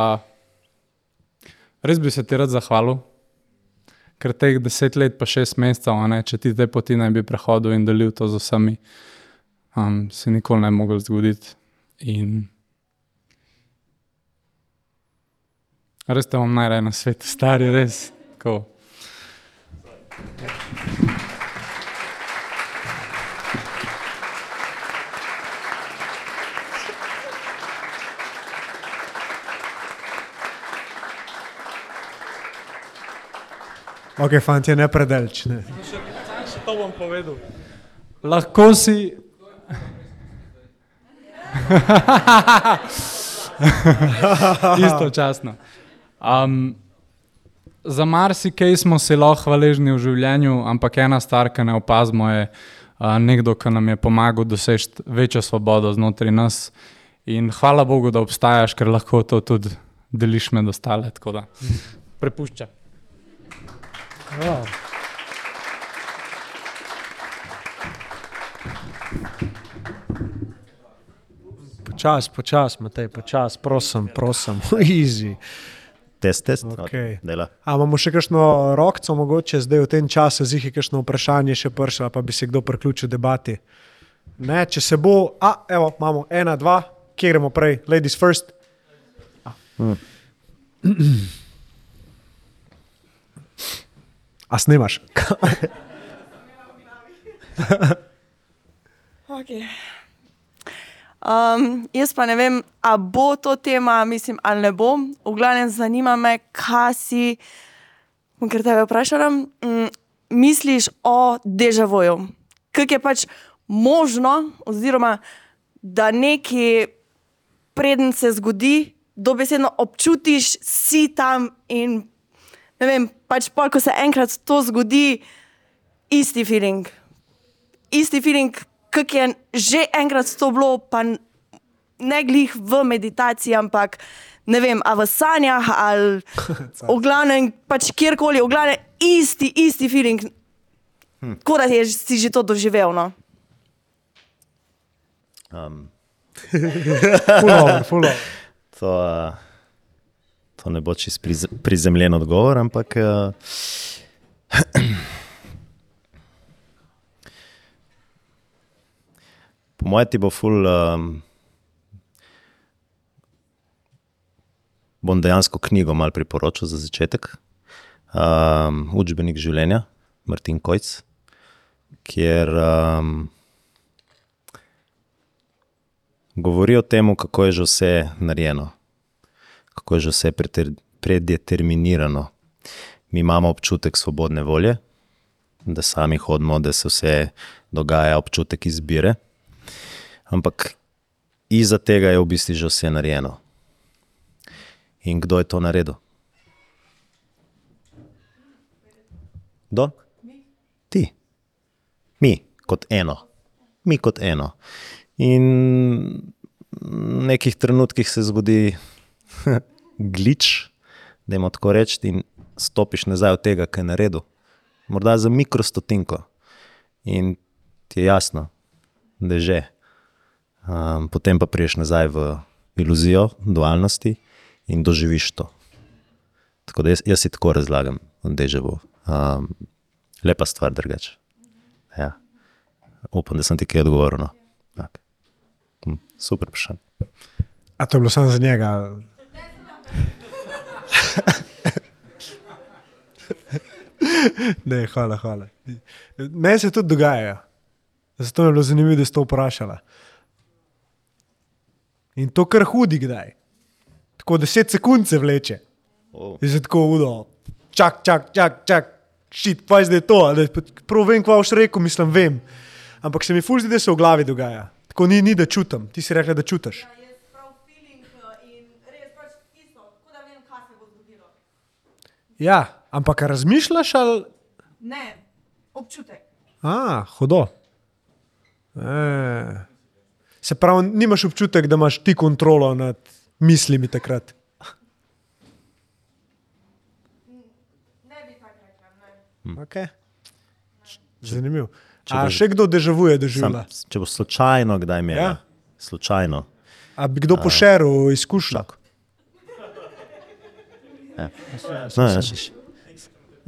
res bi se ti rad zahvalil, ker teh deset let, pa šest mesecev, ne, če ti te poti ne bi prehodil in delil to z vsemi, um, se nikoli ne bi mogel zgoditi. In res te imam najraje na svetu, stari, res. Tako. Ok, fanti, ne predelč. Ne. Še to bom povedal. Lahko si. Istočasno. Um, za marsikaj smo si lahko hvaležni v življenju, ampak ena stvar, ki ne opazimo, je uh, nekdo, ki nam je pomagal doseči večjo svobodo znotraj nas. In hvala Bogu, da obstajaš, ker lahko to tudi deliš med ostale. tako da Prepušča. Wow. Počas, počas, Matej, počas, prosim, prosim, easy. Test, test. Okej. Dela. A imamo še kakšno rokco, mogoče zdaj v tem času, zih je kakšno vprašanje še pršlo, pa bi se kdo priključil debati. Ne, če se bo, a, evo, imamo ena, dva, kje gremo prej, ladies first. A snimaš? Okay. Um, jaz pa ne vem, ali bo to tema, mislim, ali ne bo. V glavnem zanima me, kaj si, bom kar tebe vprašala, mm, misliš o dežavoju. Kaj je pač možno, oziroma da nekaj, preden se zgodi, dobesedno občutiš, si tam in ne vem, pač pol, ko se enkrat to zgodi, isti feeling. Isti feeling, kot je že enkrat to bilo, pa ne glih v meditaciji, ampak ne vem, a v sanjah ali v glavnem, pač kjerkoli, v glavnem isti, isti feeling. Kot da je, si že to doživel. No? Um, full over. to, uh, to To ne bo čist priz, prizemljen odgovor, ampak. Uh, po mojem ti bo ful. Um, bom dejansko knjigo mal priporočil za začetek. Um, učbenik življenja, Martin Kojc, kjer um, govori o tem, kako je že vse narejeno, kako je že vse predeterminirano. Mi imamo občutek svobodne volje, da sami hodimo, da se vse dogaja, občutek izbire. Ampak iza tega je v bistvu že vse narejeno. In kdo je to naredil? Kdo? Ti. Mi, kot eno. Mi, kot eno. In v nekih trenutkih se zgodi glič, da jim tako reči, in stopiš nazaj od tega, kar je naredil. Morda za mikrostotinko. In ti je jasno, da je že. Um, potem pa priješ nazaj v iluzijo dualnosti in doživiš to. Tako da jaz, jaz si tako razlagam, da je že bo. Um, lepa stvar, drugače. Ja. Upam, da sem ti kaj odgovoril. No. Okay. Hm, super vprašanje. A to je bilo samo za njega? ne, hvala, hvala. Meni se tudi dogaja. Zato je bilo zanimivo, da ste to vprašali. In to kar hudi kdaj. Tako 10 sekund se vleče. Oh. Je se tako udo. Čak, čak, čak, čak. Šit, pa je zdaj to. a da Prav vem, kva boš rekel, mislim, vem. Ampak se mi ful zdi, da se v glavi dogaja. Tako ni, ni da čutim. Ti si rekla, da čutiš. Ja, ampak a razmišljaš ali. Ne, občutek. A, hudo. E. Se pravi, nimaš občutek, da imaš ti kontrolo nad mislimi takrat. Okay. Zanimivo. če A boš- še kdo deževuje Sam, doživlja? če bo slučajno kdaj imel, Ja. ja. slučajno. A bi kdo pošeril izkušnjo? No, ja,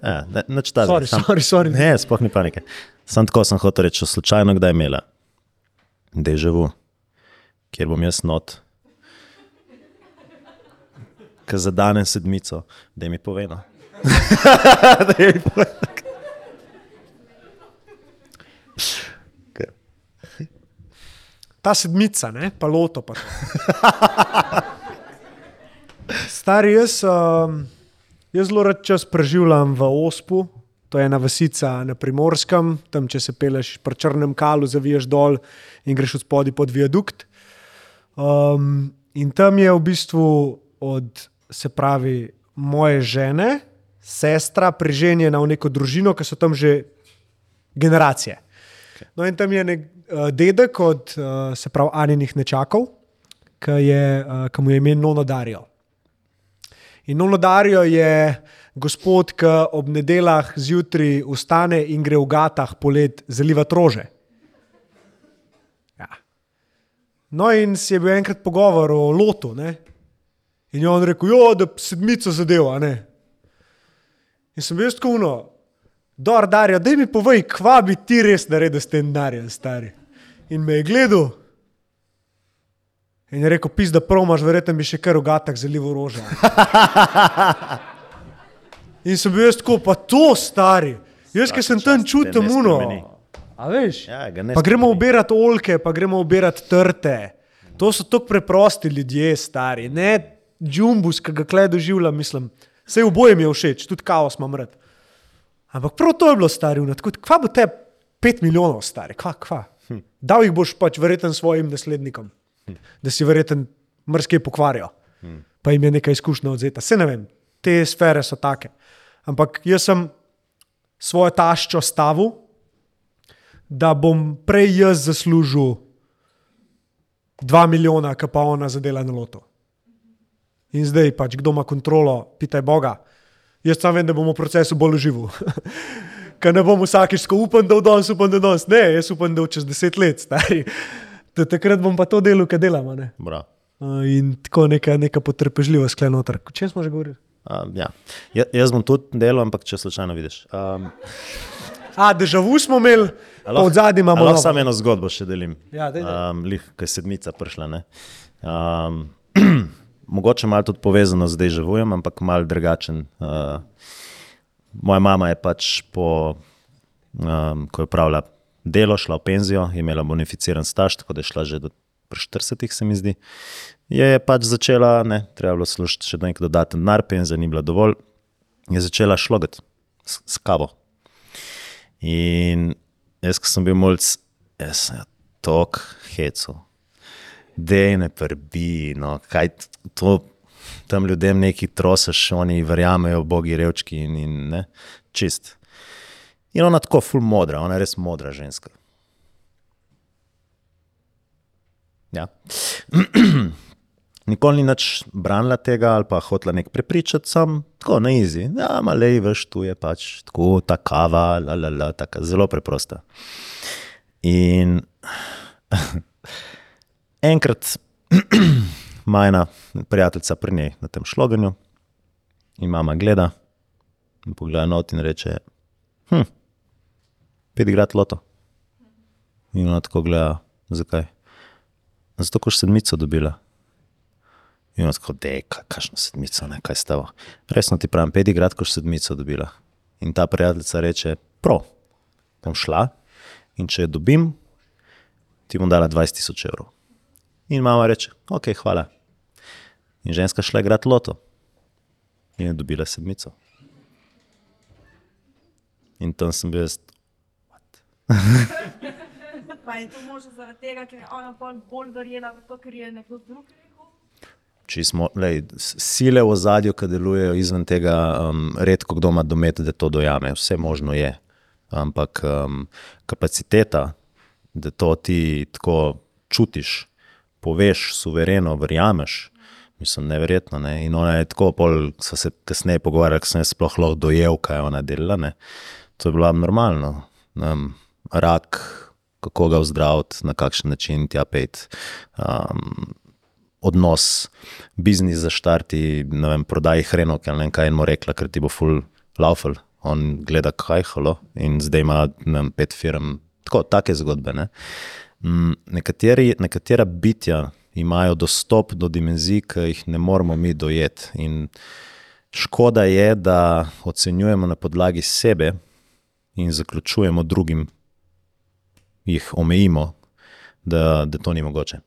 ja, ne, nič ta Sorry, sorry, sorry. Ne, sploh ni panike. Sam tako sem hotel reči, če slučajno kdaj imela, da je živo, kjer bom jaz not. Ker zadanem sedmico, da mi pove. No. Ta sedmica, ne? pa loto. Pa. Stari, jaz, um, jaz zelo rad čas preživljam v Ospu, to je ena vasica na primorskem, tam če se peleš po črnem kalu, zaviješ dol in greš od spodaj pod viadukt. Um, in tam je v bistvu od, se pravi, moje žene, sestra, preženjena v neko družino, ki so tam že generacije. No, in tam je nek uh, dedek od, uh, se pravi, Aninih nečakov, ki je, uh, ki mu je ime Nono Darijo. In Nono Darijo je gospod, ki ob nedeljah zjutraj vstane in gre v gatah polet zalivati rože. Ja. No, in si je bil enkrat pogovor o lotu. Ne? In je on rekel, jo, da sedmico zadeva. Ne? In sem bil tako uno, Dor, Darijo, da mi povej, kva bi ti res naredil s tem denarjem, stari. In me je gledal. In je rekel, pis, da promaš, verjetno bi še kar v gatah zalival roža. In sem bil jaz tako, pa to stari. Jaz, ki sem tam čutil ne muno. spremeni. A veš? Ja, Pa gremo ubirati olke, pa gremo ubirati trte. To so tako preprosti ljudje, stari. Ne džumbus, ki ga klej doživljam, mislim. Vse oboje mi je všeč, tudi kaos imam rad. Ampak prav to je bilo stari. Tako, kva bo te pet milijonov stari, kva, kva. Hm. Dal jih boš pač verjeten svojim naslednikom, hm. da si verjeten mrske pokvarijo. Hm. Pa jim je nekaj izkušnja odzeta. Se ne vem, te sfere so take. Ampak jaz sem svojo taščo stavil, da bom prej jaz zaslužil 2 milijona, ki pa ona zadela na loto. In zdaj pač, kdo ima kontrolo, pitaj Boga. Jaz sam vem, da bomo v procesu bolj užival. Ker ne bom vsakeč tako upam, da v danes, upam, da danes. Ne, jaz upam, da v čez deset let, stari. Da takrat bom pa to delo, kar delam. a ne. Uh, in tako neka, neka potrpežljivost klenotar. O čem smo že govorili? Um, ja. ja, jaz bom tudi delal, ampak če slučajno vidiš. Um, A, državu smo imeli, pa od zadaj imamo Lahko samo eno zgodbo še delim. Ja, daj, daj. Um, lih, ki je sedmica prišla. ne. Um, mogoče malo tudi povezano z deževujem, ampak malo drugačen. Uh, moja mama je pač po, um, ko je upravila delo, šla v penzijo, je imela bonificiran staž, tako da je šla že do pri 40, se mi zdi. Je pač začela, ne, treba bilo služiti še nek dodaten denar, penzija ni bila dovolj, je začela šlogati s, s kavo. In jaz, ko sem bil mulj, jaz sem tok hecel. Dej ne prbi, no, kaj to tam ljudem neki trosaš, oni verjamejo, bogi revčki in, in ne, čist. In ona tako ful modra, ona je res modra ženska. Ja. Nikoli ni nič branila tega ali pa hotela nek prepričati, sam tako na izi. Ja, malej, veš, tu je pač tako, ta kava, la, la, la, taka zelo preprosta. In enkrat majna prijateljica pri njej na tem šloganju in mama gleda in pogleda not in reče, hm, pet igrat loto. In ona tako gleda, zakaj? Zato, ker si sedmico dobila. In tako, da je, kakšno sedmico, ne, kaj stava. Resno ti pravim, pet igrat, ko si sedmico dobila. In ta prijateljica reče, prav, bom šla in če jo dobim, ti bom dala 20 tisoč evrov. In mama reče, ok, hvala. In ženska šla igrati loto in je dobila sedmico. In tam sem bil jaz, Pa je to možno zaradi tega, ker je ona bolj verjela v to, ker je nekdo drug smo, lej, sile v ozadju, ki delujejo izven tega, um, redko kdo ima domet, da to dojame, vse možno je. Ampak um, kapaciteta, da to ti tako čutiš, poveš, suvereno, verjameš, mislim, neverjetno. Ne? In ona je tako, pol so se kasneje pogovarjali, ker sem jaz sploh lahko dojel, kaj je ona delala. Ne? To je bilo normalno. Um, rak, kako ga vzdraviti, na kakšen način tja pet. Um, odnos, biznis zaštarti, ne vem, prodaji hrenovke ali ne vem kaj, mu rekla, ker ti bo full laufal. On gleda, kaj halo, in zdaj ima vem, pet firm. Tako, take zgodbe. Ne? Mm, Nekateri, nekatera bitja imajo dostop do dimenzij, ki jih ne moremo mi dojeti. In škoda je, da ocenjujemo na podlagi sebe in zaključujemo drugim, jih omejimo, da, da to ni mogoče.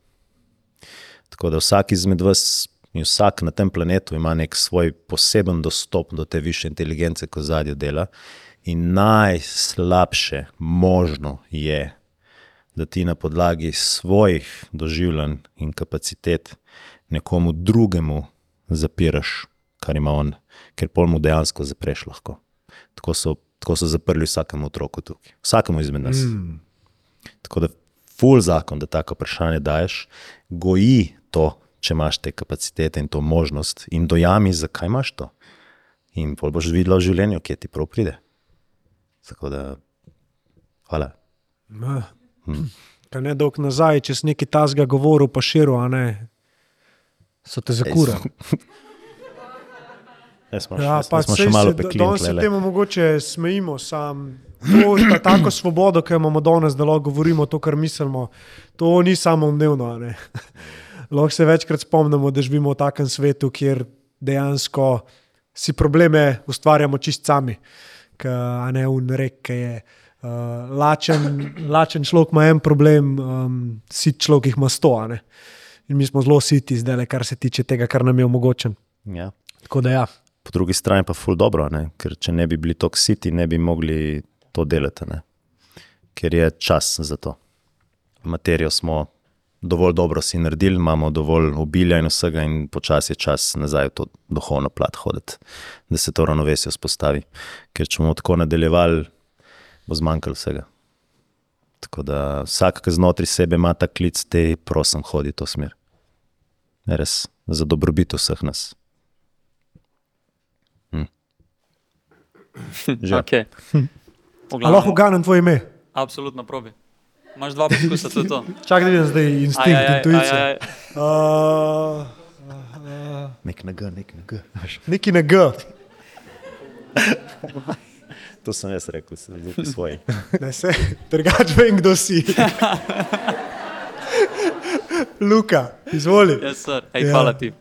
Tako da vsak izmed vas in vsak na tem planetu ima nek svoj poseben dostop do te više inteligence, ko zadnjo dela. In najslabše možno je, da ti na podlagi svojih doživljanj in kapacitet nekomu drugemu zapiraš, kar ima on, ker pol mu dejansko zapreš lahko. Tako so, tako so zaprli vsakemu otroku tukaj, vsakemu izmed nas. Mm. Tako da, ful zakon, da tako vprašanje daješ, goji to, če imaš te kapacitete in to možnost, in dojami, zakaj imaš to. In pol boš videl v življenju, kje ti prav pride. Tako da, hvala. Ma. Kaj ne dolg nazaj, če si neki tasga govoril, pa širil, a ne. So te zakura. Jaz smo, Ja, smo še malo pekli. Danes se temu mogoče smejimo, sam. To, ta, tako svobodo, ki jo imamo danes, da lahko govorimo to, kar mislimo, to ni samo umevno. Lahko se večkrat spomnimo, da živimo v takem svetu, kjer dejansko si probleme ustvarjamo čist sami. Ka, a ne unrek, ki je uh, lačen, lačen človek ima en problem, um, sit človek jih ima sto. In mi smo zelo siti zdaj, kar se tiče tega, kar nam je omogočen. Ja. Tako da ja. Po drugi strani pa ful dobro, ne? ker če ne bi bili toksiti, ne bi mogli to delati, ne? ker je čas za to. Materijo smo dovolj dobro si naredili, imamo dovolj obilja in vsega, in počasi je čas nazaj v to duhovno plat hoditi, da se to ravnovesje vzpostavi. Ker če bomo tako nadaljevali, bo zmanjkalo vsega. Tako da vsak, ki znotraj sebe ima ta klic, te prosim, hodi v to smer. Res za dobrobit vseh nas. Že. Okay. A lahko ganem tvoje ime? Absolutno probi. Imaš dva poskusa, to je to. Čakaj, da vidim zdaj instinkt, Aj, aj, aj, intuicija. aj, aj. Uh, Nek na G, nek na G. neki na G. To sem jaz rekel, se zelo svoj. Ne se, drugač vem, kdo si. Luka, izvoli. Yes, sir. Ej, Ja. hvala ti.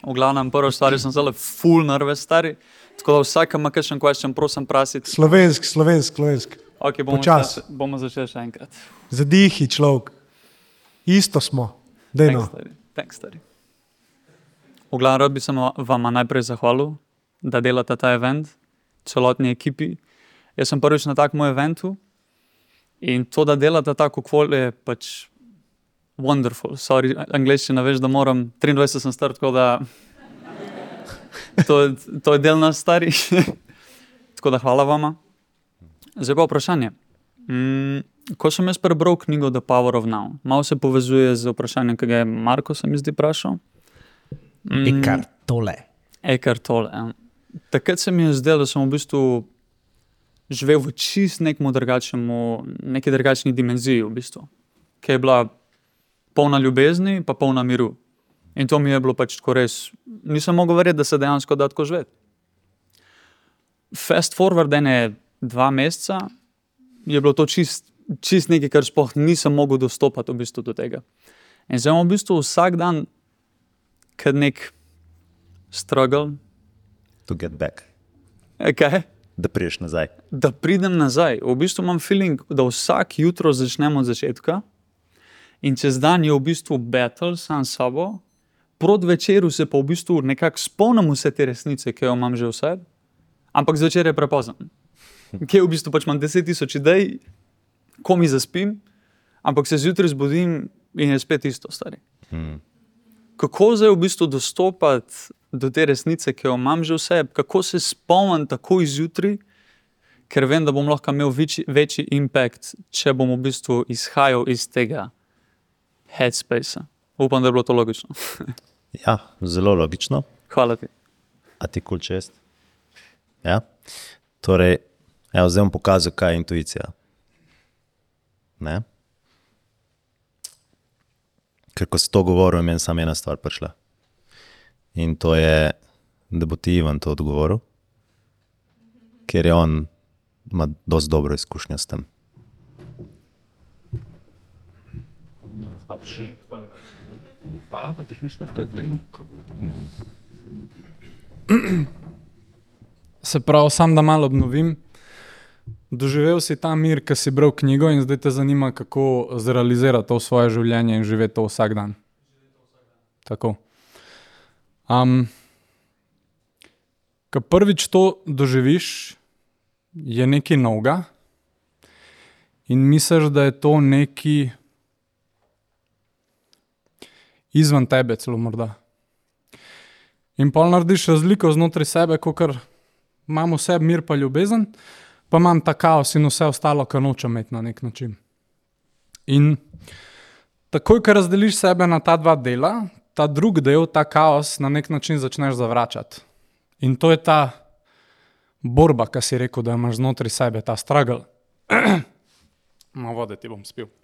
V glavnem, prvo stvar sem zelo full nervous, stari. Tako da vsak, ki ima kakšen question, prosim, prasiti. Slovensk, slovensk, slovensk. Okay, bomo, Počas. še- bomo začeli še enkrat. Zadihi človek. Isto smo. Dejno. Thanks, stari. V glavnem, rad bi se va- vama najprej zahvalil, da delate ta event, celotni ekipi. Jaz sem prvič na takem eventu in to, da delate tako kvol, je pač wonderful. Sorry, angliščina, veš, da moram, 23 sem star, tako da to, to je del nas starih. tako da hvala vama. Zdaj pa vprašanje. Mm, ko sem jaz prebral knjigo The Power of Now, malo se povezuje z vprašanjem, ki ga je Marko, se mi zdi, vprašal. Mm, tole. Ekar tole. ja. Takrat se mi je zdelo, da sem v bistvu živel v čist nekem drugačnemu, neki drugačni dimenziji, v bistvu, ki je bila polna ljubezni, pa polna miru. In to mi je bilo pač tako res. Nisem mogel verjeti, da se dejansko da tako živeti. Fast forward ene dva meseca je bilo to čist, čist nekaj, kar sploh nisem mogel dostopati v bistvu do tega. In zdaj imam v bistvu vsak dan, kot nek struggle, To get back, okay? da priješ nazaj. da pridem nazaj. V bistvu imam feeling, da vsak jutro začnemo od začetka in čez dan je v bistvu battle sam s sabo, proti večeru se pa v bistvu nekako spomnim vse te resnice, ki jo imam že vse, ampak zvečer je prepozno. Kje v bistvu pač imam 10 tisoč idej, ko mi zaspim, ampak se zjutraj zbudim in je spet isto stari. Hmm. Kako zdaj v bistvu dostopati do te resnice, ki jo imam že vse, kako se spomnim tako izjutraj, ker vem, da bom lahko imel večji, večji impact, če bom v bistvu izhajal iz tega headspacea. Upam, da je bilo to logično. Ja, zelo logično. Hvala ti. A ti kul čest. Ja? Torej, evo, zdaj bom pokazal, kaj je intuicija. Ne? Ker ko si to govoril, je meni samo ena stvar prišla. In to je, da bo ti Ivan to odgovoril, ker je on, ima dosti dobro izkušnjo s tem. Se pravi, sam da malo obnovim. Doživel si ta mir, ki si bral knjigo, in zdaj te zanima, kako zrealizirati to v svoje življenje in živeti to vsak dan. Tako. Ko prvič to doživiš, je nekaj novega, in misliš, da je to nekaj izven tebe, celo morda. In pa narediš razliko znotraj sebe, kot imamo vse mir pa ljubezen, pa imam ta kaos in vse ostalo, kar nočem imeti na nek način. In takoj, ko razdeliš sebe na ta dva dela, ta drugi del, ta kaos, na nek način začneš zavračati. In to je ta borba, ki si rekel, da imaš znotraj sebe, ta struggle. Malo vode ti bom spil.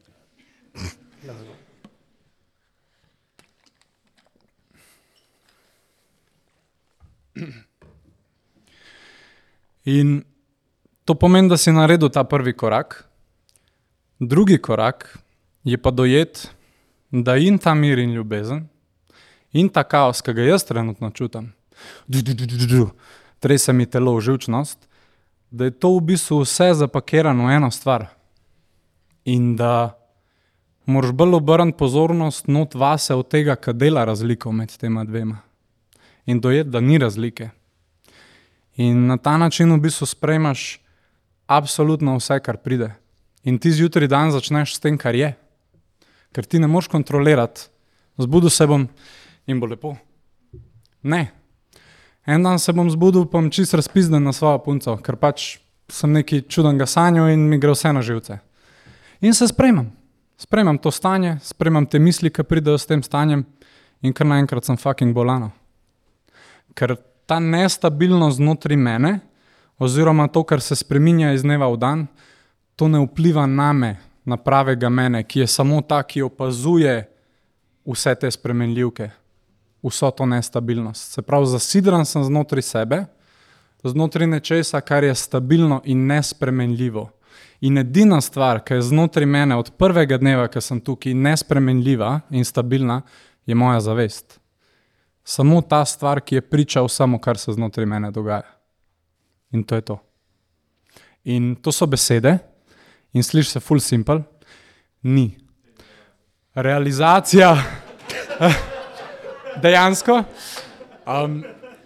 In to pomeni, da si naredil ta prvi korak. Drugi korak je pa dojet, da in ta mir in ljubezen, in ta kaos, ki ga jaz trenutno čutim, trese mi telo v živčnost, da je to v bistvu vse zapakirano v eno stvar. In da moraš bolj obrniti pozornost not vase od tega, kar dela razliko med tema dvema. In dojet, da ni razlike. In na ta način v bistvu sprejmaš absolutno vse, kar pride. In ti zjutraj dan začneš s tem, kar je. Ker ti ne moreš kontrolirati, zbudil se bom in bo lepo. Ne. En dan se bom zbudil, pa bom čist razpizden na svojo punco, ker pač sem neki čudnega sanjal in mi gre vse na živce. In se sprejmem. Sprejmem to stanje, sprejmem te misli, ki pridejo s tem stanjem, in kar naenkrat sem fucking bolano. Ker ta nestabilnost znotraj mene, oziroma to, kar se spremenja iz dneva v dan, to ne vpliva na me na pravega mene, ki je samo ta, ki opazuje vse te spremenljivke, vso to nestabilnost. Se pravi, zasidran sem znotraj sebe, znotraj nečesa, kar je stabilno in nespremenljivo. In edina stvar, ki je znotraj mene od prvega dneva, ki sem tukaj, nespremenljiva in stabilna, je moja zavest. Samo ta stvar, ki je priča vsemu, kar se znotraj mene dogaja. In to je to. In to so besede, in sliši se full simple, ni. Realizacija, dejansko, um,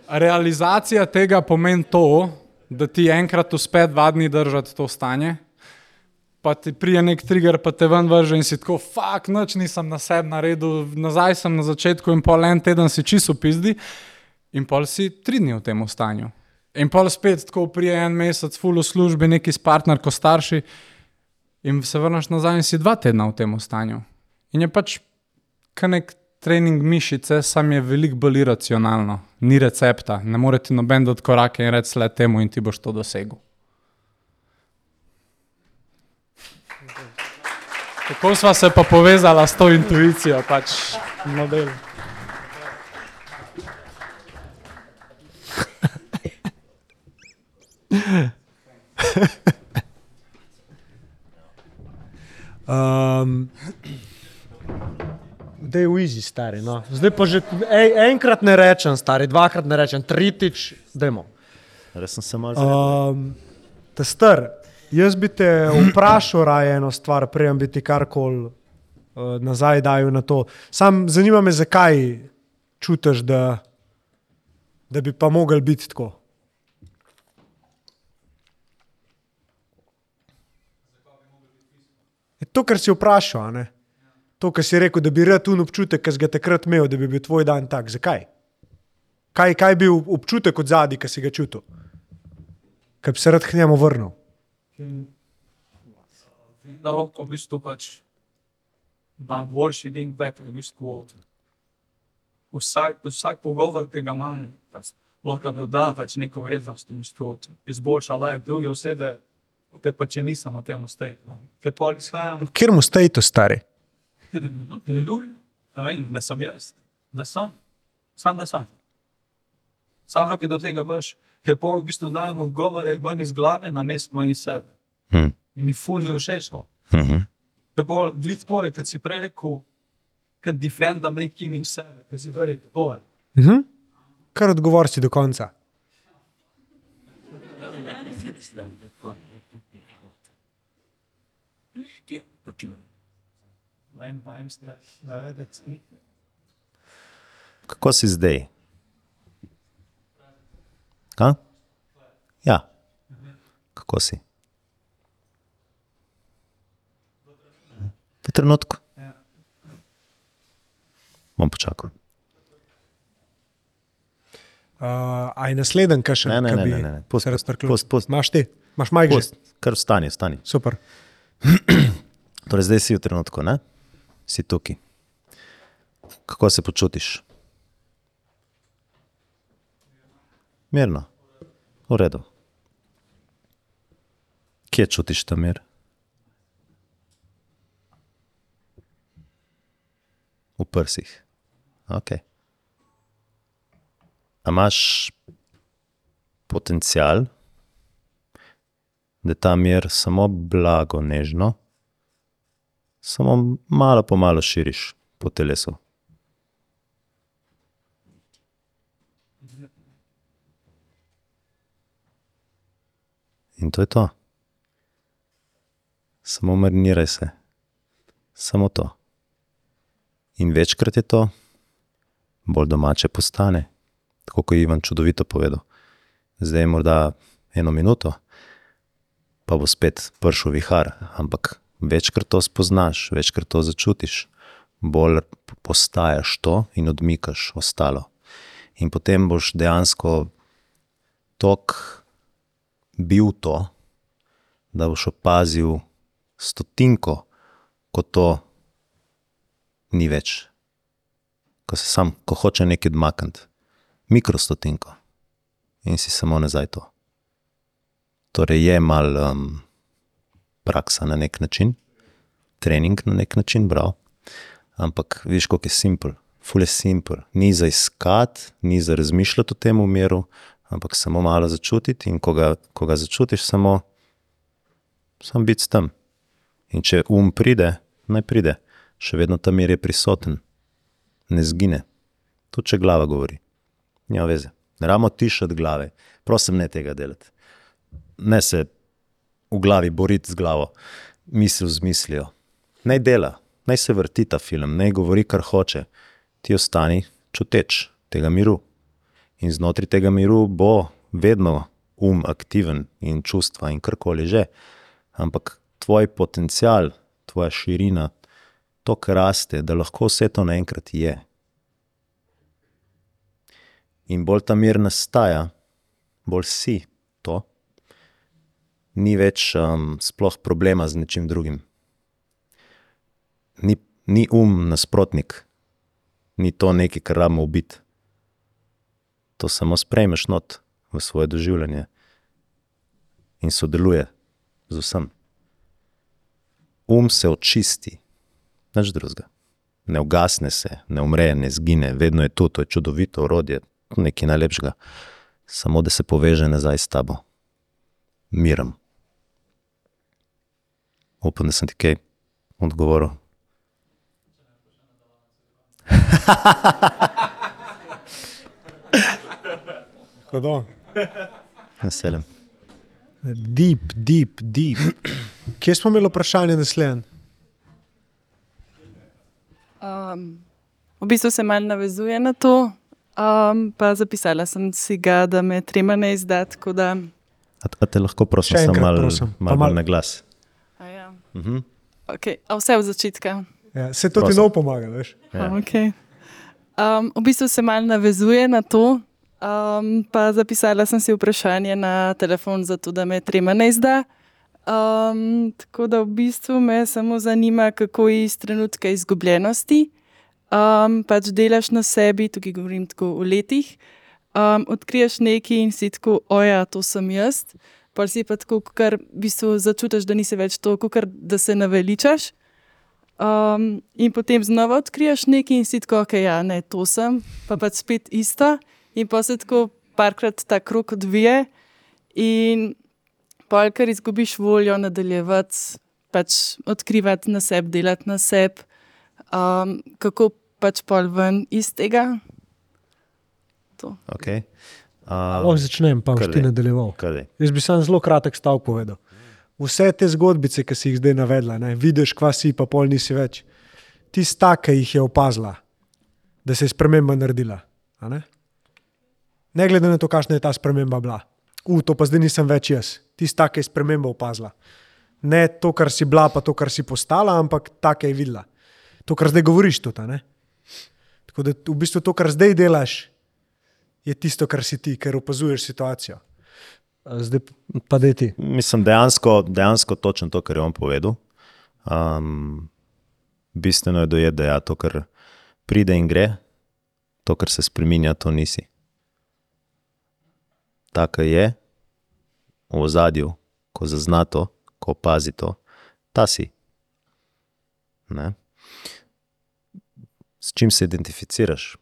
realizacija tega pomeni to, da ti enkrat uspe dva dni držati to stanje, pa ti prije nek trigger, pa te ven vrže in si tako, fuk, noč nisem na sebi naredil, nazaj sem na začetku in pol en teden si čisto pizdi, in pol si tri dni v tem stanju. In pol spet tako prije en mesec, full v službi, neki s partnerko starši, in se vrneš nazaj in si dva tedna v tem stanju. In je pač nek trening mišice, sam je veliko bolj iracionalno, ni recepta, ne moreš ti noben dati korake in reči le temu, in ti boš to dosegel. Kako sva se pa povezala s to intuicijo, pač model. Um, da je v izi, stari. No. Zdaj pa že ej, enkrat ne rečem, stari, dvakrat ne rečem, tretjič, dajmo. Res sem se malo zavedal. Um, star, jaz bi te vprašal raje eno stvar, prej bi ti karkoli uh, nazaj dajal na to. Sam zanima me, zakaj čutiš, da, da bi pa mogel biti tako. To, kar si vprašal, ne? To, kar si rekel, da bi rad tu občutek, ki si ga takrat imel, da bi bil tvoj dan tak. Zakaj? Kaj, kaj je bil občutek od zadaj, ki si ga čutil? Kaj bi se rad k njemu vrnil? da lahko v bistvu pač ima boljši din back v bistvu. Vsak, vsak pogovor, ki ga imam, pač lahko doda pač neko vrednost v bistvu, izboljša life druge osebe, ker pa če nisem na tem stej. Ker pa izhajam, Kjer mu staj to stari? ljubim, ne vem, ne sem jaz, ne sem, sam ne sem. Sam ki do tega veš, ker pa v bistvu dajem odgovore ven iz glave na mesto in sebe. Hm. In mi fulno všeč to. Mhm. Ker pa glih tvoj, kad si prej rekel, kad defendam nekim in sebe, kad si prej to je. Mhm. Kar odgovor si do konca. Kako si zdaj? Ka? Ja. Kako si? V trenutku. Bom počakal. Uh, a je naslednji, kaj še Ne, ne, ne, bi ne, ne. Pust, se pust. Imaš ti, imaš. Pust, kar vstani, vstani. Super. Torej, zdaj si v trenutku, ne? Si tukaj. Kako se počutiš? Mirno, v redu. Kje čutiš ta mir? V prsih. Okay. A imaš potencial, da ta mir samo blago, nežno, samo malo po malo širiš po telesu. In to je to. Samo mariniraj se, samo to. In večkrat je to, bolj domače postane, tako kot je Ivan čudovito povedal. Zdaj je morda eno minuto, pa bo spet prišel vihar, ampak večkrat to spoznaš, večkrat to začutiš, bolj postaješ to in odmikaš ostalo. In potem boš dejansko tok bil to, da boš opazil stotinko, ko to ni več. Ko se sam, ko hoče nekaj odmakniti, mikrostotinko in si samo nazaj to. Torej je mal um, praksa na nek način, trening na nek način bral, ampak veš, kako je simpel, ful je simpel. Ni za iskati, ni za razmišljati o tem umiru, ampak samo malo začutiti in ko ga, ko ga začutiš, samo, samo biti s tem. In če um pride, naj pride, še vedno ta mir je prisoten, ne zgine. Tudi če glava govori, nima veze. Ne ramo tišati glave, prosim, ne tega delati. Ne se v glavi boriti z glavo, misel z mislijo. Naj dela, naj se vrti ta film, naj govori, kar hoče. Ti ostani čuteč tega miru. In znotraj tega miru bo vedno um aktiven in čustva in karkoli že. Ampak tvoj potencial, tvoja širina, to, kar raste, da lahko vse to naenkrat je. In bolj ta mir nastaja, bolj si ni več um, sploh problema z nečim drugim. Ni, ni um nasprotnik, ni to nekaj, kar rabimo ubiti. To samo sprejmeš not v svoje doživljanje in sodeluje z vsem. Um se očisti, nič drugega. Ne ugasne se, ne umre, ne zgine, vedno je tu, to je čudovito orodje, nekaj najlepšega. Samo da se poveže nazaj s tabo, mirom. Upam, da sem ti kaj odgovoril. Hodo. Veselim. Deep, deep, deep. Kje smo imeli vprašanje naslednje? Um, v bistvu se malo navezuje na to, um, pa zapisala sem si ga, da me trema ne izda. tako Da, A, a te lahko prosim, samo malo prosim. Pa mal, mal- mal na glas. Ja. Mhm. okay, a vse od začetka. Ja, se to ti nov pomaga, veš? Ja. Okay. Um, v bistvu se malo navezuje na to, um, pa zapisala sem si vprašanje na telefon, zato da me trema ne izda. Um, tako da v bistvu me samo zanima, kako je iz trenutka izgubljenosti. Um, pač delaš na sebi, tukaj govorim tako o letih. Um, odkriješ nekaj in si tako, oja, to sem jaz. Pa si pa tako, kar v bistvu začutiš, da nisi več to, kar da se naveličaš. Um, in potem znova odkriješ nekaj in si tako, ok, ja, ne, to sem, pa pač spet isto. In pa se tako parkrat ta krok odvije, in pa kar izgubiš voljo nadaljevati, pač odkrivati na sebi, delati na sebi, um, kako pač pol ven iz tega. Okay. Lahko začnem, pa boš ti nadaljeval. Daj. Jaz bi samo zelo kratek stavek povedal. Vse te zgodbice, ki si jih zdaj navedla, ne, vidiš, kva si, pa pol nisi več. Tista, ki jih je opazila, da se je sprememba naredila. Ne? ne glede na to, kakšna je ta sprememba bila. U, to pa zdaj nisem več jaz. Tista, ki je spremembo opazila. Ne to, kar si bila, pa to, kar si postala, ampak ta, ki je videla. To, kar zdaj govoriš, tudi. Tako da v bistvu to, kar zdaj delaš, je tisto, kar si ti, ker opazuješ situacijo. Zdaj pa da ti. Mislim, dejansko, dejansko točno to, kar je on povedal. Um, bistveno je dojeti, da ja, to, kar pride in gre, to, kar se spremenja, to nisi. Taka je v ozadju, ko zazna to, ko opazi to, ta si. Ne? S čim se identificiraš?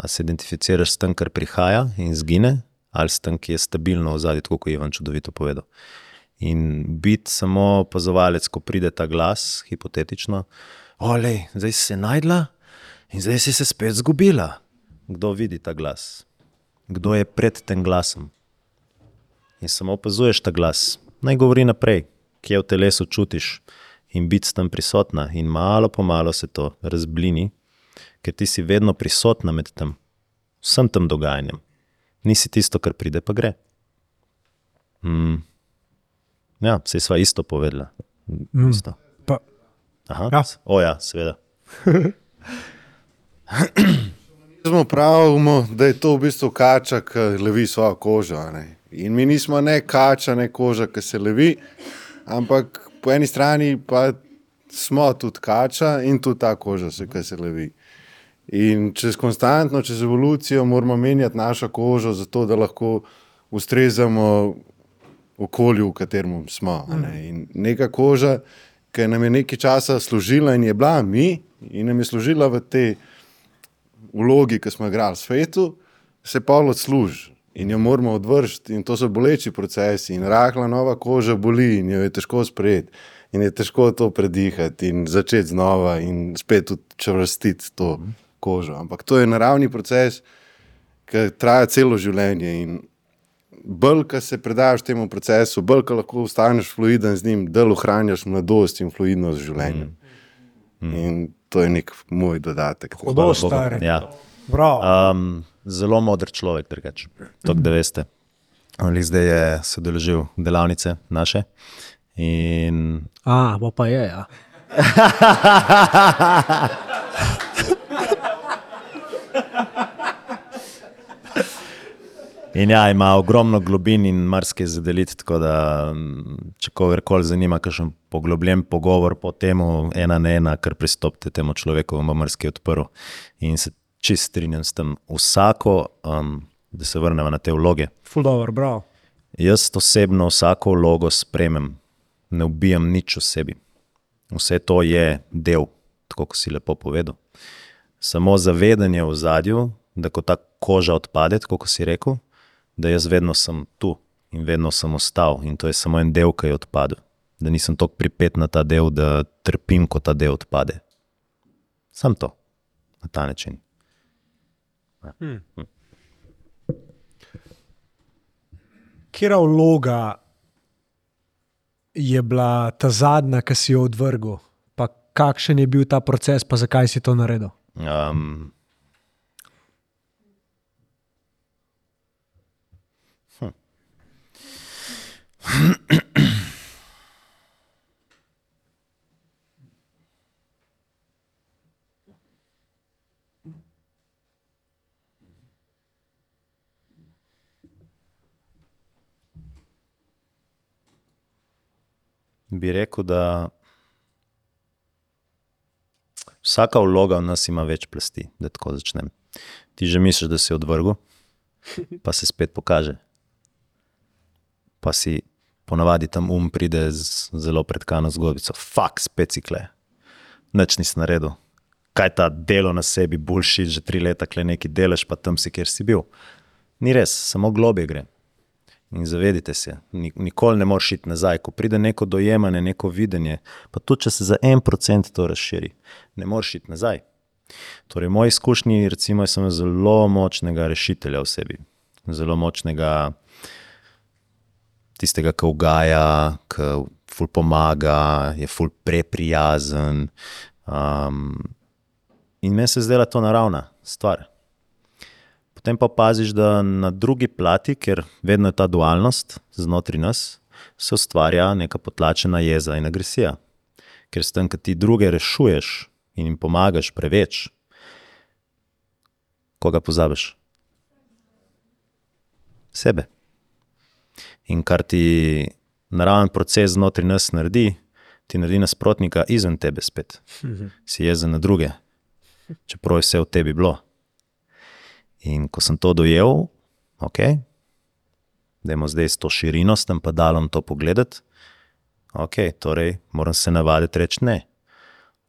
A se identificiraš s tem, kar prihaja in zgine, ali s tem, ki je stabilno v zadnji, tako kot je Ivan čudovito povedal. In biti samo opazovalec, ko pride ta glas, hipotetično, olej, zdaj si se najdla in zdaj si se spet zgubila. Kdo vidi ta glas? Kdo je pred tem glasom? In samo opazuješ ta glas, naj govori naprej, kje v telesu čutiš in biti s tem prisotna. In malo po malo se to razblini, ker ti si vedno prisotna med tem, vsem tem dogajanjem. Nisi tisto, kar pride, pa gre. Mm. Ja, vse sva isto povedala. Mm. Isto. Pa, Aha, Ja. o ja, seveda. Smo pravimo, da je to v bistvu kača, ki levi svojo kožo. a Ne? In mi nismo ne kača, ne koža, ki se levi, ampak po eni strani pa smo tudi kača in tudi ta koža, se, ki se levi. In čez konstantno, čez evolucijo moramo menjati našo kožo, zato da lahko ustrezamo okolju, v katerem smo. Ne? In neka koža ki nam je nekaj časa služila in je bila mi, in nam je služila v tej vlogi, ki smo jo igrali v svetu, se pa odsluži. In jo moramo odvršiti, in to so boleči procesi, in rahla nova koža boli, in jo je težko sprejeti, in je težko to predihati, in začeti znova, in spet učvrstiti to kožo. Ampak to je naravni proces, ki traja celo življenje. In bolj, ko se predaš temu procesu, bolj, ko lahko ostaneš fluiden z njim, da ohranjaš mladosti in fluidnost življenja. Mm. In to je nek moj dodatek. Hudo, stari. Ja. Bravo. Um, zelo moder človek, drugače. To, da veste. Ali zdaj je sodeloval delavnice naše. In... A, bo pa je. Ja. In ja, ima ogromno globin in marsikaj za deliti. Tako da, mm, če kogarkoli zanima, kakšen poglobljen pogovor po tem, ena na ena, kar pristopite temu človeku, vam bo marsikaj odprl. In se čist strinjam s tem, vsako, um, da se vrnemo na te vloge. Ful dobro, bravo. Jaz osebno vsako vlogo spremem, ne ubijam nič o sebi. Vse to je del, tako kot si lepo povedal. Samo zavedanje v zadju, da ko ta koža odpade, kot si rekel, da jaz vedno sem tu in vedno sem ostal, in to je samo en del, ki je odpadel. Da nisem tako pripet na ta del, da trpim, ko ta del odpade. Sam to, na ta način. Ja. Hmm. Kera vloga je bila ta zadnja, ki si jo odvrgel, pa kakšen je bil ta proces, pa zakaj si to naredil? Um, Bi rekel, da vsaka vloga v nas ima več plasti, da tako začnem. Ti že misliš, da si odvrgel, pa se spet pokaže. Pa si ponavadi tam um pride z zelo predkano zgodbico, fakt, spet si kle. Nič nisi naredil. Kaj ta delo na sebi, boljši, že tri leta kle neki delaš, pa tam si, kjer si bil. Ni res, samo globje gre. In zavedite se, nikoli ne moreš iti nazaj. Ko pride neko dojemanje, neko videnje, pa tudi če se za en procent to razširi, ne moreš iti nazaj. Torej, v moji izkušnji, recimo, sem zelo močnega rešitelja v sebi, zelo močnega, tistega, ki ugaja, ki ful pomaga, je ful preprijazen. Um, in meni se zdela to naravna stvar. Potem pa opaziš, da na drugi plati, ker vedno je ta dualnost znotraj nas, se ustvarja neka potlačena jeza in agresija. Ker s tem, ki ti druge rešuješ in jim pomagaš preveč, koga pozabiš? Sebe. In kar ti naraven proces znotraj nas naredi, ti naredi nasprotnika izven tebe spet. Si jezen na druge, čeprav je vse v tebi bilo. In ko sem to dojel, ok, da imamo zdaj s to širino, s tem padalom to pogledati, ok, torej moram se navaditi reči ne.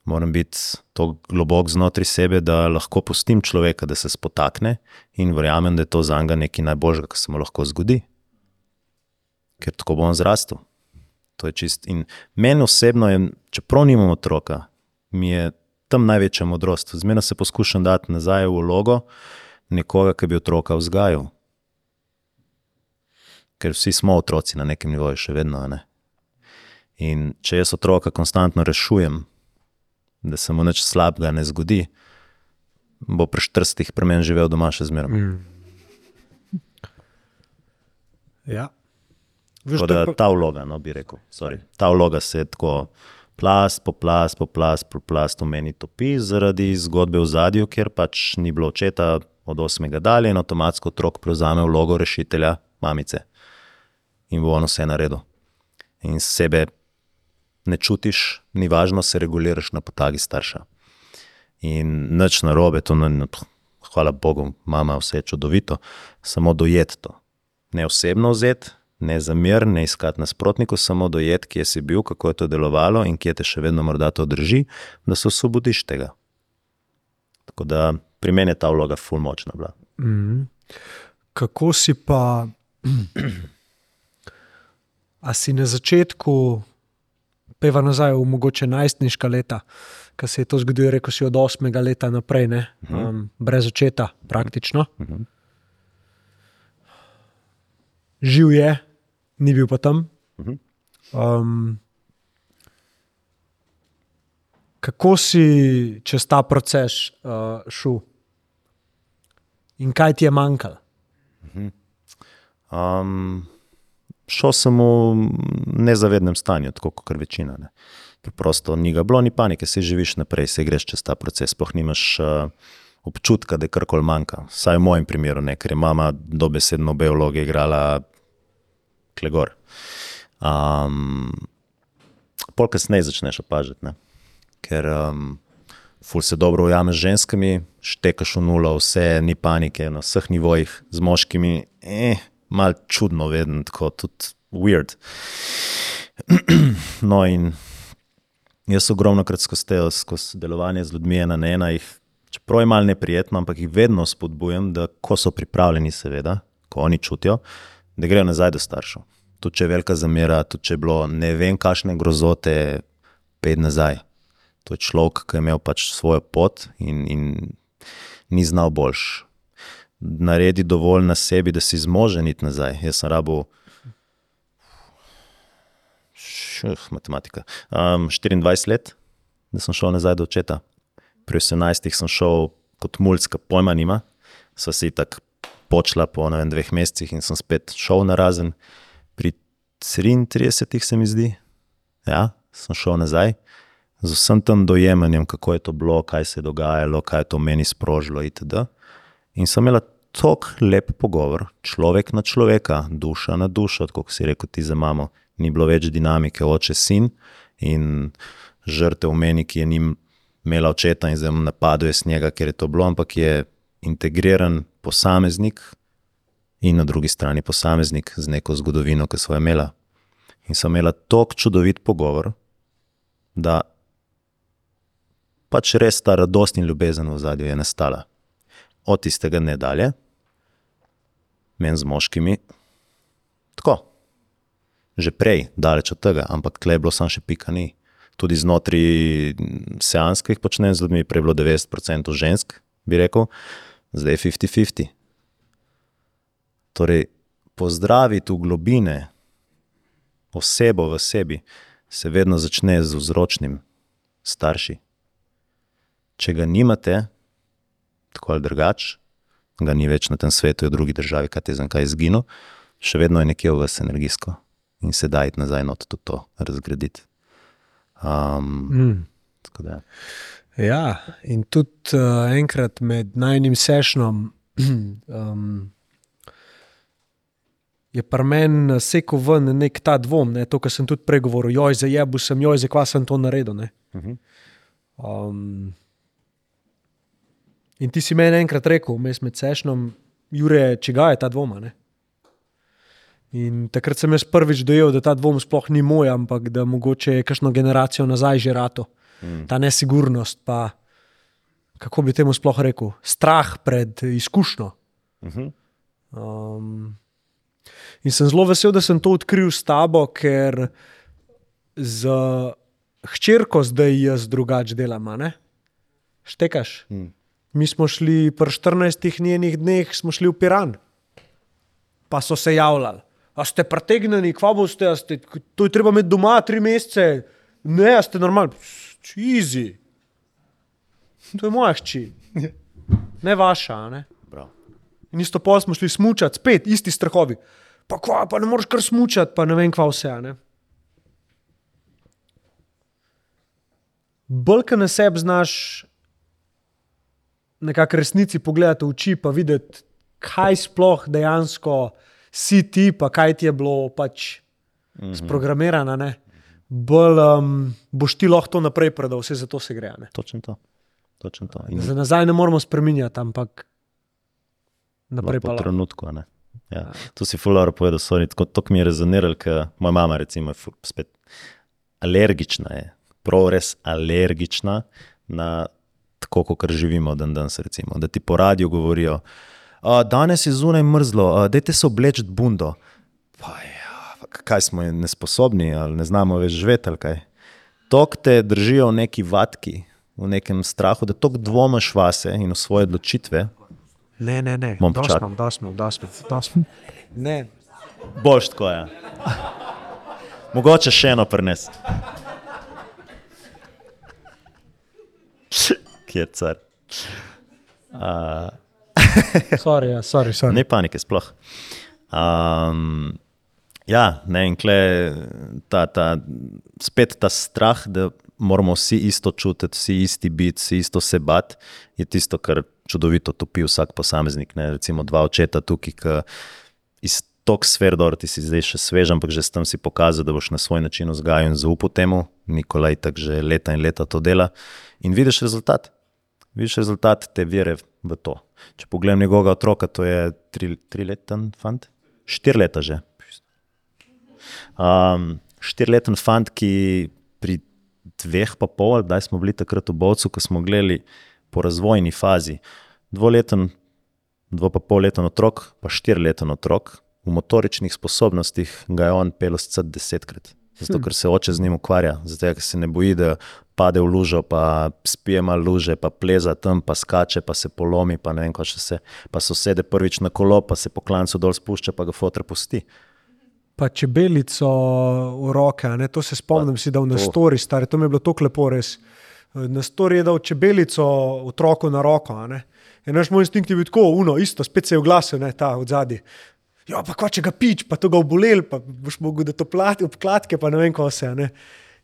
Moram biti tako globok znotraj sebe, da lahko pustim človeka, da se spotakne in verjamem, da je to za njega nekaj najboljšega, kar se mu lahko zgodi. Ker tako bom zrastel. To je čist. In meni osebno je, čeprav nimam otroka, mi je tam največja modrost. Zmerno se poskušam dati nazaj v vlogo, nekoga, ki bi otroka vzgajal. Ker vsi smo otroci na nekem nivoju, še vedno. Ne? In če jaz otroka konstantno rešujem, da se mu nič slabega ne zgodi, bo pri 40 premen živel doma še zmeraj. Mm. Ja. Tako da ta vloga, no bi rekel, sorry, ta vloga se tako plast po plast, po plast, po v meni topi zaradi zgodbe v zadju, ker pač ni bilo očeta, od 8. dalje in avtomatsko otrok prevzame vlogo rešitelja mamice in bo on vse naredil. In sebe ne čutiš, ni važno, se reguliraš na podlagi starša. In nič na robe, to ne, hvala Bogu, mama vse je čudovito, samo dojet to. Ne osebno vzeti, ne za mir, ne iskati nasprotnikov, samo dojeti, kje si bil, kako je to delovalo in kje te še vedno morda to drži, da se osvobodiš tega. Tako da pri meni je ta vloga ful močna bila. Mhm. Kako si pa, a si na začetku, peva nazaj v mogoče najstniška leta, ko se je to zgodilo, rekel si od osmega leta naprej, ne? um, brez očeta, praktično. Mhm. Živ je, ni bil pa tam. Um, kako si čez ta proces uh, šel in kaj ti je manjkalo? Um, šel sem v nezavednem stanju, tako kot večina. Ne. Preprosto ni ga bilo, ni panike, se živiš naprej, se greš čez ta proces. Sploh nimaš uh, občutka, da je karkoli manjka. Vsaj v mojem primeru, ne, ker je mama dobesedno obe vloge igrala klegor. Um, pol kasneje začneš opažati, ne. ker um, ful se dobro ujameš z ženskami, štekaš v nulo, vse ni panike na vseh nivojih, z moškimi, eh, mal čudno, vedno tako, tudi weird. no, in jaz ogromno krat skozi, te, skozi delovanje z ljudmi ena na ena, jih, čeprav je malo neprijetno, ampak jih vedno spodbujam, da ko so pripravljeni, seveda, ko oni čutijo, da grejo nazaj do staršev. Tudi če je velika zamera, tudi če je bilo ne vem, kakšne grozote, pet nazaj. To je človek, ki je imel pač svojo pot in, in ni znal boljš. Naredi dovolj na sebi, da si zmožen iti nazaj. Jaz sem rabo, šuh, matematika, um, 24 let, da sem šel nazaj do očeta. Pri 18 sem šel kot mulj, pojma nima, sva si tako počela po vem, dveh mesecih in sem spet šel na razen. Pri 33 se mi zdi, ja, sem šel nazaj z vsem tem dojemanjem, kako je to bilo, kaj se je dogajalo, kaj je to meni sprožilo, itd. In sem imela tako lep pogovor, človek na človeka, duša na dušo, kot si rekel ti za mamo. Ni bilo več dinamike oče sin in žrtev v meni, ki je njim imela očeta in zdaj napadal je s njega, ker je to bilo, ampak je integriran posameznik in na drugi strani posameznik z neko zgodovino, ki so jo imela. In sem imela tako čudovit pogovor, da pač res ta radost in ljubezen v zadju je nastala. Od tistega ne dalje, meni z moškimi, tako. Že prej, daleč od tega, ampak tle je bilo samo še pika ni. Tudi znotraj seanskih počnem z ljudmi, prej je bilo 90% žensk, bi rekel, zdaj je 50-50. Torej, pozdraviti v globine osebo v sebi se vedno začne z vzročnim starši. Če ga nimate, tako ali drugače, ga ni več na tem svetu, je v drugi državi, kaj te znam, kaj izginil, še vedno je nekje v vas energijsko in se da iti nazaj not tudi to razgraditi. Um, Mm. tako da, Ja, in tudi uh, enkrat med najnim sešnom um, je pri meni sekal ven nek ta dvom, ne, to, kar sem tudi prej govoril, joj, zajebu sem, joj, zakaj sem to naredil. ne. Um, in ti si meni enkrat rekel, vmes med sešnom, Jure, če ga je ta dvoma. Ne? In takrat sem jaz prvič dojel, da ta dvom sploh ni moj, ampak da mogoče je kakšno generacijo nazaj že rato. Mm. Ta nesigurnost, pa kako bi temu sploh rekel, strah pred izkušnjo. Mhm. Um, in sem zelo vesel, da sem to odkril s tabo, ker z hčerko zdaj jaz drugače delam. Štekaš. Mm. Mi smo šli pri 14 njenih dneh, smo šli v Piran, pa so se javljali. A ste pretegnjeni, kva boste, a ste, to je treba imeti doma tri mesece, ne, a ste normalni, čizi. To je moja hči, ne vaša. Ne? In isto pol smo šli smučati, spet isti strahovi. Pa kva, pa ne moreš kar smučati, pa ne vem kva vse. Ne? Bolj, ko na sebi znaš nekako resnici pogledati v oči, pa videti, kaj sploh dejansko si ti, pa kaj ti je bilo pač Mhm. sprogramirano. ne. Bolj um, boš ti lahko to naprej predal, vse za to se gre. ne. Točno to. Točno to. In Za nazaj ne moramo spremenjati, ampak naprej po pa lahko. trenutku. a ne. Ja. To si fulano povedal, sorry, tako to mi je rezoniralo, ker moja mama recimo, je ful- spet alergična je, prav res alergična na tako, kot živimo dan danes. Recimo. Da ti po radiju govorijo, "A, danes je zunaj mrzlo, dajte se obleči bundo. Pa ja, pa kaj smo nesposobni ali ne znamo več živeti ali kaj. Tok te držijo v neki vatki, v nekem strahu, da tok dvomiš vase in v svoje odločitve. Ne, ne, ne. Bom Dosti imam, dosti imam, dosti imam. Ne. Boš tako je. Mogoče še eno prnes. Kje je car? Uh, Sorry, ja, sorry, sorry. Ne panike, sploh. Um, ja, ne, in kle, ta, ta, spet ta strah, da moramo vsi isto čutiti, vsi isti biti, vsi isto se bati, je tisto, kar čudovito topi vsak posameznik. Ne. Recimo dva očeta tukaj, ki iz tok sfer, dobro, ti si zdaj še svež, ampak že s tem si pokazal, da boš na svoj način vzgajal in zaupal temu. Nikolaj tako že leta in leta to dela in vidiš rezultat. Vidiš rezultat te vere v to. Če pogledam njegovega otroka, to je tri, trileten fant, štiri leta že. Um, Štirleten fant, ki pri dveh pa pol, kdaj smo bili takrat v Bovcu, ko smo gledali po razvojni fazi. Dvoleten, dvo pa pol leten otrok, pa štirleten otrok, v motoričnih sposobnostih ga je on pel vse desetkrat. Zato, Hm. ker se oče z njim ukvarja, zato, ker se ne boji, da pade v lužo, pa spije malo luže, pa pleza tam, pa skače, pa se polomi, pa ne vem, kaj še se. Pa sosede prvič na kolo, pa se po klancu dol spušča, pa ga fotor pusti. Pa čebelico v roke, ne? to se spomnim, si dal na to. stori, stari, to mi je bilo tako lepo res. Na stori je dal čebelico otroku na roko. In naš moj instinkt je bil tako, uno, isto, spet se je oglasil, ne, ta od zadaj. Ja, pa kva če ga pič, pa to ga obolel, pa boš mogel da to plati, obkladke, pa ne vem, ko se. Ne.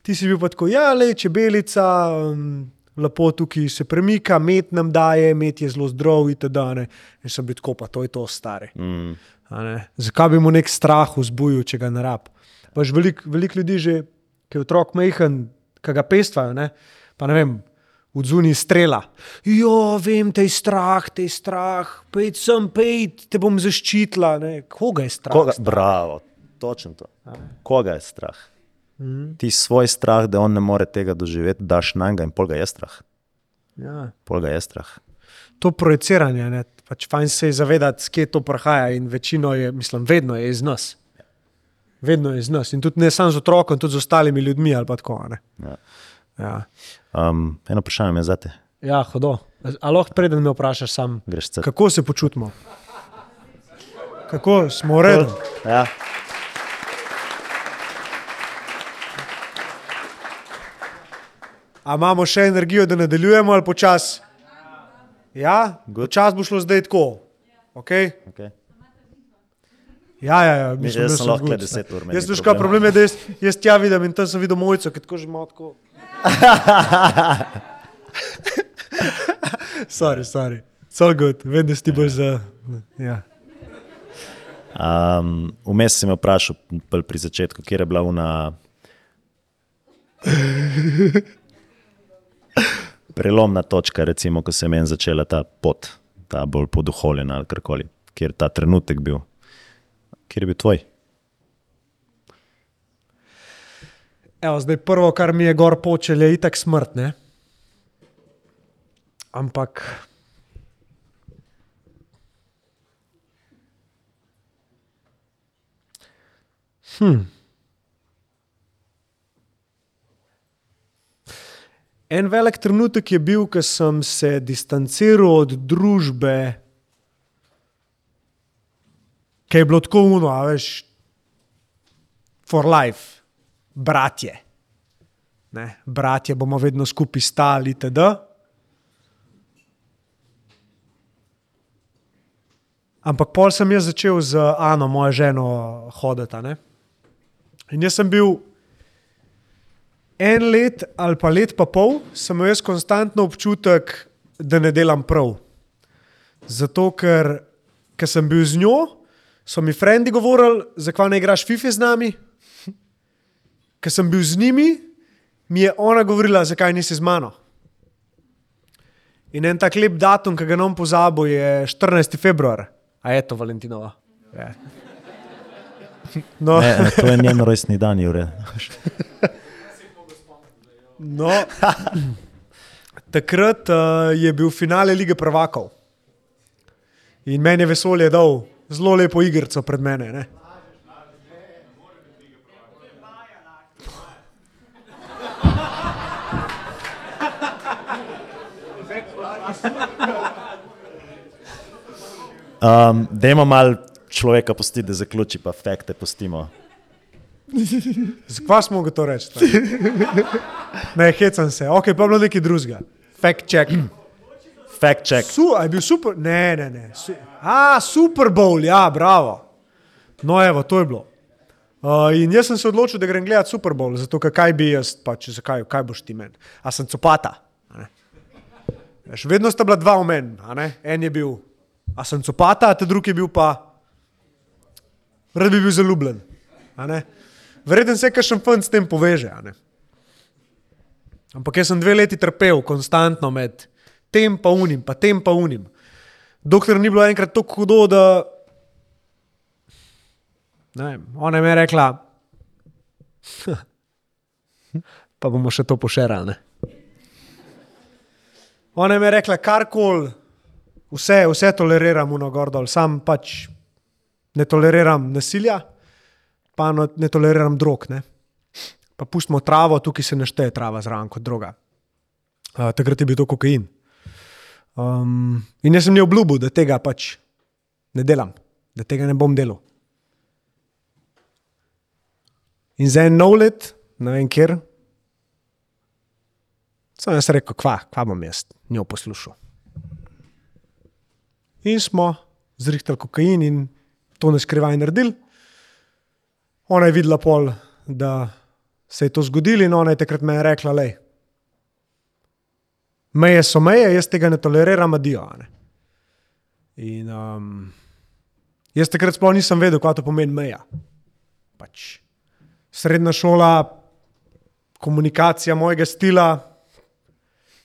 Ti si bil pa tako, ja, le čebelica, um, lepo tukaj se premika, met nam daje, met je zelo zdrav, itd. a ne. In sem bil tako, pa to je to stari. Mm. A ne? Zakaj bi mu nek strah vzbujil, če ga ne rab? Pač Veliko velik ljudi že, ki je otrok majhen, ki ga pestvajo, ne? pa ne vem, v zunji strela. Jo, vem, te je strah, te je strah, pej sem, pej, te bom zaščitila. Ne? Koga je strah? Koga, bravo, točno to. Koga je strah? Mhm. Ti svoj strah, da on ne more tega doživeti, daš na njega in pol ga je strah. Ja. Pol ga je strah. To projiciranje, ne? pač fajn se je zavedati, skje to prihaja in večino je, mislim, vedno je iz nas. Vedno je iz nas in tudi ne samo z otrokom, tudi z ostalimi ljudmi ali tako. Ja. Ja. Um, eno vprašanje je zate. Ja, hodo. A lahko preden me vprašaš sam, kako se počutimo? Kako smo v redu? Ja. A imamo še energijo, da nadaljujemo ali počasi? Ja, počasi bo šlo zdaj tako. Okay? Okay. Ja, ja, ja Jaz mislim, da sem lahko good. le 10 ur, Jaz veš, kaj problem je, da jaz, jaz tja vidim in tam sem videl mojco, ki tako že ima tako. sorry, sorry. So good, vem, da si ti bolj za. Ja. Um, vmes si me vprašal pri začetku, kje je bila una. Prelomna točka, recimo, ko se je meni začela ta pot, ta bolj poduholjena ali karkoli, kjer je ta trenutek bil. Kjer je bil tvoj? Evo, zdaj prvo, kar mi je gor počel, je itak smrt. Ne? Ampak. Hm. En velik trenutek je bil, ko sem se distanciral od družbe, ki je bilo tako uno, a veš, for life, bratje. Ne? Bratje bomo vedno skupaj stali, itd. Ampak pol sem jaz začel z Ano, mojo ženo, hoditi. In jaz sem bil en let ali pa let pa pol, sem imel jaz konstantno občutek, da ne delam prav. Zato, ker, ker sem bil z njo, so mi frendi govorili, zakaj ne igraš FIFA z nami. Ker sem bil z njimi, mi je ona govorila, zakaj nisi z mano. In en tak lep datum, ki ga nam pozabo, je 14. februar, a je to Valentinova. Ja. No. Ne, to je njen rojstni dan, Jure. No, takrat uh, je bil finale lige prvakov. In meni je vesolje dal zelo lepo igrico pred mene. Ne? Um, Dajmo malo človeka pustiti, da zaključi, pa fakte pustimo. Zakaj smo mogli to reči? tako? Ne, hecam se, ok, pa je bilo nekaj drugega. Fact check. Fact check. Su, a je bil super, ne, ne, ne. Su, a, Super Bowl, ja, bravo. No, evo, to je bilo. Uh, in jaz sem se odločil, da grem gledati Super Bowl, zato kaj bi jaz, pač, zakaj, kaj boš ti meni. A sem copata. Veš, vedno sta bila dva v meni, en je bil, a sem copata, a ta drugi je bil pa, rad bi bil zaljubljen. A ne. Verjetno se kakšen fant s tem poveže. Ampak jaz sem dve leti trpel, konstantno med tem pa unim, pa tem pa unim. Dokler ni bilo enkrat tako hudo, da. Ne, ona mi je rekla, pa bomo še to pošerali. Ona mi je rekla, karkoli, vse, vse toleriram, uno gor dol, sam pač ne toleriram nasilja, pa ne toleriram drog. Ne. Pa pustimo travo, tukaj se ne šteje trava zraven kot droga. Uh, takrat je bil to kokain. Um, in jaz sem ji obljubil, da tega pač ne delam, da tega ne bom delal. In za en nov let, ne vem kjer, sem jaz rekel, kva, kva bom jaz njo poslušal. In smo zrihtali kokain in to ne skrivaj naredili. Ona je videla pol, da se je to zgodilo in ona je takrat meni rekla, lej, meje so meje, jaz tega ne toleriram, adijo. ne." In um, jaz takrat sploh nisem vedel, kaj to pomeni meja. Pač srednja šola, komunikacija mojega stila,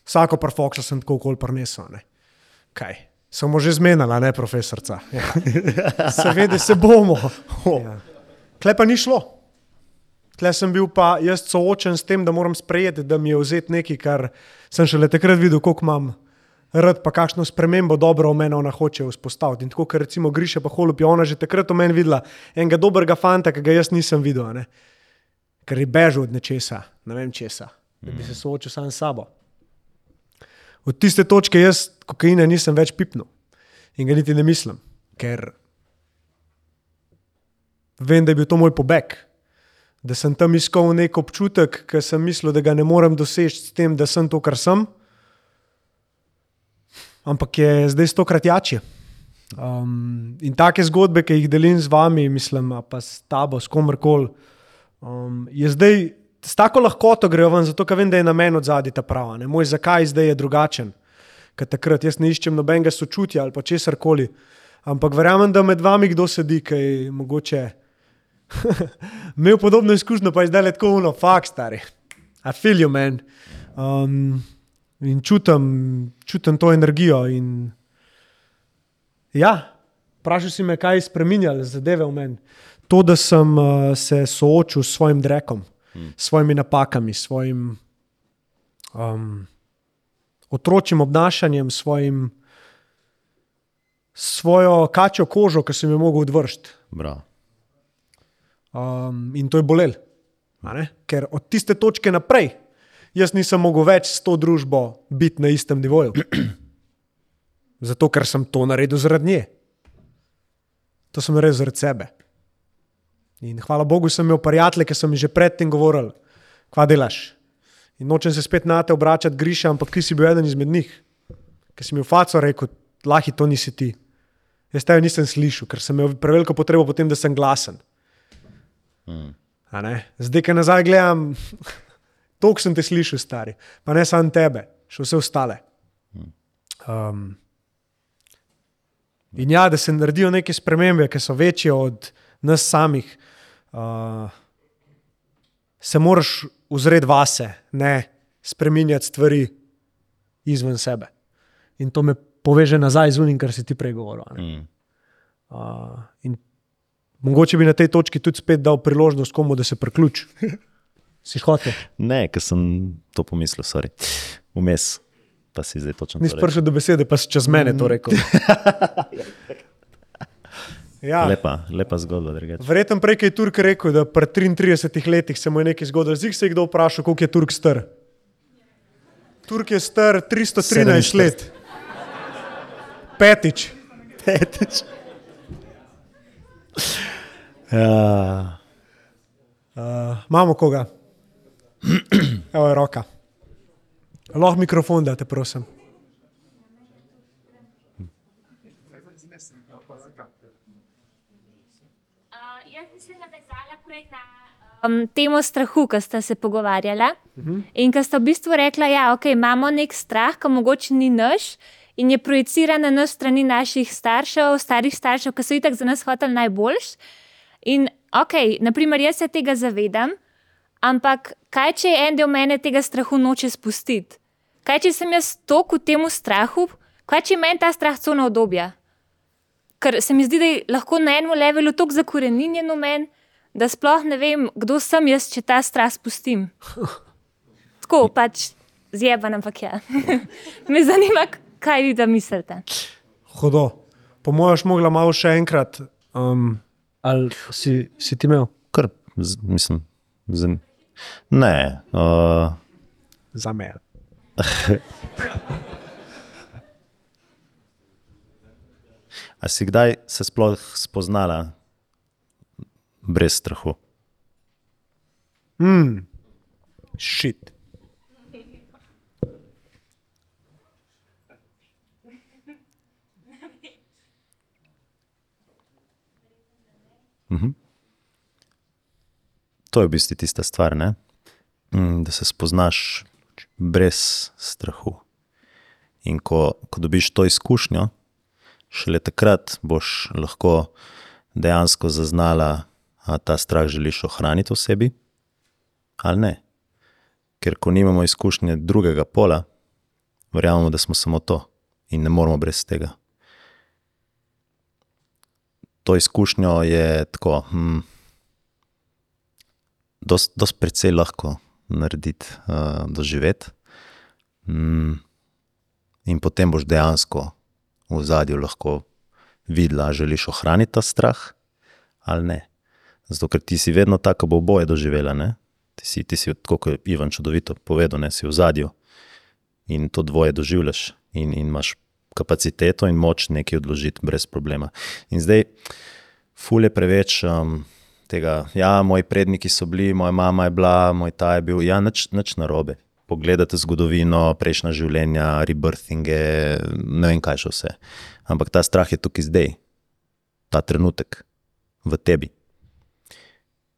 vsako parfoksa sem tako okoli prinesel. a ne. Kaj? Smo že zmenili, a ne profesorca. Ja. Seveda se bomo. Ja. Klej pa ni šlo. Tle sem bil pa jaz soočen s tem, da moram sprejeti, da mi je vzeti nekaj, kar sem šele takrat videl, koliko imam rad, pa kakšno spremembo dobro v meni ona hoče vzpostaviti. In tako, ker recimo Griša pa Holup je ona že takrat v meni videla enega dobrega fanta, ki ga jaz nisem videl, ne? ker je bežal od nečesa, ne vem česa, da bi se soočil sam s sabo. Od tiste točke jaz kokaina nisem več pipnil in ga niti ne mislim, ker vem, da je bil to moj pobeg. Da sem tam iskal nek občutek, ki sem mislil, da ga ne morem doseči s tem, da sem to, kar sem. Ampak je zdaj stokrat jače. Um, in take zgodbe, ki jih delim z vami, mislim, pa s tabo, s komerkoli, um, je zdaj s tako lahkoto grejo ven, zato ker vem, da je namen od zadaj ta prava. Ne? Moj zakaj zdaj je drugačen. Ker takrat jaz ne iščem nobenega sočutja ali pa česar koli. Ampak verjamem, da med vami kdo sedi, ki je mogoče imel podobno izkušnjo, pa je zdaj tako uno, fakt stari. I feel you, man. Um, in čutim, čutim to energijo. In... Ja, vprašal si me, kaj je spremenjalo zadeve v meni. To, da sem uh, se soočil s svojim drekom, hmm. s svojimi napakami, s svojim um, otročjim obnašanjem, svojim, svojo kačjo kožo, ki sem jo mogel odvršiti. Bravo. Um, in to je bolelo. ne? Ker od tiste točke naprej jaz nisem mogel več s to družbo biti na istem nivoju. Zato, ker sem to naredil zaradi nje. To sem naredil zaradi sebe. In hvala Bogu, sem imel prijatelje, ki so mi že predtem govorili, kva delaš. In nočem se spet na te obračati, griša, ampak ti si bil eden izmed njih, ki si mi v faco rekel, lahi to nisi ti. Jaz tega nisem slišal, ker sem imel preveliko potrebo potem, da sem glasen. Mm. Zdaj, ki nazaj gledam, toliko sem te slišal, stari, pa ne samo tebe, še vse ostale. Um, in ja, da se naredijo neke spremembe, ki so večje od nas samih, uh, se moraš uzreti vase, ne spremenjati stvari izven sebe. In to me poveže nazaj z unim, kar si ti prej govoril. Mm. Uh, in Mogoče bi na tej točki tudi spet dal priložnost komu, da se priključi. Si hotel. Ne, ker sem to pomislil, sorry. Vmes. Pa si zdaj točno. Nisi prišel do besede, pa si čez mene to rekel. Ja. Lepa, lepa zgodba. Verjetno prej je Turk rekel, da pri 33 letih se mu je nekaj zgodilo. Zdaj se je kdo vprašal, koliko je Turk star. Turk je star 313 let. Petič. Petič. Ja. Uh, imamo koga? Evo je roka. Lahko mikrofon date, prosim. Um, temo strahu, ki sta se pogovarjala. In ki sta v bistvu rekla, da ja, okay, imamo nek strah, ki mogoče ni naš in je projiciran na strani naših staršev, starih staršev, ki so itak za nas hoteli najboljš. In ok, naprimer, jaz se tega zavedam, ampak kaj če en del mene tega strahu noče spustiti? Kaj če sem jaz toliko v tem strahu, kaj če meni ta strah celo obdobja? Ker se mi zdi, da je lahko na enem levelu tako zakoreninjen v meni, da sploh ne vem, kdo sem jaz, če ta strah spustim. Tako pač zjeban, ampak ja. Me zanima, kaj vi da mislite. Hodo. Po mojem, še mogla malo še enkrat. Um, ali si, si ti imel? Kar, z, mislim, z, ne. Uh, Za me. A si kdaj se sploh spoznala brez strahu? Mm. Šit. Mhm. To je v bistvu tista stvar, ne? Mm, da se spoznaš brez strahu. In ko, ko dobiš to izkušnjo, šele takrat boš lahko dejansko zaznala, da ta strah želiš ohraniti v sebi ali ne. Ker ko nimamo izkušnje drugega pola, verjamemo, da smo samo to in ne moramo brez tega. To izkušnjo je tako, hm, dost, dost precej lahko narediti, uh, doživeti. Mm, in potem boš dejansko v zadju lahko videla, ali želiš ohraniti ta strah ali ne. Zato, ker ti si vedno tako, bo oboje doživela. Ne? Ti si, ti si, kot je Ivan čudovito povedal, ne si v zadju in to dvoje doživljaš, in, in imaš kapaciteto in moč nekaj odložiti brez problema. In zdaj, fulje preveč. Um, Tega, ja, moji predniki so bili, moja mama je bila, moj ta je bil, ja, nič, nič narobe. Pogledate zgodovino, prejšnja življenja, rebirthinge, ne vem kaj še vse. Ampak ta strah je tukaj zdaj, ta trenutek v tebi.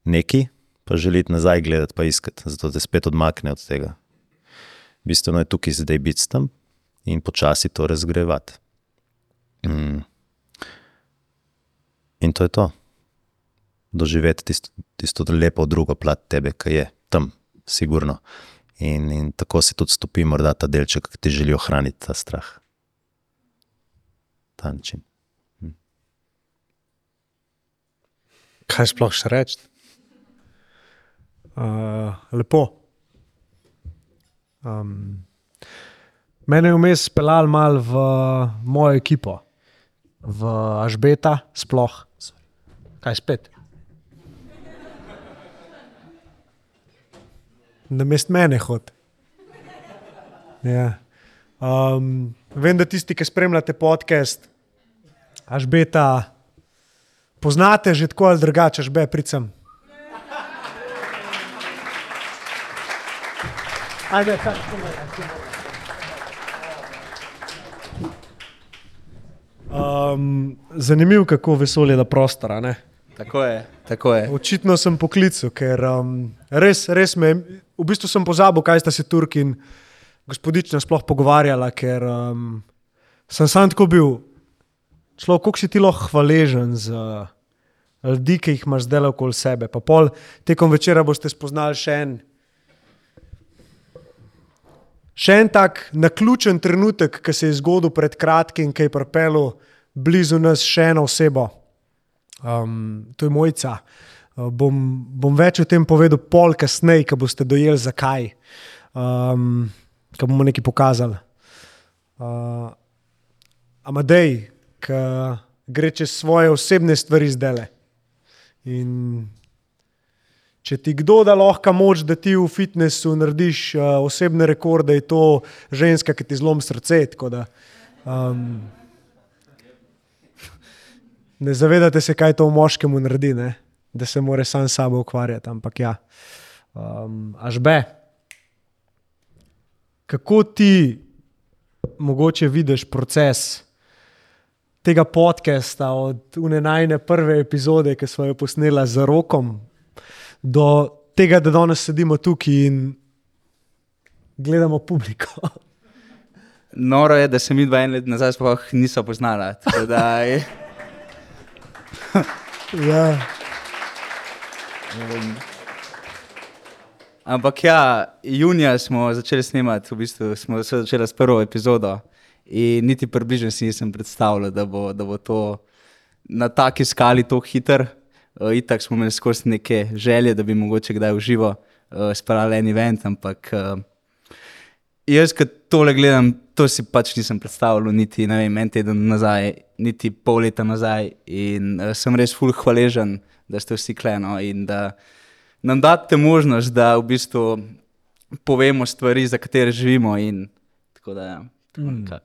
Neki pa želite nazaj gledati, pa iskati, zato te spet odmakne od tega. Bistveno je tukaj zdaj biti tam in počasi to razgrevati. Mm. In to je to doživeti tisto, tisto lepo drugo plat tebe, ki je tam, sigurno. In, in tako si tudi stopi, morda ta delček, ki ti želi ohraniti ta strah. Ta način. Hm. Kaj sploh še reči? Uh, lepo. Um, mene je vmes speljal mal v mojo ekipo, v Ažbeta, sploh. Kaj spet? Na mest mene hod. Ja. Um, vem, da tisti, ki spremljate podcast, Ažbeta, poznate že tako ali drugače, Ažbe, pricem. Ajde, kaj, Um, zanimivo, kako vesolje da prostora. Ne? Tako je, tako je. Očitno sem poklical, ker um, res, res me, v bistvu sem pozabil, kaj sta se Turk in gospodična sploh pogovarjala, ker um, sem sam tako bil, človek, koliko si ti lahko hvaležen za ljudi, ki jih imaš zdaj okoli sebe. Pa pol tekom večera boste spoznali še en. Še en tak naključen trenutek, ki se je zgodil pred kratkim, ki je pripeljal blizu nas še eno osebo. Um, to je mojca. Uh, bom, bom več o tem povedal pol kasneje, ko boste dojeli, zakaj. Um, ko bomo nekaj pokazali. Uh, Amadej, ki gre čez svoje osebne stvari zdaj. In če ti kdo da lahko moč, da ti v fitnessu narediš uh, osebne rekorde, je to ženska, ki ti zlom srce. Da, um, ne zavedate se, kaj to v moškemu naredi, ne? da se mora sam sabo ukvarjati. Ampak ja, um, až be. Kako ti mogoče vidiš proces tega podcasta, od unajne prve epizode, ki smo jo posneli z rokom, do tega, da danes sedimo tukaj in gledamo publiko. Noro je, da se mi dva en let nazaj sploh nismo poznala. je- ja. Um, Ampak ja, junija smo začeli snemati, v bistvu smo se začeli s prvo epizodo. In niti približno si nisem predstavljal, da bo, da bo to na taki skali tako hiter. Uh, itak smo imeli skozi neke želje, da bi mogoče kdaj v živo uh, spravili en event, ampak uh, jaz, ki tole gledam, to si pač nisem predstavljal, niti vem, en teden nazaj, niti pol leta nazaj. In uh, sem res fulh hvaležen, da ste vsi kleno in da nam date možnost, da v bistvu povemo stvari, za katere živimo. In, tako da, ja. Mm. Ka-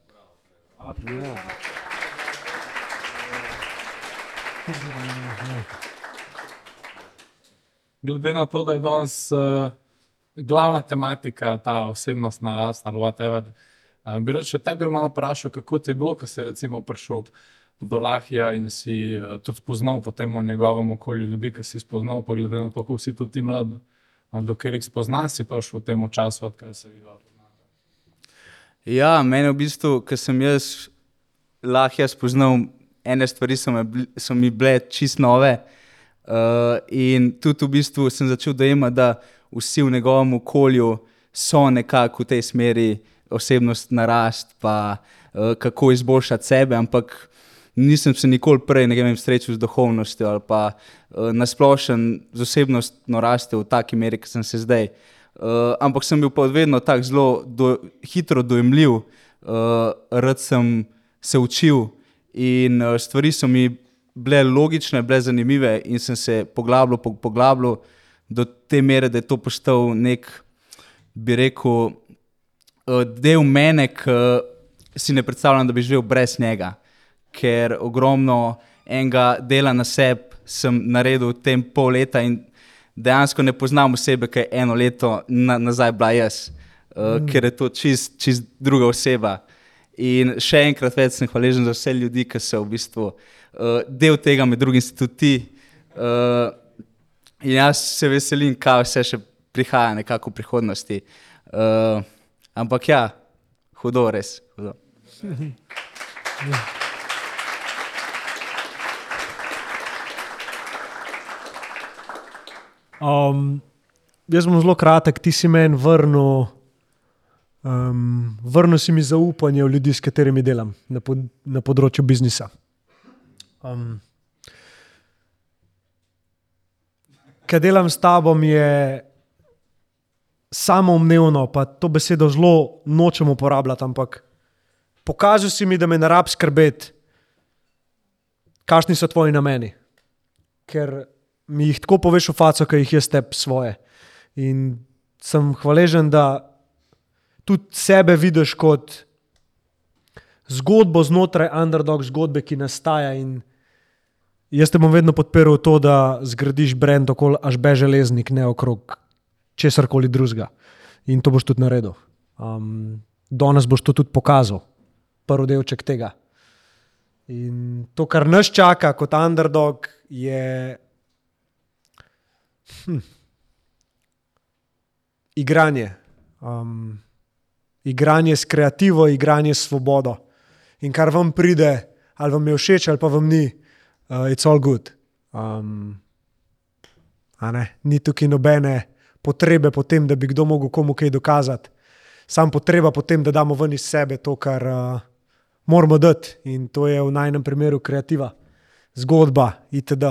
Glede na to, da je danes uh, glavna tematika ta osebnostna rast ali whatever, uh, bi rad še tebe malo vprašal, kako ti je bilo, ko si recimo prišel do Lahija in si uh, tudi spoznal potem v njegovem okolju ljudi, ki si spoznal, pa glede na to, kako si tudi ti mlad, uh, do katerih spoznanj si prišel v tem času, odkar se videl. Ja, meni v bistvu, ko sem jaz lahko spoznal, ene stvari so, me, so mi bile čist nove. Uh, in tudi v bistvu sem začel dojemati, da vsi v njegovem okolju so nekako v tej smeri osebnost narast, pa uh, kako izboljšati sebe, ampak nisem se nikoli prej vem, srečal z duhovnostjo ali pa uh, nasplošen z osebnostno rastjo v taki meri, kot sem se zdaj. Uh, ampak sem bil pa vedno tako zelo do, hitro dojemljiv, uh, rad sem se učil in uh, stvari so mi bile logične, bile zanimive in sem se poglabljal, po- poglabljal do te mere, da je to postal nek, bi rekel, uh, del mene, ki si ne predstavljam, da bi živel brez njega, ker ogromno enega dela na sebi sem naredil v tem pol leta in dejansko ne poznam osebe, ki je eno leto na, nazaj bila jaz, uh, mm. ker je to čist, čist druga oseba. In še enkrat več sem hvaležen za vse ljudi, ki so v bistvu uh, del tega, med drugim si tudi ti. Uh, in jaz se veselim, kaj vse še prihaja nekako v prihodnosti. Uh, ampak ja, hudo res. Hudo. Um, jaz bom zelo kratek, ti si meni vrnil, um, vrnil si mi zaupanje v ljudi, s katerimi delam na, pod, na področju biznisa. Um, Kaj delam s tabo, je samoumevno, pa to besedo zelo nočem uporabljati, ampak pokazal si mi, da me ne rab skrbeti, kakšni so tvoji nameni. Ker mi jih tako poveš v faco, ki jih jaz tebi svoje. In sem hvaležen, da tudi sebe vidiš kot zgodbo znotraj underdog zgodbe, ki nastaja. Jaz te bom vedno podpiral to, da zgradiš brend okoli Ažbe železnik, ne okrog česar koli drugega. In to boš tudi naredil. Um, danes boš to tudi pokazal, prvi delček tega. In to, kar nas čaka kot underdog, je hm, igranje. Um, igranje s kreativo, igranje s svobodo. In kar vam pride, ali vam je všeč, ali pa vam ni, uh, it's all good. Um? Ni tukaj nobene potrebe po tem, da bi kdo mogel komu kaj dokazati. Sam potreba po tem, da damo ven iz sebe to, kar uh, moramo dati. In to je v najnem primeru kreativa. zgodba, itd.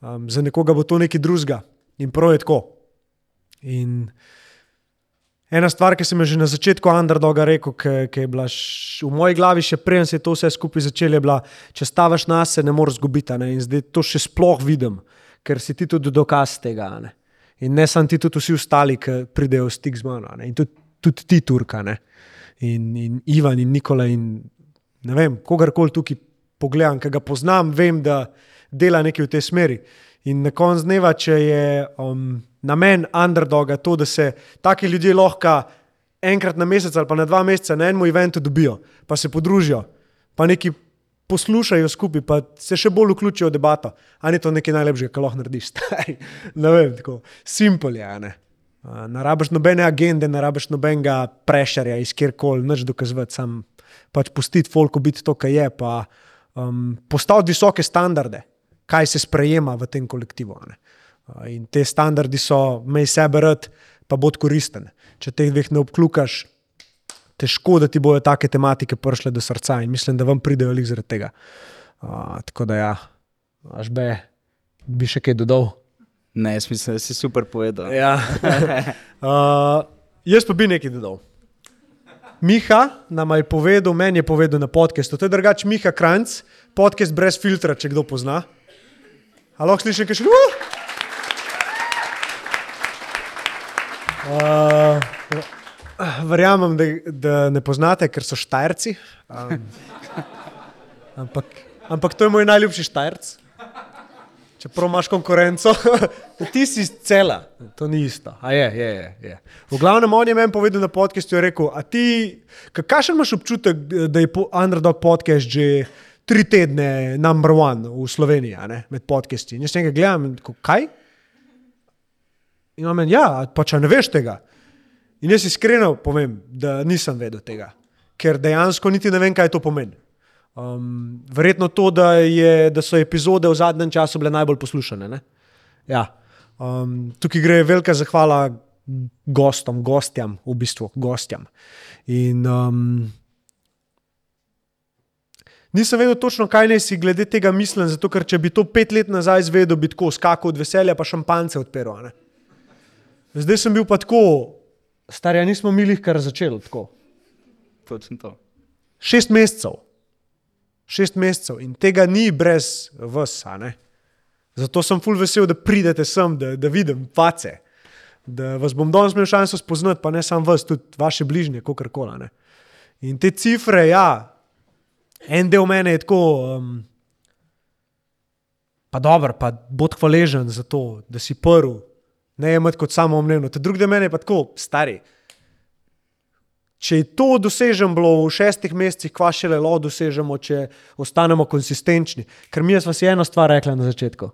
Um, za nekoga bo to nekaj drugega in prav je tako. In ena stvar, ki sem jo že na začetku underdoga rekel, ki je bila š, v moji glavi, še preden se je to vse skupaj začelo, je bila, če stavaš na se, ne moreš zgubiti. Ne? In zdaj to še sploh vidim, ker si ti tudi dokaz tega. Ne? In ne samo ti, tudi vsi ostali, ki pridejo v stik z mano. ne. In tudi, tudi ti, Turka, ne? in, in Ivan in Nikola. In, ne vem, kogarkoli tukaj pogledam, ki ga poznam, vem, da dela nekaj v tej smeri. In na koncu dneva, če je um, namen underdoga to, da se taki ljudje lahko enkrat na mesec ali pa na dva meseca na enem eventu dobijo, pa se podružijo, pa neki poslušajo skupaj, pa se še bolj vključijo v debato. A ni to nekaj najlepšega, kar lahko narediš? ne vem, tako simpel je. Ne, A, ne rabiš nobene agende, ne rabiš nobenega prešerja iz kjerkoli, nič dokazovati, sam pač pustiti folko biti to, kar je, pa um, postaviti visoke standarde, kaj se sprejema v tem kolektivu. ne. In te standardi so, mej sebe rad, pa bod koristen. Če teh dveh ne obklukaš, težko, da ti bojo take tematike prišle do srca in mislim, da vam pridejo lik zaradi tega. Uh, tako da, ja, až be, bi še kaj dodal. Ne, jaz mislim, da si super povedal. Ja. uh, jaz pa bi nekaj dodal. Miha nam je povedal, meni je povedal na podkastu, to je drugač Miha Kranc, podcast brez filtra, če kdo pozna. A lahko slišim, kaj še uh! uh, Verjamem, da, da ne poznate, ker so štajrci. Um, ampak, ampak to je moj najljubši štajrc. Čeprav imaš konkurenco, ti si cela, to ni isto. A je, je, je, je. V glavnem, on je meni povedal na podkastu, je rekel, a ti, kakšen imaš občutek, da je po- Underdog podcast že tri tedne number one v Sloveniji, ne, med podcasti. In jaz nekaj gledam, in tako, kaj? In on meni, ja, pa če ne veš tega. In jaz iskreno povem, da nisem vedel tega, ker dejansko niti ne vem, kaj to pomeni. Um, verjetno to, da, je, da so epizode v zadnjem času bile najbolj poslušane. ne. Ja. Um, tukaj gre velika zahvala gostom, gostjam, v bistvu gostjam. In um, nisem vedel točno, kaj naj si glede tega mislim, zato ker če bi to pet let nazaj izvedel, bi tako skakal od veselja, pa šampance odpiral. Zdaj sem bil pa tako, starja, nismo mi jih kar začeli tako. Točno to. Šest mesecev. Šest mesecev in tega ni brez vas. Zato sem full vesel, da pridete sem, da, da vidim face. Da vas bom danes imel šanso spoznati, pa ne samo vas, tudi vaše bližnje, kako koli. In te cifre, ja, en del mene je tako, um, pa dober, pa bod hvaležen za to, da si prvi, ne imeti kot samo omnevno. Te drugi del mene je pa tako, stari. Če je to dosežemo bilo v šestih mesecih, kva še le lahko dosežemo, če ostanemo konsistenčni. Ker mi smo si eno stvar rekli na začetku.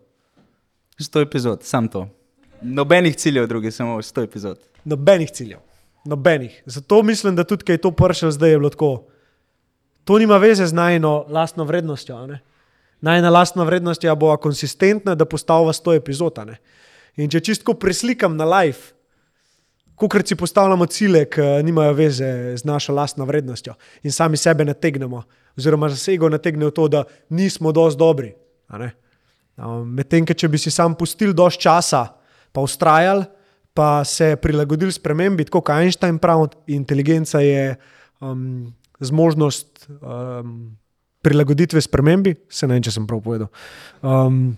Sto epizod, sam to. Nobenih ciljev, drugi, samo sto epizod. Nobenih ciljev, nobenih. Zato mislim, da tudi, kaj je to pršel zdaj, je bilo tako. To nima veze z najno lastno vrednostjo. ne. Najna lastna vrednost je, da bo konsistentna, da postavlja sto epizod. a ne. In če čistko preslikam na live, Kukrat si postavljamo cilje, ki nimajo veze z našo lastno vrednostjo in sami sebe nategnemo, oziroma za ego nategnejo to, da nismo dovolj dobri. Um, Medtem, če bi si sam pustil dovolj časa, pa ustrajal, pa se prilagodil spremembi, tako kot Einstein pravi, inteligenca je um, zmožnost um, prilagoditve spremembi, se ne vem, če sem prav povedal. Um,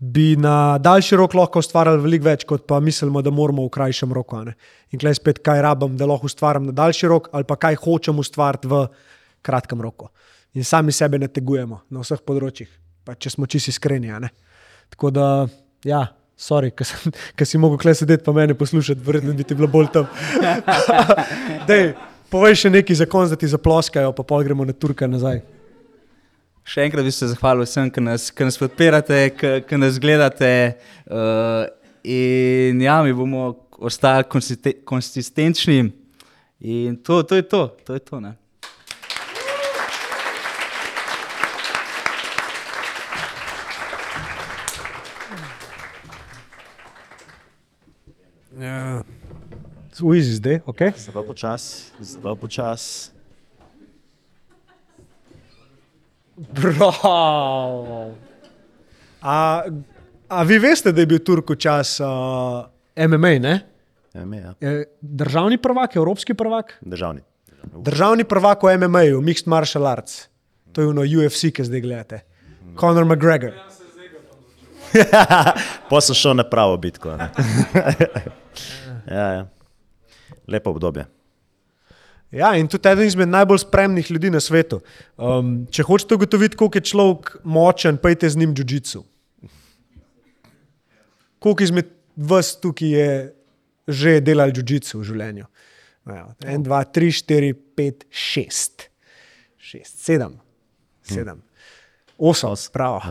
bi na daljši rok lahko ustvarjali veliko več, kot pa mislimo, da moramo v krajšem roku. In klej spet, kaj rabim, da lahko ustvarjam na daljši rok, ali pa kaj hočem ustvariti v kratkem roku. In sami sebe ne tegujemo na vseh področjih, pa če smo čisti iskreni. Tako da, ja, sorry, ker si mogel kle sedeti pa mene poslušati, verjetno bi ti bilo bolj tam. Dej, povej še nekaj za konc, da ti zaploskajo, pa pol gremo na Turka nazaj. Še enkrat bi se zahvalil vsem, ki nas, ki nas podpirate, ki, ki nas gledate. Uh, in ja, mi bomo ostali konsiste, konsistenčni. In to, to je to. to, je to ne. Ja. Uizi zdaj, ok? Zelo počasi, zelo počasi. Prav. A, a vi veste, da je bil Turku čas uh, MMA, ne? MMA, ja. Državni prvak, evropski prvak? Državni. Državni prvak v MMA-ju, Mixed Martial Arts. To je ono UFC, ki zdaj gledate. Conor McGregor. Pa sem šel na pravo bitko. ja, ja. Lepo obdobje. Ja, in tudi eden izmed najbolj spremnih ljudi na svetu. Um, če hočete ugotoviti, koliko je človek močen, pejte z njim jujicu. Koliko izmed vas tukaj je že delal jujicu v življenju? Ja, en, dva, tri, štiri, pet, šest. Šest, sedem, sedem, osem, prav.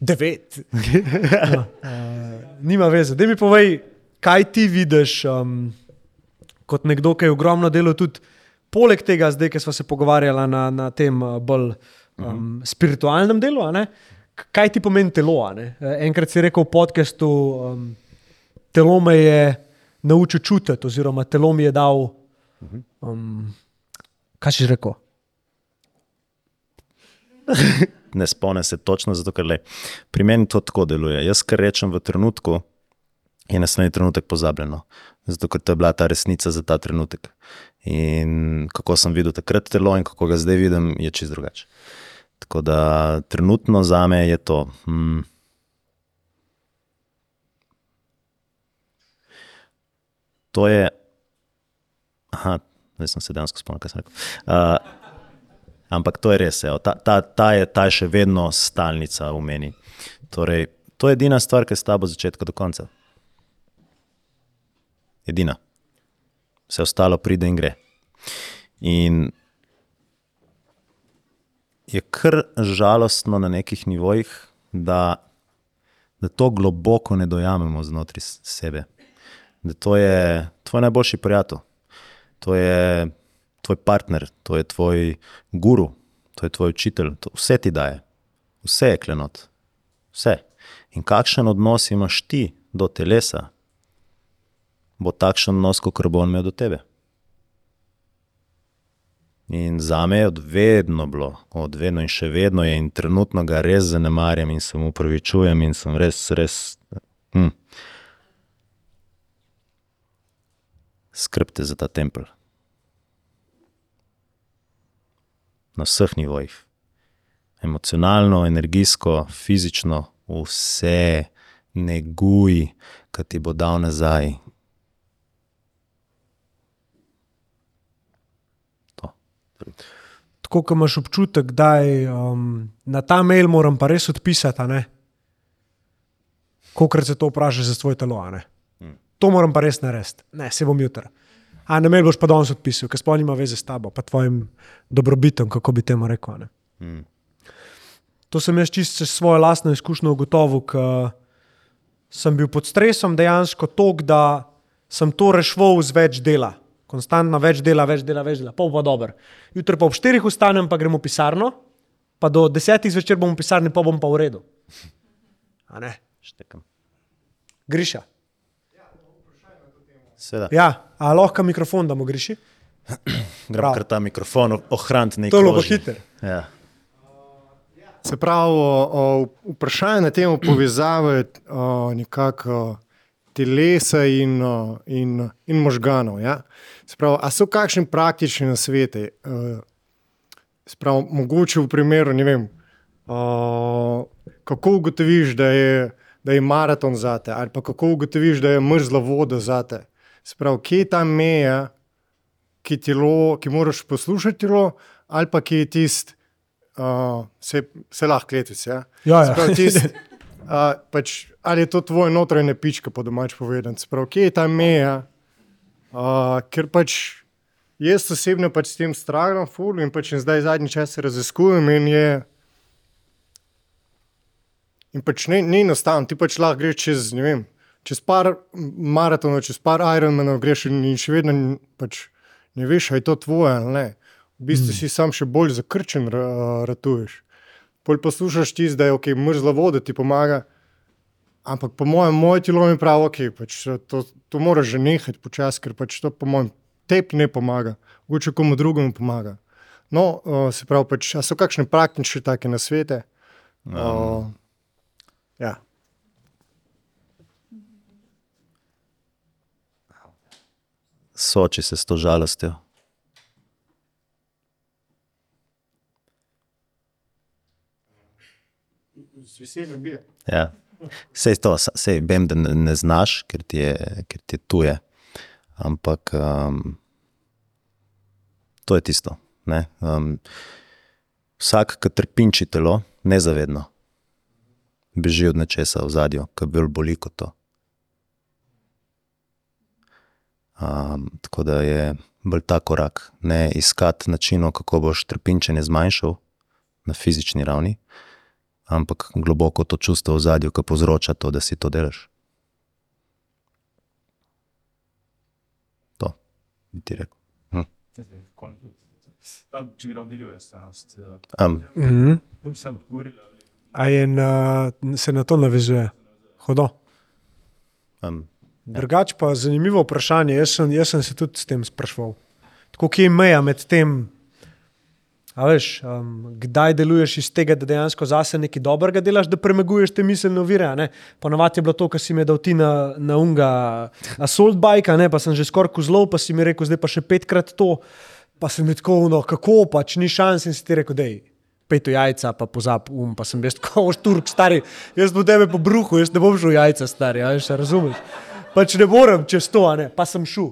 Devet. no, uh, nima veze. Da mi povej, kaj ti vidiš um, kot nekdo, ki je ogromno delo tudi poleg tega, zdaj, ki smo se pogovarjali na, na tem uh, bolj um, spiritualnem delu. Kaj ti pomeni telo? Eh, Enkrat si rekel v podkastu, um, telo me je naučil čutiti, oziroma telo mi je dal. Um, kaj si rekel? Ne spomnim se točno, zato ker le, pri meni to tako deluje. Jaz, kar rečem v trenutku, je naslednji trenutek pozabljeno. Zato ker to je bila ta resnica za ta trenutek. In kako sem videl takrat telo in kako ga zdaj vidim, je čist drugače. Tako da trenutno za me je to. Hmm, to je. Aha, zdaj sem se dejansko spomnil, kaj sem rekel. Uh, Ampak to je res, evo, ta, ta, ta, je, ta je še vedno stalnica v meni. Torej, to je edina stvar, ki je s tabo od začetka do konca. Edina. Vse ostalo pride in gre. In je kar žalostno na nekih nivojih, da, da to globoko ne dojamemo znotraj sebe. Da to je tvoj najboljši prijatelj, to je tvoj partner, to je tvoj guru, to je tvoj učitelj, to vse ti daje, vse je klenot, vse. In kakšen odnos imaš ti do telesa, bo takšen odnos, kot bo on imel do tebe. In za me je od vedno bilo, od vedno in še vedno je, in trenutno ga res zanemarjam in se mu upravičujem, in sem res, res. Hm. Skrbite za ta tempelj. Na vseh nivojih. Emocionalno, energijsko, fizično, vse neguj, ki ti bo dal nazaj. Tako, ko imaš občutek, da je um, na ta mail moram pa res odpisati, a ne? Kolikrat se to vprašaš za svoje telo, a ne? To moram pa res narediti, ne, se bom jutra. A na mail boš pa danes odpisal, ker sploh nima veze s tabo, pa tvojim dobrobitom, kako bi temu rekel. ne. Mm. To sem jaz čisto s svojo lastno izkušnjo ugotovil, ker sem bil pod stresom dejansko tok, da sem to rešil z več dela. Konstantno več dela, več dela, več dela, pol pa dober. Jutri pa ob štirih vstanem, pa gremo v pisarno, pa do desetih zvečer bom v pisarni, pa bom pa v redu. A ne? Štekam. Griša. Seveda. Ja, a lahko mikrofon damo griši? Gremo kar ta mikrofon ohraniti nekaj. To je bilo hitro. Ja. Se pravi, o, o, vprašanje na temo povezave o, nekako telesa in, o, in, in možganov. Ja? Se pravi, a so kakšni praktični nasveti? Uh, Sprav, mogoče v primeru, ne vem, uh, kako ugotoviš, da je, da je maraton za te, ali pa kako ugotoviš, da je mrzla voda za te. Sprav, kje je ta meja, ki, telo, ki moraš poslušati telo, ali pa ki je tisti, uh, se, se lahko kletvic. Ja? Ja, ja. Se pravi, tist, uh, pač, ali je to tvoje notranje pička, po domač povedano. Se pravi, kje je ta meja, uh, ker pač. Jaz osebno pač s tem strahom, ful in pač in zdaj zadnji čas raziskujem in je. In pač ni, ni enostavno, ti pač lahko greš čez, ne vem, čez par maratonov, čez par Ironmanov, greš in, in še vedno pač ne veš, ali je to tvoje ali ne. V bistvu Mm. si sam še bolj zakrčen, ra- ratuješ. Pol poslušaš ti, da je ok, mrzla voda ti pomaga. Ampak po mojem, moje telo mi pravi, ok, pač to, to moraš že nehati počasi, ker pač to po mojem tebi ne pomaga, mogoče komu drugemu pomaga. No, uh, se pravi, pač, so kakšne praktične take nasvete? Uh, ja. Soči se s to žalostjo. Bi. Ja. Sej to, sej vem, da ne, ne znaš, ker ti je, ker ti je tuje. Ampak um, to je tisto. ne, Um, vsak, ki trpinči telo, nezavedno, beži od nečesa v zadju, ki bolj boli kot to. Um, tako da je bolj ta korak, ne iskati načinov, kako boš trpinčenje zmanjšal na fizični ravni, ampak globoko to čustvo v zadju, ki povzroča to, da si to delaš. To bi ti rekel. Hm. Um, Mhm. A je na, se na to navezuje? Hodo. um, Drugač pa zanimivo vprašanje. Jaz sem, jaz sem se tudi s tem sprašval. Tako kje je meja med tem, veš, um, kdaj deluješ iz tega, da dejansko zase nekaj dobrega delaš, da premaguješ te miselne ovire. Ponovadi je bilo to, kar si mi dal ti na, na unga assault bike, a ne, pa sem že skoraj kozlov, pa si mi rekel, zdaj pa še petkrat to. Pa sem bil tako, no, kako pač ni šans in si ti rekel, da je peto jajca, pa pozab um, pa sem jaz tako šturk, stari, jaz bom tebe po bruhu, jaz ne bom šel jajca, stari, a veš, a razumeš. Pač ne morem čez to, ne, pa sem šel.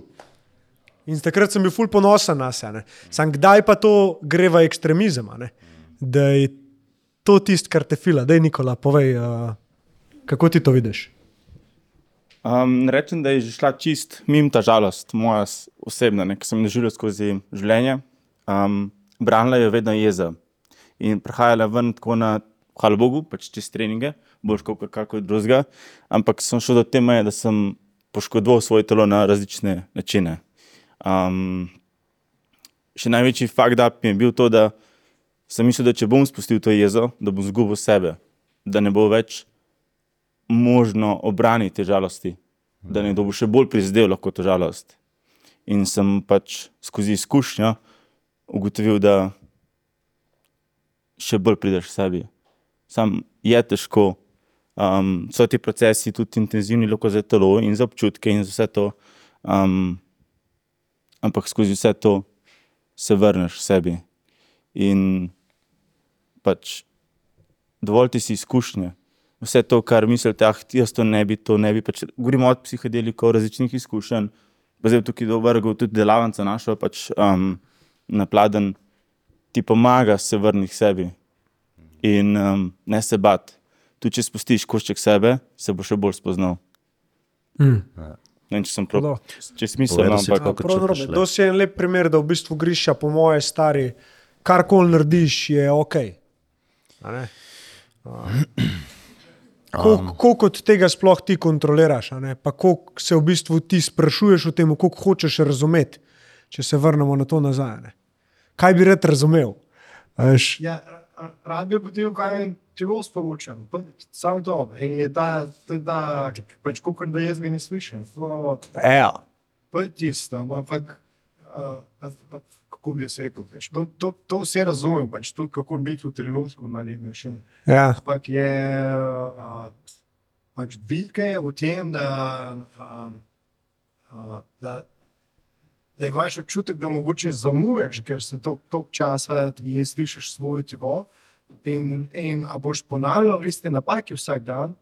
In takrat sem bil ful ponosen na sebe. Sam kdaj pa to gre v ekstremizem, da je to tisto, kar te fila. Dej, Nikola, povej, uh, kako ti to vidiš. Um, rečem, da je že šla čist mimo ta žalost, moja osebna, ki sem jo doživljal skozi življenje. Um, branila je vedno jeza in prihajala ven tako na, hvala Bogu, pač čez treninge, boš kot kako drugega. Ampak sem šel do te meje, da sem poškodoval svoje telo na različne načine. Um, še največji fakt up je bil to, da sem mislil, da če bom spustil to jezo, da bom zgubil sebe, da ne bo več možno obraniti te žalosti, da nekdo bo še bolj prizadel lahko to žalost. In sem pač skozi izkušnjo ugotovil, da še bolj prideš k sebi. Sam je težko, um, so ti procesi tudi intenzivni, lahko za telo in za občutke in za vse to. Um, ampak skozi vse to se vrneš k sebi. In pač dovolj ti si izkušnje. Vse to, kar mislite, ah, jaz to ne bi, to ne bi. Pač, govorimo od psihodelikov, različnih izkušenj. Pa zdaj tukaj do vrhu tudi delavnica naša, pač um, napladen, ti pomaga se vrniti k sebi in um, ne se bat. Tudi če spustiš košček sebe, se bo še bolj spoznal. Mm. Ne če sem prav, če smisel, ampak Prav narobe. To si en lep primer, da v bistvu griša, po moje stari, karkoli narediš, je ok. A ne? A, Koliko koliko od tega sploh ti kontroliraš, a ne? pa koliko se v bistvu ti sprašuješ o tem, koliko hočeš razumeti, če se vrnemo na to nazaj. a Ne? Kaj bi rad razumel? A Veš, Ja, ra- rad bi potem kaj telo sporočam. Samo to. In je ta, ta, pač kot da jaz ga ne slišim. To, Ja. to je tisto, ampak uh, kako bi se rekel, pač, to, to, to vse razumem, pač tudi kako biti v trenutku na nek način. Ja. Ampak je uh, pač bitke v tem, da, uh, uh, da da imaš občutek, da mogoče zamuješ, ker se toliko časa ti slišiš svoje telo. In, in a boš ponavljal iste napake vsak dan,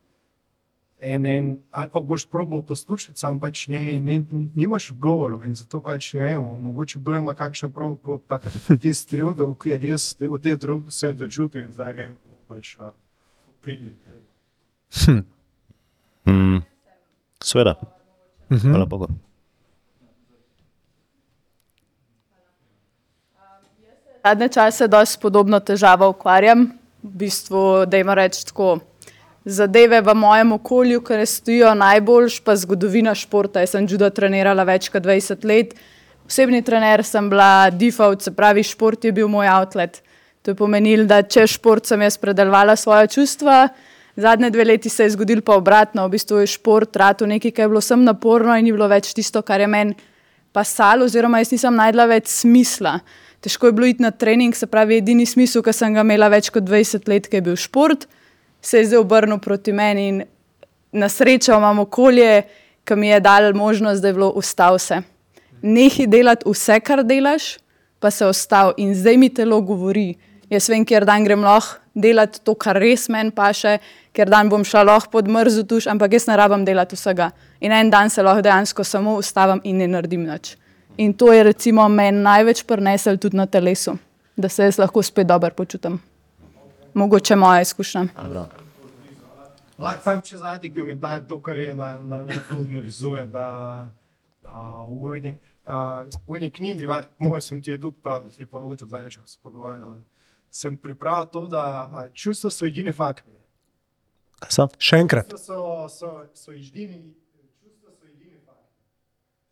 in, in, ali pa boš probal poslušati, sam pač ne, ne, nimaš odgovorov. In zato pač ne vem, mogoče bo ima kakšen prav, ko pa ti stril, da je jaz v te druge vse dočutim, da je pač a, pridi. Hm. Mm, Sveda. Mhm. Hvala Bogu. Zadnje čase dosti podobno težavo ukvarjam. V bistvu, da jim rečem tako, zadeve v mojem okolju, ki ne stojijo najboljš, pa zgodovina športa. Jaz sem judo trenirala več kot 20 let. Osebni trener sem bila default, se pravi, šport je bil moj outlet. To je pomenilo, da če šport sem jaz predelovala svoje čustva, zadnje dve leti se je zgodil pa obratno. V bistvu je šport rado nekaj, kar je bilo sem naporno in ni bilo več tisto, kar je meni pasal, oziroma jaz nisem najdla več smisla. Težko je bilo iti na trening, se pravi, edini smisel, ki sem ga imela več kot 20 let, ki je bil šport, se je zdaj obrnil proti meni in na srečo imam okolje, ki mi je dalo možnost, da je bilo ustav se. Nehi delati vse, kar delaš, pa se ostav in zdaj mi telo govori. Jaz vem, ker dan grem lahko delati to, kar res meni paše, ker dan bom šla lahko pod mrzu tuš, ampak jaz ne rabim delati vsega. In en dan se lahko dejansko samo ustavim in ne naredim nič. In to je recimo meni največ prinesel tudi na telesu, da se jaz lahko spet dobro počutim. Mogoče moja izkušnja. Lahko sam če zadnji, ki mi daje to, kar je na, na filmu rizuje, da v eni, a, v eni knjigi, moj sem ti je tudi prav, da ti povedal, da če se pogovarjali. Sem pripravil to, da čustva so edini fakti. Kaj so? Še enkrat, so, so, so edini, čustva so edini fakti.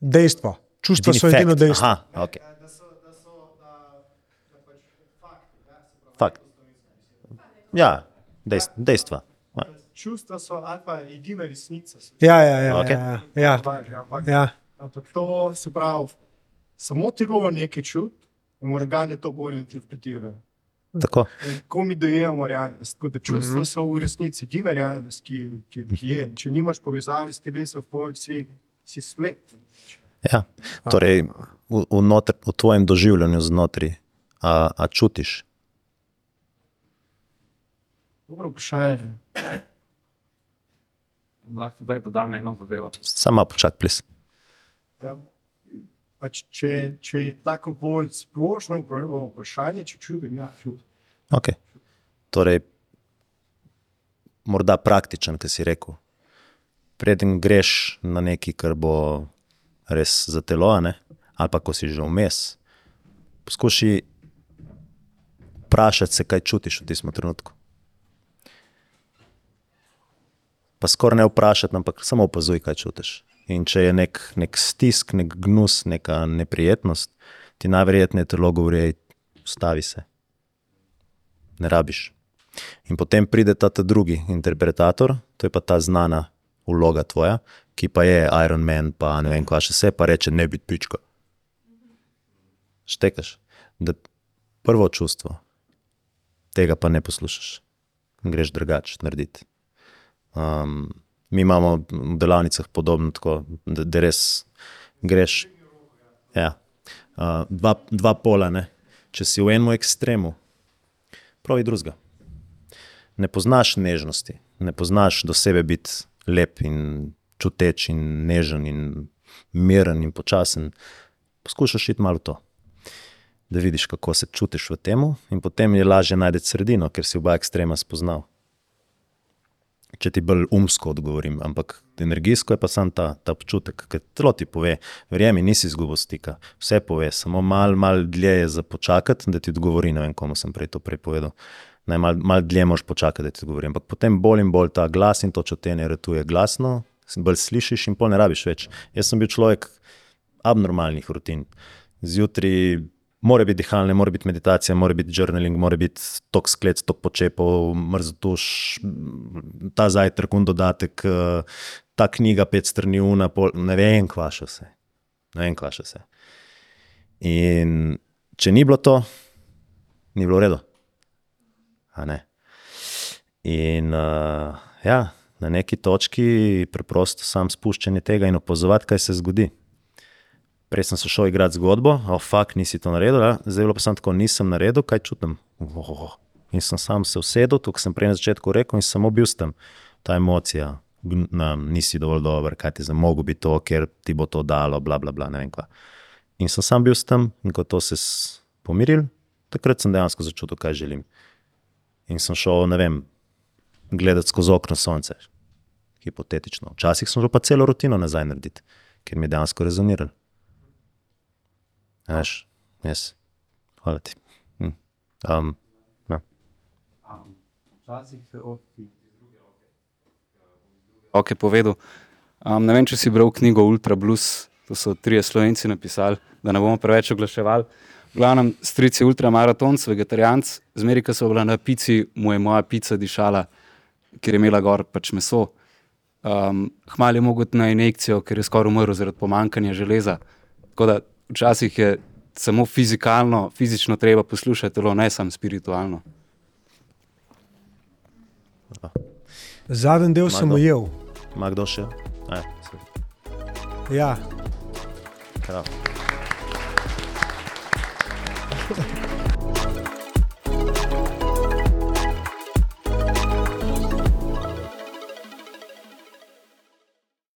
dejstvo. Čustva Edini so edino fact. dejstvo. Aha, ok. Fakt. Ja, dejst, dejstva. Ja. Čustva so ali pa edina resnica. Ja, ja, ja. Okej. ja, ja. Ampak, Ja. ampak to se pravi, samo telo nekaj čut, in organe to bolj interpretirajo. Tako. Ko mi dojemamo realnost, tako da čustva Mhm. so v resnici edina realnost, ki, ki, ki je. Če nimaš povezave s telesom, pol si, si splet. Ja. Torej, v, v, notr, v tvojem doživljanju znotraj, a, a čutiš? Dobro vprašanje. Lahko zdaj podam eno zadevo. Sama počak, plis. Ja. Pač, če, če je tako bolj splošno vprašanje, če čutim, ja, čutim. Okay. Torej, morda praktičen, ki si rekel. Preden greš na nekaj, kar bo res za telo, ne? ali pa ko si že vmes, poskuši vprašati se, kaj čutiš v tem trenutku. Pa skoraj ne vprašati, ampak samo opazuj, kaj čutiš. In če je nek, nek stisk, nek gnus, neka neprijetnost, ti najverjetneje telo govori, "Ej, ustavi se ne rabiš. In potem pride ta, ta drugi interpretator, to je pa ta znana vloga tvoja, ki pa je Iron Man, pa ne vem, kaj še vse, pa reče: ne biti pička. Štekaš, da prvo čustvo, tega pa ne poslušaš, greš drugače narediti. Um, mi imamo v delavnicah podobno, tako, da, da res greš. Ja. Uh, dva, dva pola, ne? če si v enem ekstremu, pravi drugega. Ne poznaš nežnosti, ne poznaš do sebe biti lep in čuteč in nežen in miren in počasen. Poskušaš iti malo to, da vidiš, kako se čutiš v tem, in potem je lažje najti sredino, ker si oba ekstrema spoznal. Če ti bolj umsko odgovorim, ampak energijsko je pa sam ta, ta občutek, ki telo ti pove, verjemi, nisi izgubil stika, vse pove, samo malo mal dlje je za počakati, da ti odgovori. Ne vem, komu sem prej to prepovedal. Malo mal dlje moraš počakati, da ti odgovori. Ampak potem bolj in bolj ta glas in to čutenje ratuje glasno, bolj slišiš in pol ne rabiš več. Jaz sem bil človek abnormalnih rutin. Zjutraj mora biti dihalne, mora biti meditacija, mora biti journaling, mora biti tok sklec, tok počepov, mrzotuš, ta zajtrk, un dodatek, eh, ta knjiga, pet strani pol, ne vem, kva še vse. Ne vem, kva še vse. In če ni bilo to, ni bilo v redu. In uh, ja, na neki točki preprosto sam spuščanje tega in opazovati, kaj se zgodi. Prej sem se šel igrati zgodbo, o oh, fakt nisi to naredil, ja? zdaj bilo pa samo tako, nisem naredil, kaj čutim. Oh, in sem sam se usedel, to, sem prej na začetku rekel, in samo bil sem ta emocija, na, nisi dovolj dober, kaj ti za mogo bi to, ker ti bo to dalo, bla, bla, bla, ne vem kva. In sem sam bil tam, in ko to se s- pomiril, takrat sem dejansko začutil, kaj želim. In sem šel, ne vem, gledati skozi okno sonce, hipotetično. Včasih sem šel pa celo rutino nazaj narediti, ker mi je dejansko rezoniralo. Veš, jaz, hvala ti. Hm. Um, ja. Ok, povedal. Um, ne vem, če si bral knjigo Ultra Blues, to so trije slovenci napisali, da ne bomo preveč oglaševali. V glavnem, stric je ultramaratonc, vegetarijanc, zmeri, ko so bila na pici, mu je moja pica dišala, ker je imela gor pač meso. Um, Hmal je mogel iti na injekcijo, ker je skoraj umrl zaradi pomankanja železa. Tako da včasih je samo fizikalno, fizično treba poslušati telo, ne samo spiritualno. Zadnji del sem ujel. Ima kdo še? E, Ja. Prav.